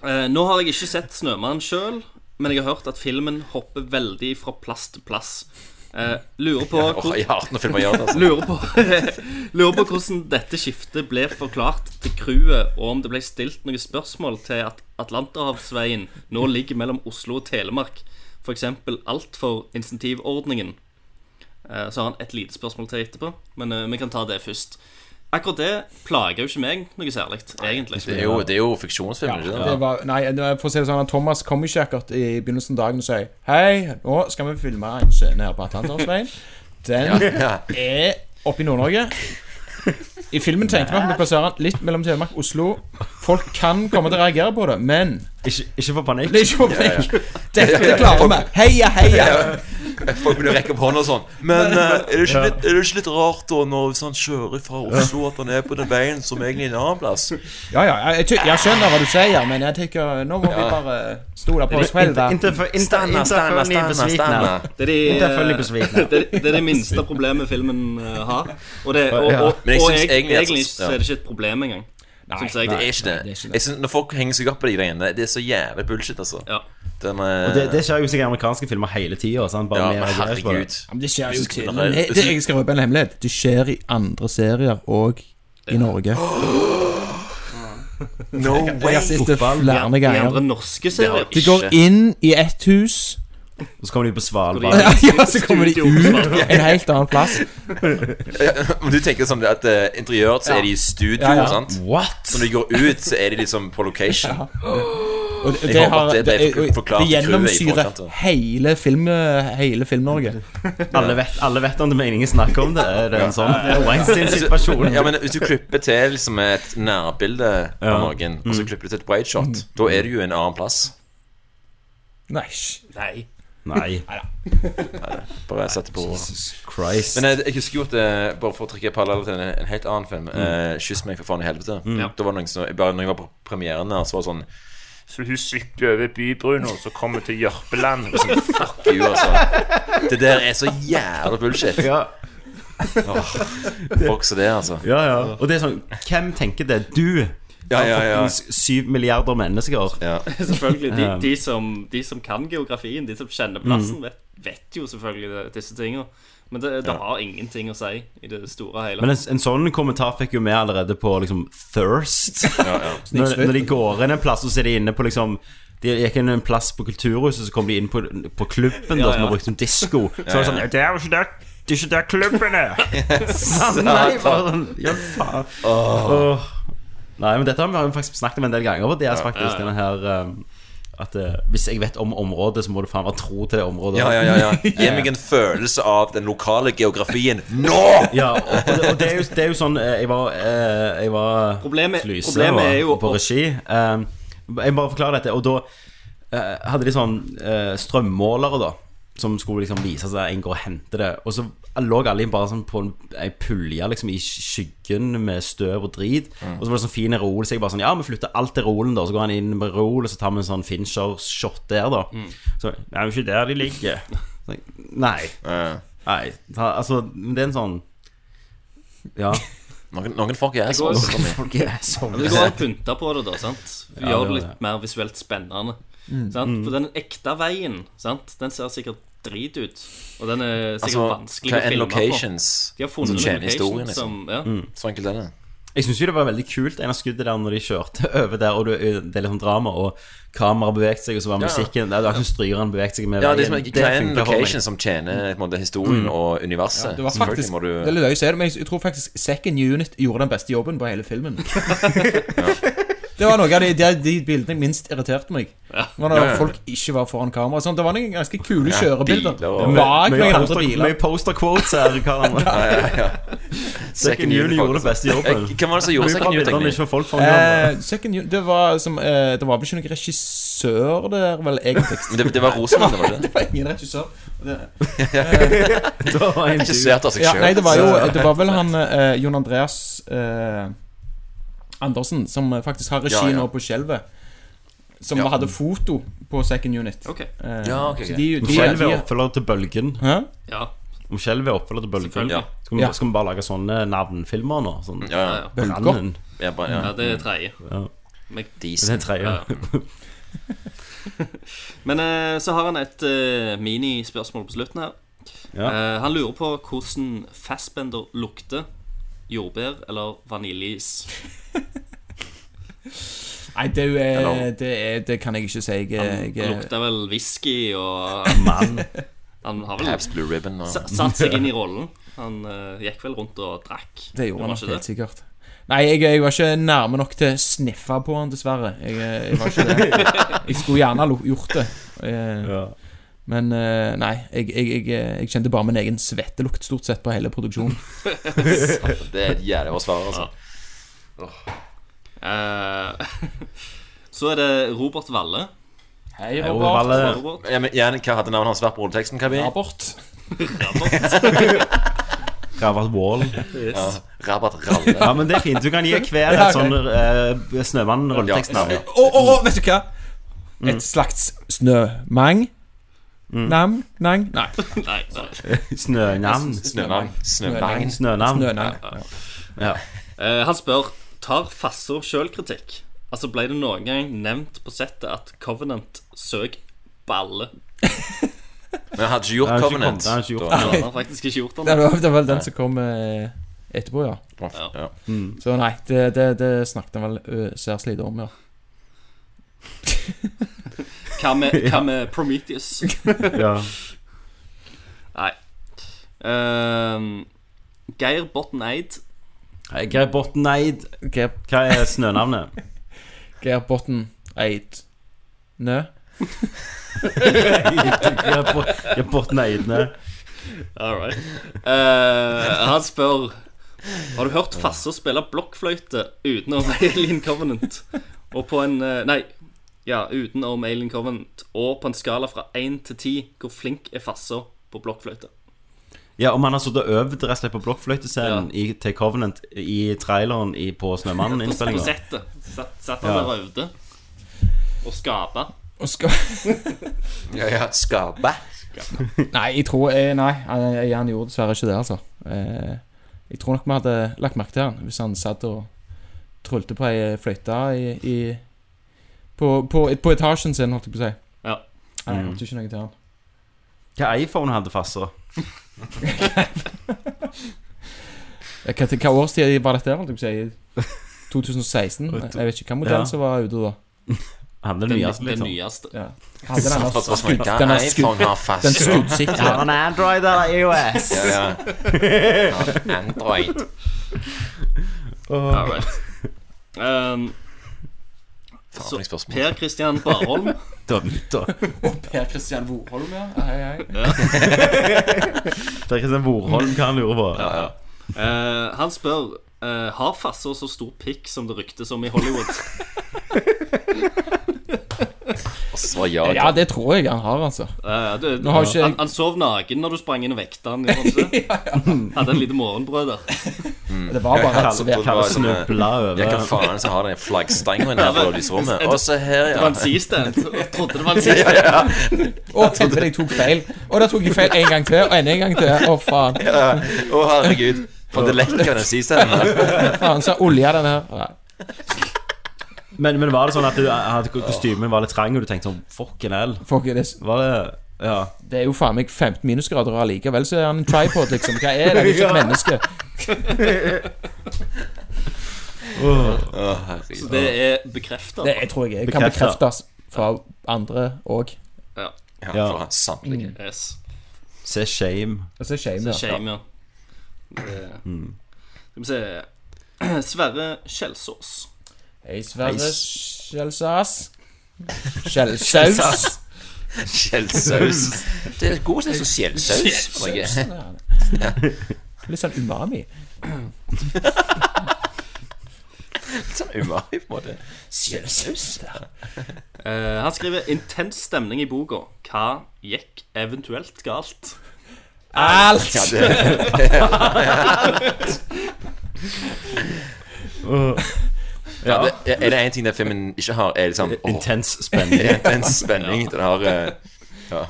Eh, Nå har jeg ikke sett Snømannen sjøl, men jeg har hørt at filmen hopper veldig fra plass til plass. Eh, lurer på hvor- filmer gjør det. Altså. Lurer på, lurer på hvordan dette skiftet ble forklart til crewet, og om det ble stilt noen spørsmål til at Atlanterhavsveien nå ligger mellom Oslo og Telemark. F.eks. alt for insentivordningen. Eh, Så har han et lite spørsmål til etterpå, men eh, vi kan ta det først. Akkurat det plager jo ikke meg noe særlig, egentlig. Det er jo, det er jo fiksjonsfilm, ja, Det var, nei, for å si det sånn Thomas kom ikke akkurat i begynnelsen av dagen og sier Hei, nå skal vi filme en scene her på Atlanterhavsveien. Den Ja. er oppe i Nord-Norge. I filmen tenkte vi at vi plasserer den litt mellom Telemark og Oslo. Folk kan komme til å reagere på det, men Ikke, ikke få panikk. det er ikke poeng. Dette klarer vi. Heia, heia. Folk begynner å rekke opp hånda og sånn. Men eh, er, det ikke litt, er det ikke litt rart da når hvis han kjører fra Oslo, at han er på den veien som egentlig er en annen plass? Ja, ja, jeg, ty- jeg skjønner hva du sier, men jeg tenker nå må vi bare stole på oss selv. da. Inte för, inte, Stanna, stanna. Det er, de, Inte för ni det, det er det minste problemet filmen eh, har. Og, det, og, og, Men jeg og synes jeg, egentlig at- egentlig så er det ikke et problem engang. Synes jeg. Det er ikke det. det er ikke det. Jeg synes, når folk henger seg opp på de greiene, det er så jævlig bullshit, altså. Ja. Den, Og det, det skjer jo sikkert i amerikanske filmer hele tida. ja, men herregud. Ja, men det skjer jo til men det, det, Jeg skal røpe en hemmelighet. Det skjer i andre serier og i Norge. No Jeg way! har sett det flere I andre ganger. norske serier. De går inn i ett hus, Og så kommer de på Svalbard. Ja. ja, så kommer de ut en helt annen plass. Ja, men du tenker sånn at uh, interiøret så er de i studio, Ja, ja. sant? What? Så når de går ut, så er de liksom på location. Og det, det, har, det det, det, gjennomsyrer hele film Hele Film-Norge. Alle vet, alle vet om det er meningen å snakke om det. Er det en sånn Weinstein-situasjon? Ja, men Hvis du klipper til liksom et nærbilde av noen, og så klipper du til et bright shot, da er du jo en annen plass. Nei. Nei. Nei. Bare sette på Christ. Men jeg, jeg husker jo at det, Bare for å trekke parallell til en, en helt annen film eh, 'Kyss meg, for faen i helvete'. Mm. Da var det noen som Bare når jeg var på premieren der, så var det sånn Så hun sykler over bybrua, så kommer til Jørpeland. Og Sånn, fuck you, altså. Det der er så jævla bullshit. Ja. Oh, folk som det, altså. Ja, ja. Og det er sånn Hvem tenker det? Du! Ja, ja, ja. Syv milliarder mennesker. ja. Selvfølgelig. De, de, som, de som kan geografien, de som kjenner plassen, vet, vet jo selvfølgelig disse tingene. Men det, det har ingenting å si i det store og hele. Men en, en sånn kommentar fikk jo vi allerede på liksom Thirst. når, når de går inn en plass, og så er de inne på liksom De gikk inn en plass på Kulturhuset, så kom de inn på, på klubben Ja, da, som har brukt som disko. Så var det sånn Det er jo ikke der, det er ikke der klubben er! Nei, bare sånn Ja, faen. Nei, men dette har vi faktisk snakket om en del ganger Det er faktisk. ja, ja. Denne her um, At eh, hvis jeg vet om området, så må du faen være tro til det området. Ja, ja, ja, ja. Gi meg en følelse av den lokale geografien nå! Ja, og, og, det, og det, er jo, det er jo sånn eh, Jeg var, eh, jeg var Problemet- Lyse problemet er jo- på regi. Jeg bare forklare dette. Og da hadde de sånn strømmålere, da. Som skulle liksom vise seg en går og henter det. Og så lå alle bare sånn på en, ei pulje liksom i skyggen med støv og drit. Og så var det sånn fin reol, Så jeg bare sånn Ja, vi flytter alt til Rolen, da. Så går han inn med Rol, og så tar vi en sånn Fincher-shot der, da. Så Det er jo ikke der de ligger. Så, nei. Uh. Nei. ta- Altså, det er en sånn Ja. Noen, noen folk er sånn. Det går an å pynte på det, da. sant? Ja, Gjør det det litt mer visuelt spennende. Sant? For den ekte veien, sant? den ser sikkert drit ut. Og den er sikkert Altså, vanskelig å er filme locations på. De har funnet som en location historien, liksom? som, ja. Så enkelt er det. Jeg syns det var veldig kult en av skuddet der når de kjørte over der, og det er litt sånn drama, og kameraet beveget seg, og så var Ja. musikken Det var ikke strygeren beveget seg med Ja, det er er en location som tjener på måte, historien og universet? Det var faktisk du Det er litt løye å det, men jeg, tror faktisk Second Unit gjorde den beste jobben på hele filmen. Det var noe av de, de, de bildene minst irriterte meg. Når det Ja, ja. folk ikke var foran kamera. Sånn, det var noen ganske kule kjørebilder. Bak Mye noen andre poster- biler. Mye her, ja, ja, ja. Second Unit gjorde det beste jobben. Eh, Hvem var det som gjorde Second kamera. Eh, second Unit Det var som eh, Det var vel ikke noen regissør der, vel, egentlig. Det, det var Rosenborg, det var det? Det var ingen regissør. Det, Det var en. Regissert av seg ja, sjøl. nei, det var jo Det var vel han eh, Jon Andreas eh, Andersen som faktisk har regi Ja, ja. nå på Skjelvet. Som Ja. hadde foto på Second Unit. Ok. Eh, Ja, ok, så de, de, Skjelv er oppfølger til Bølgen. Hæ? ja. Om Skjelv er oppfølger til Bølgen. Ja. Skal, vi, Ja. skal vi bare lage sånne navnfilmer nå? Sånn Ja, ja. Bølger. Brannen. Ja, bare, ja, ja. det er tredje. Ja. Men, Det er tredje. Ja. Men uh, så har han et uh, minispørsmål på slutten her. Ja. Eh, han lurer på hvordan Fassbender lukter. Jordbær eller vaniljeis? Nei, det, er eh, Eller- det, er, det kan jeg ikke si. Jeg, Han, jeg, han lukter vel whisky og Mann. Han har vel Blue Ribbon og satt seg inn i rollen. Han uh, gikk vel rundt og drakk. det gjorde han nok helt sikkert. Nei, jeg, jeg var ikke nærme nok til å sniffe på han, dessverre. Jeg, jeg var ikke det. Jeg skulle gjerne ha gjort det. Jeg, Ja. Men eh, nei, jeg, jeg, jeg, jeg kjente bare min egen svettelukt stort sett på hele produksjonen. Det er et jævlig bra svar, altså. Eh, så er det Robert Valle. Hei, Robert. Valle. Robert. Ja, men igjen, hva hadde navnet hans vært på rulleteksten? Robert. Abort. Wall. Wall. Ja, Rabat Ralle. Ja, men det er fint. Du kan gi hver et sånn uh, Snømann-rulletekstnavn. Ja. Å, oh, oh, vet du hva? Et slags snømang? Nam? Nang? Nei. Nei, nei. Snønavn. Snønavn. Snønang. Ja. Eh, han spør Tar Fasso sjølkritikk. Altså Ble det noen gang nevnt på settet at Covenant søk balle? Men han hadde ikke gjort Covenant. Han har faktisk ikke gjort Det det. var, det var vel den som kom eh, etterpå, ja. Ja. Så nei, det, det, det snakket han vel ø, særs lite om, ja. Hva med, hva med Prometheus? Ja. Nei. Ehm, Geir Botten Eid. Hei, Geir Botten Eid. Hva er snønavnet? Geir Botten Eid Nø? Geir Botten Eidne. All right. Uh, han spør Har du hørt Fasse spille blokkfløyte Uten utenom Lean Covenant? Og på en eh, Nei, Ja, uten om Alien Covenant. Og på en skala fra 1 til 10, hvor flink er Fasser på blokkfløyte? Ja, om han har sittet og øvd rett og slett på blokkfløytescenen ja. til Covenant i traileren i, på Snømannen-innspillinga. Satt, satt han Ja. der og øvde. Og skapa. Og skal Ja, ja, skape. Nei, jeg tror eh, Nei, han, han gjorde dessverre ikke det, altså. Eh, jeg tror nok vi hadde lagt merke til han hvis han satt og Trulte på ei fløyte i, i på, på, på etasjen sin, holdt jeg på å si. Ja. Nei, jeg hørte ikke noe til han. Hva iPhone hadde farsa? Hva, hva årstid var dette, holdt jeg på å si? 2016? Jeg vet ikke hva modell Ja. som var ute da. Han er Den, nyeste, den liksom. nyeste. Ja. Han Hva som skudd, denne iPhone skudd, har fast den skuddsikre. Har han Android eller iOS? Ja, ja. ja. Android. All right. Um, For. Per Kristian Barholm Og. Per Kristian Vorholm, ja. Hei, hei. Per Kristian Vorholm hva han lurer på. eh, Han spør eh, Har Fasser så stor pikk som det ryktes om i Hollywood. Så ja, Ja, det tror jeg han har, altså. Ja, ja, du, Nå har ikke han, han sov naken når du sprang inn og vekta han. Hadde et lite morgenbrød der. Det var bare sånn, eh, snubla over. Ja, hva faen så har den flaggstanga der på lysrommet? Og så her, Det var en jeg Trodde det var en C-stand. Å, tenkte jeg tok feil. Og da tok jeg feil en gang til, og enda en gang til. Å, faen. ja. Å, herregud. For det lekker den C-standen her. faen så olja den her. Nei. Men, men var det sånn at du, at kostymen var litt trang, og du tenkte sånn Fucking hell. Fuck, det, Var det Ja. det er jo faen meg 15 minusgrader, og allikevel så er han en tripod, liksom. Hva er det? Det er ikke et menneske. Å, Så det er bekrefta. Det jeg tror jeg kan bekreftes fra andre òg. Ja. Ja, Ja. samtlige. Mm. Yes. Se Shame. Se shame, Så ja. shame, ja. Det, Skal vi se Sverre Kjelsås. Hei, Sverre Skjelsas. Skjelsaus. Skjellsaus. Det er god sånn som skjellsaus. jeg. Litt sånn umami. Litt sånn umami, på en måte. Skjellsaus. Uh, han skriver 'intens stemning i boka'. Hva gikk eventuelt galt? Alt! Alt! Ja, ja, det, er det en ting den filmen ikke har, er liksom oh, Intens spenning. intens spenning. Den har eh, ja,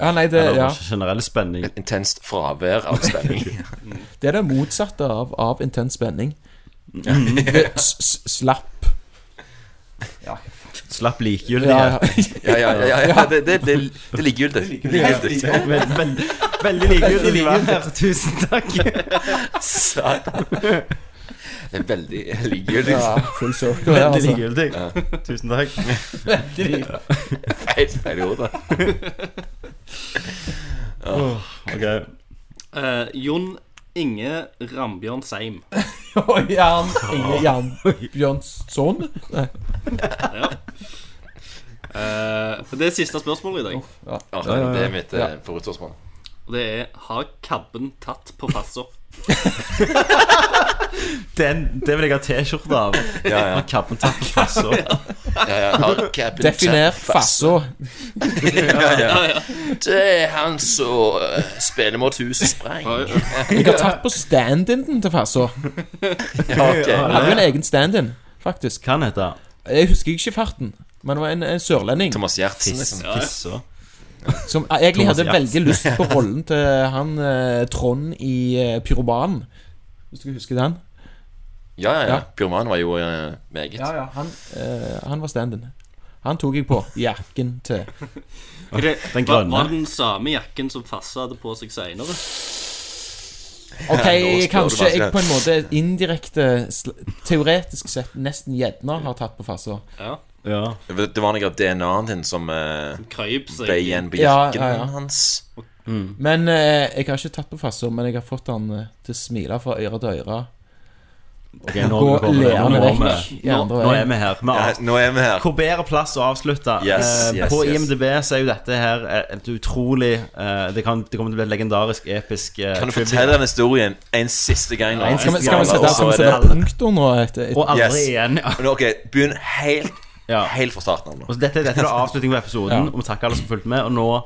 Ja, nei, det, Eller ja. generell spenning. et intenst fravær av spenning. det er det motsatte av, av intens spenning. Det- s- s- Slapp. Slapp likegyldighet. Ja, Ja, ja, ja, ja, ja det, det, det, det er likegyldig. Likegyldig. Veld, veld, veldig likegyldig. Tusen takk. Satan. Det er veldig likegyldig. ja, full circle Veldig altså. likegyldig. Tusen takk. Feil, feil ord, da. Ok. Uh, Jon Inge Rambjørn Seim. Jan Inge Jan Bjørnsson. Nei. Ja. Eh, det er siste spørsmålet i dag. Ja, det er mitt Ja. eh. Og det er Har kabben tatt på fassa? Den, det vil jeg ha T-skjorte av. Ja, ja. Kappen tatt på fassa. Ja, ja. Har Captain Definer Jack fast- fassa. Ja, ja. Det er han som uh, spiller mot huset spreng. Jeg har tatt på stand-in-en til fassa. Ja, ok. Han hadde jo en egen stand-in, faktisk. Hva han heter Jeg husker ikke farten, men det var en, en sørlending Thomas Giertsen, liksom. Fissa. Som egentlig hadde veldig lyst på rollen til han eh, Trond i eh, Pyrobanen. Hvis du husker den? Ja, ja, ja. Ja. Pyroman var jo uh, meget. ja. Han, eh, han var stand-in. Han tok jeg på jakken til. Den grønne. var var den samme jakken som Fasse hadde på seg seinere? Ok, jeg kanskje jeg på en måte indirekte, teoretisk sett, nesten gjerne har tatt på farsa. Ja. Ja. Det det var noe av DNA-en din som uh, Krøyp seg. ble igjen på Ja, jakken ja, ja. hans. Men eh, jeg har ikke tatt på farsa, men jeg har fått han eh, til å smile fra øre til øre. Ok, nå, Gå nå, leende nå, er vekk vi- nå, nå er vi her. Vi Ja, nå er vi her. Hvor bedre plass å avslutte? Yes, Eh, yes, på yes. IMDb så er jo dette her et utrolig eh, det, kan, det kommer til å bli et legendarisk, episk eh, Kan du trivia. fortelle den historien en siste gang? nå? En siste skal vi gang, sette, punktum nå? Etter, Og aldri Yes. igjen. Ja. Ok, begynn helt Ja. Helt fra starten av. nå. Dette, dette er avslutningen på episoden, Ja. og vi takker alle som fulgte med. Og nå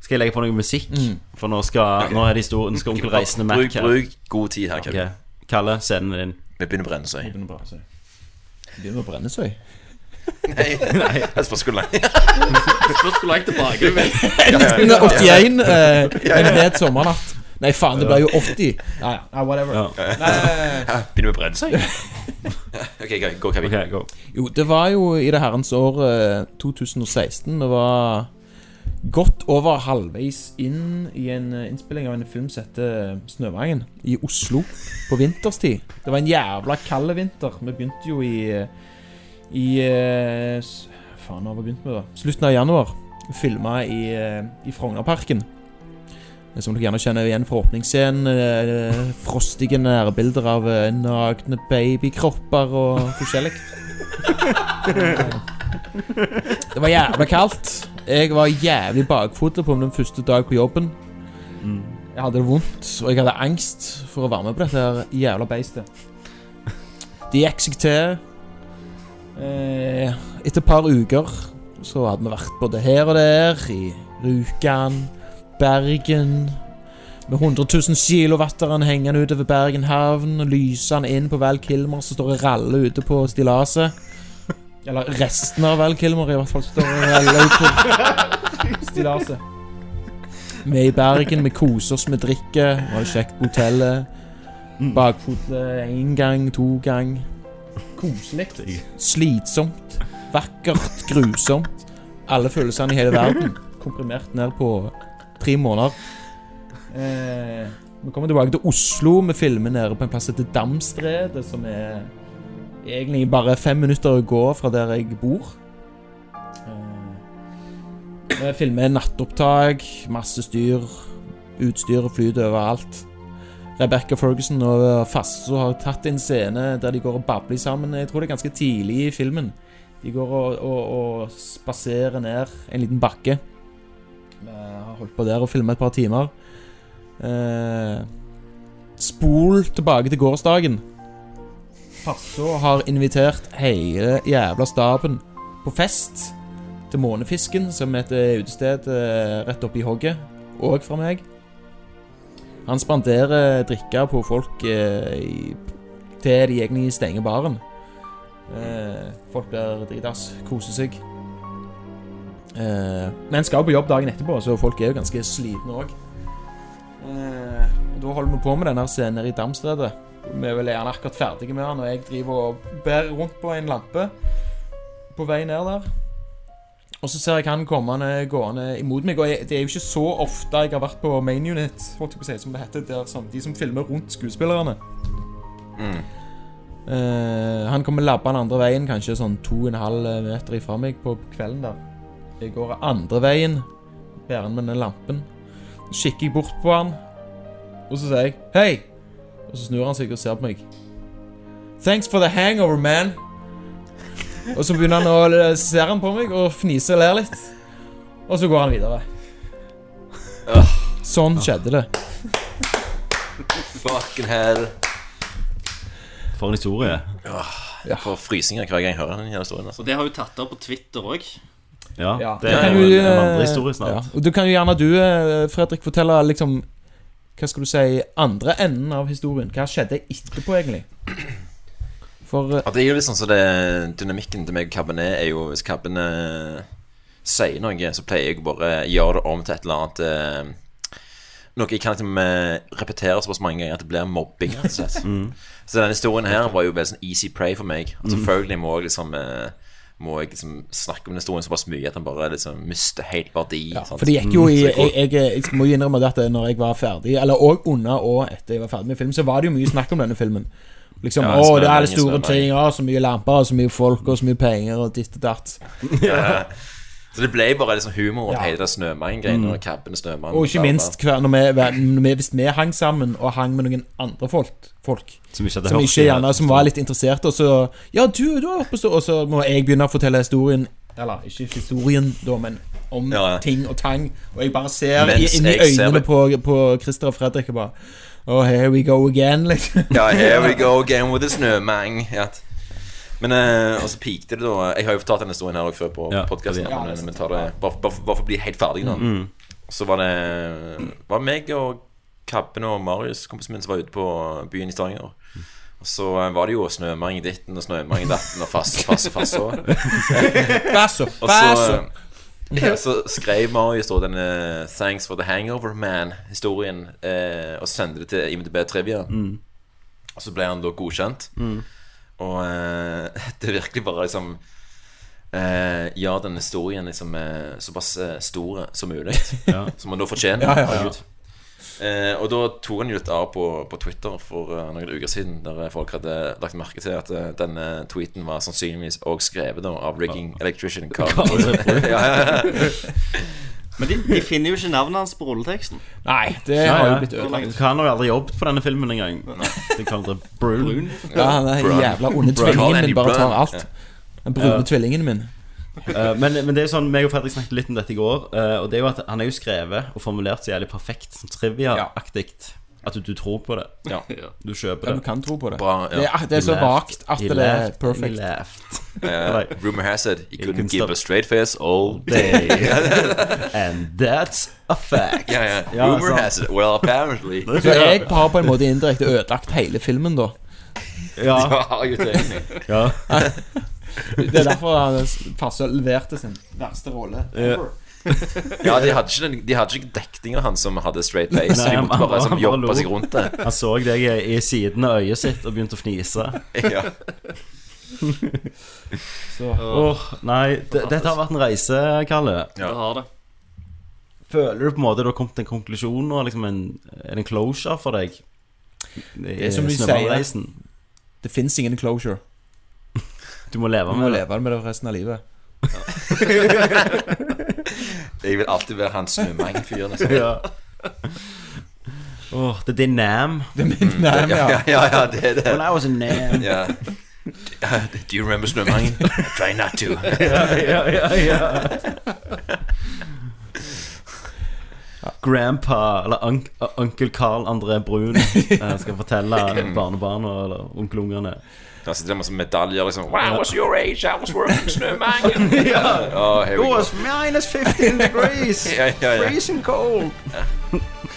skal jeg legge på noe musikk, Mm. for nå skal, nå er det historien, skal onkel Reisende Mac Bruk, her. bruk god tid her, Kalle. Kalle, scenen din. Vi begynner å brenne seg. Begynner bare å si. Begynner å brenne seg. Nei, jeg spørs hvor langt. Spørs hvor langt tilbake du vil. 81, eh, en het sommernatt. Nei, faen, det ble jo 80. Ja, ja, ja, whatever. Ja. Nei, Begynner vi å brenne seg? OK, gå, gå Kevin. Ok, go. jo, det var jo i det herrens år eh, 2016. Det var godt over halvveis inn i en eh, innspilling av en film som heter Snøvangen, i Oslo, på vinterstid. Det var en jævla kald vinter. Vi begynte jo i eh, I eh, Faen, hva var vi begynt med da? Slutten av januar. Filma i, eh, i Frognerparken. Som dere gjerne kjenner igjen fra åpningsscenen. eh, Frostige nærbilder av eh, nakne babykropper og forskjellig. Det var jævla kaldt. Jeg var jævlig bakfota på min første dag på jobben. Jeg hadde det vondt, og jeg hadde angst for å være med på dette her jævla beistet. Det gikk seg til. Eh, etter et par uker så hadde vi vært både her og der, i Rjukan, Bergen Med 100 000 kilowatteren hengende utover Bergen havn, lysende inn på Val Kilmer som står og raller ute på stillaset. Eller resten av Val Kilmer, i hvert fall, står på stillaset. Vi er i Bergen, vi koser oss, vi drikker, vi har det kjekt på hotellet. Bakfotet én gang, to gang. Koselig. Slitsomt. Vakkert. Grusomt. Alle følelsene i hele verden komprimert ned på tre måneder. Eh, vi kommer tilbake til Oslo. Vi filmer nede på en plass etter Damstredet, som er egentlig bare fem minutter å gå fra der jeg bor. Eh, vi filmer nattopptak, masse styr. Utstyret flyter overalt. Rebecca Ferguson og Fasso har tatt en scene der de går og babler sammen. Jeg tror det er ganske tidlig i filmen. De går og, og, og spaserer ned en liten bakke. Vi har holdt på der og filmet et par timer. Eh, spol tilbake til gårsdagen. Fasso har invitert hele jævla staben på fest til Månefisken, som er et eh, utested eh, rett oppi hogget. Og fra meg. Han spanderer drikke på folk eh, til de egentlig stenger baren. Eh, folk blir dritass, koser seg. Eh, men skal på jobb dagen etterpå, så folk er jo ganske slitne òg. Eh, da holder vi på med denne scenen i Damstredet. Vi er vel gjerne akkurat ferdige med den, og jeg driver og bærer rundt på en lampe på vei ned der. Og så ser jeg han kommende gående imot meg. Og jeg, det er jo ikke så ofte jeg har vært på main unit, holdt jeg på å si, som det heter. Der som, de som filmer rundt skuespillerne. Eh, han kommer labbende andre veien, kanskje sånn to og en halv meter ifra meg på kvelden der. Jeg går andre veien, bærer med den lampen. Så kikker jeg bort på han, og så sier jeg 'hei'. Og så snur han seg og ser på meg. 'Thanks for the hangover, man'. Og så begynner han å ser han på meg og fniser og ler litt. Og så går han videre. Sånn skjedde det. Fucking hell. For en historie. Jeg får frysninger hver gang jeg hører den historien. Altså. Og det har jo tatt opp på Twitter òg. Ja, det er jo en, en eh, andre historie snart. Ja. Og du kan jo gjerne du, eh, Fredrik, fortelle liksom Hva skal du si andre enden av historien. Hva skjedde etterpå, egentlig? For eh, Ja, det er jo litt sånn så det Dynamikken til meg og Cabernet er jo Hvis Cabernet sier noe, så pleier jeg bare å gjøre det om til et eller annet eh, Noe jeg kan liksom eh, repetere såpass mange ganger at det blir mobbing. Altså. mm. Så denne historien her var jo veldig sånn easy pray for meg. Og selvfølgelig må jeg liksom eh, Må jeg liksom snakke om den historien såpass mye at den bare liksom mister helt verdi. ja? For det gikk jo i Så jeg, jeg, jeg må jo innrømme det at når jeg var ferdig, eller òg under og etter jeg var ferdig med film, så var det jo mye snakk om denne filmen. Liksom, Ja, å, det er alle store ting, å, så mye lamper, og så mye folk, og så mye penger, og ditt og datt. Så det ble bare liksom humor rundt Ja. hele det snømann-greiene. Og Cabben snømann Og ikke minst hver, når vi, når vi, hvis vi hang sammen og hang med noen andre folk, folk Som ikke hadde som ikke gjerne Som var litt interessert, og så Ja, du, du har vært på Og så må jeg begynne å fortelle historien Eller ikke historien, da, men om Ja, ja. ting og tang. Og jeg bare ser i- Mens inn i øynene på, på Christer og Fredrik og bare Oh, here we go again, liksom. Ja, here we go again with the snømang. Ja. Men eh, og så pikte det da Jeg har jo fortalt denne historien her også før på Ja, podkasten. ja, men vi tar det bare, bare, bare for å bli helt ferdig nå. Mm. Så var det var meg og Kabben og Marius, kompisen min, som var ute på byen i Stavanger. Og så eh, var det jo snømangel ditten og snømangel datten og fass, og fass og fast så. Eh, ja, så skrev Marius da denne 'Thanks for the hangover man'-historien eh, og sendte det til IMDb Trivia. Mm. Og så ble han da godkjent. Mm. Og eh, det er virkelig bare liksom eh, Gjør den historien liksom eh, såpass eh, stor som mulig. Ja. Som man da fortjener. Ja, ja, ja. Eh, og da tok han jo litt av på, på Twitter for eh, noen uker siden, der folk hadde lagt merke til at eh, denne tweeten var sannsynligvis òg skrevet da, av rigging electrician. Carl ja, ja, ja. Men de, de finner jo ikke navnet hans på rulleteksten. Nei, det Ja, har jo blitt ødelagt. Han har jo aldri jobbet på denne filmen engang. De kaller det Brun. Brun. Ja, han er Brun. jævla onde tvillingen min bare tar alt. Den brune tvillingen min. Uh, men, men det er jo sånn, meg og Fredrik snakket litt om dette i går, Uh, og det er jo at han er jo skrevet og formulert så jævlig perfekt, sånn trivia-aktig, at du, du tror på det. Ja. Du kjøper det. Ja, du kan tro på det. Bra, ja. Det, er, det er så vagt at he det er laughed, he perfect. laughed. Eh, rumor has it he couldn't can give stop- a straight face all Day. And that's a fact. Yeah, yeah. Ja, Rumor sant. has it. Well, apparently. Så jeg har på en måte indirekte ødelagt hele filmen, da. Ja. Ja, det er derfor han leverte sin verste rolle. Ja. Ja, de hadde ikke, den, de hadde ikke dekninga han som hadde straight face. så de Nei, måtte han- bare han liksom, bare jobbe lo. seg rundt det. Han så deg i siden av øyet sitt og begynte å fnise. Ja. Åh, nei, d- dette har vært en reise, Kalle. Ja. Det har det. Føler du på en måte du har kommet til en konklusjon nå? Liksom en, en closure for deg? Det er som vi sier. Det fins ingen closure. Du må leve Du må med det. leve med det resten av livet. Jeg vil alltid være han snømangfyren. Liksom. Ja. Åh, det er din nam. Det er min nam, Ja, ja, ja. ja, ja, det er det. When I was a nam. Ja. Do you remember snømangen? Try not to. ja, ja, ja, ja. Grandpa, eller onk, onkel Carl André Brun, skal fortelle barnebarna eller onkelungene Der sitter det masse medaljer liksom Wow, what's your age? I was working snømangen. Oh, here we go. minus 15 degrees! Ja, ja, ja. Freezing cold!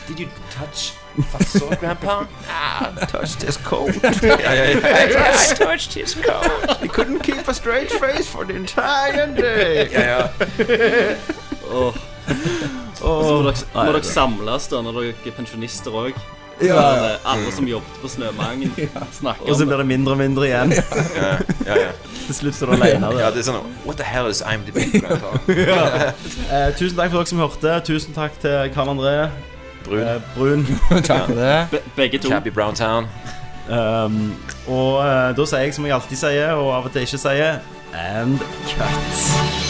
Did you touch Fatso, grandpa? I touched his coat. Ja, ja, ja. I touched his coat. He couldn't keep a straight face for the entire day. ja, ja. Åh. Og så må dere, må dere samles da når dere er pensjonister òg. Ja. Alle som jobbet på Snømangen, snakker om Og så blir det. det mindre og mindre igjen. ja, ja, ja. Til slutt står du alene Ja, det er sånn What the hell is IMDb, ja. Eh, tusen takk for dere som hørte. Tusen takk til Karl André Brun. eh, Brun. Takk for det. Be begge to. Cabby Browntown. Um, og eh, da sier jeg som jeg alltid sier, og av og til ikke sier And cut.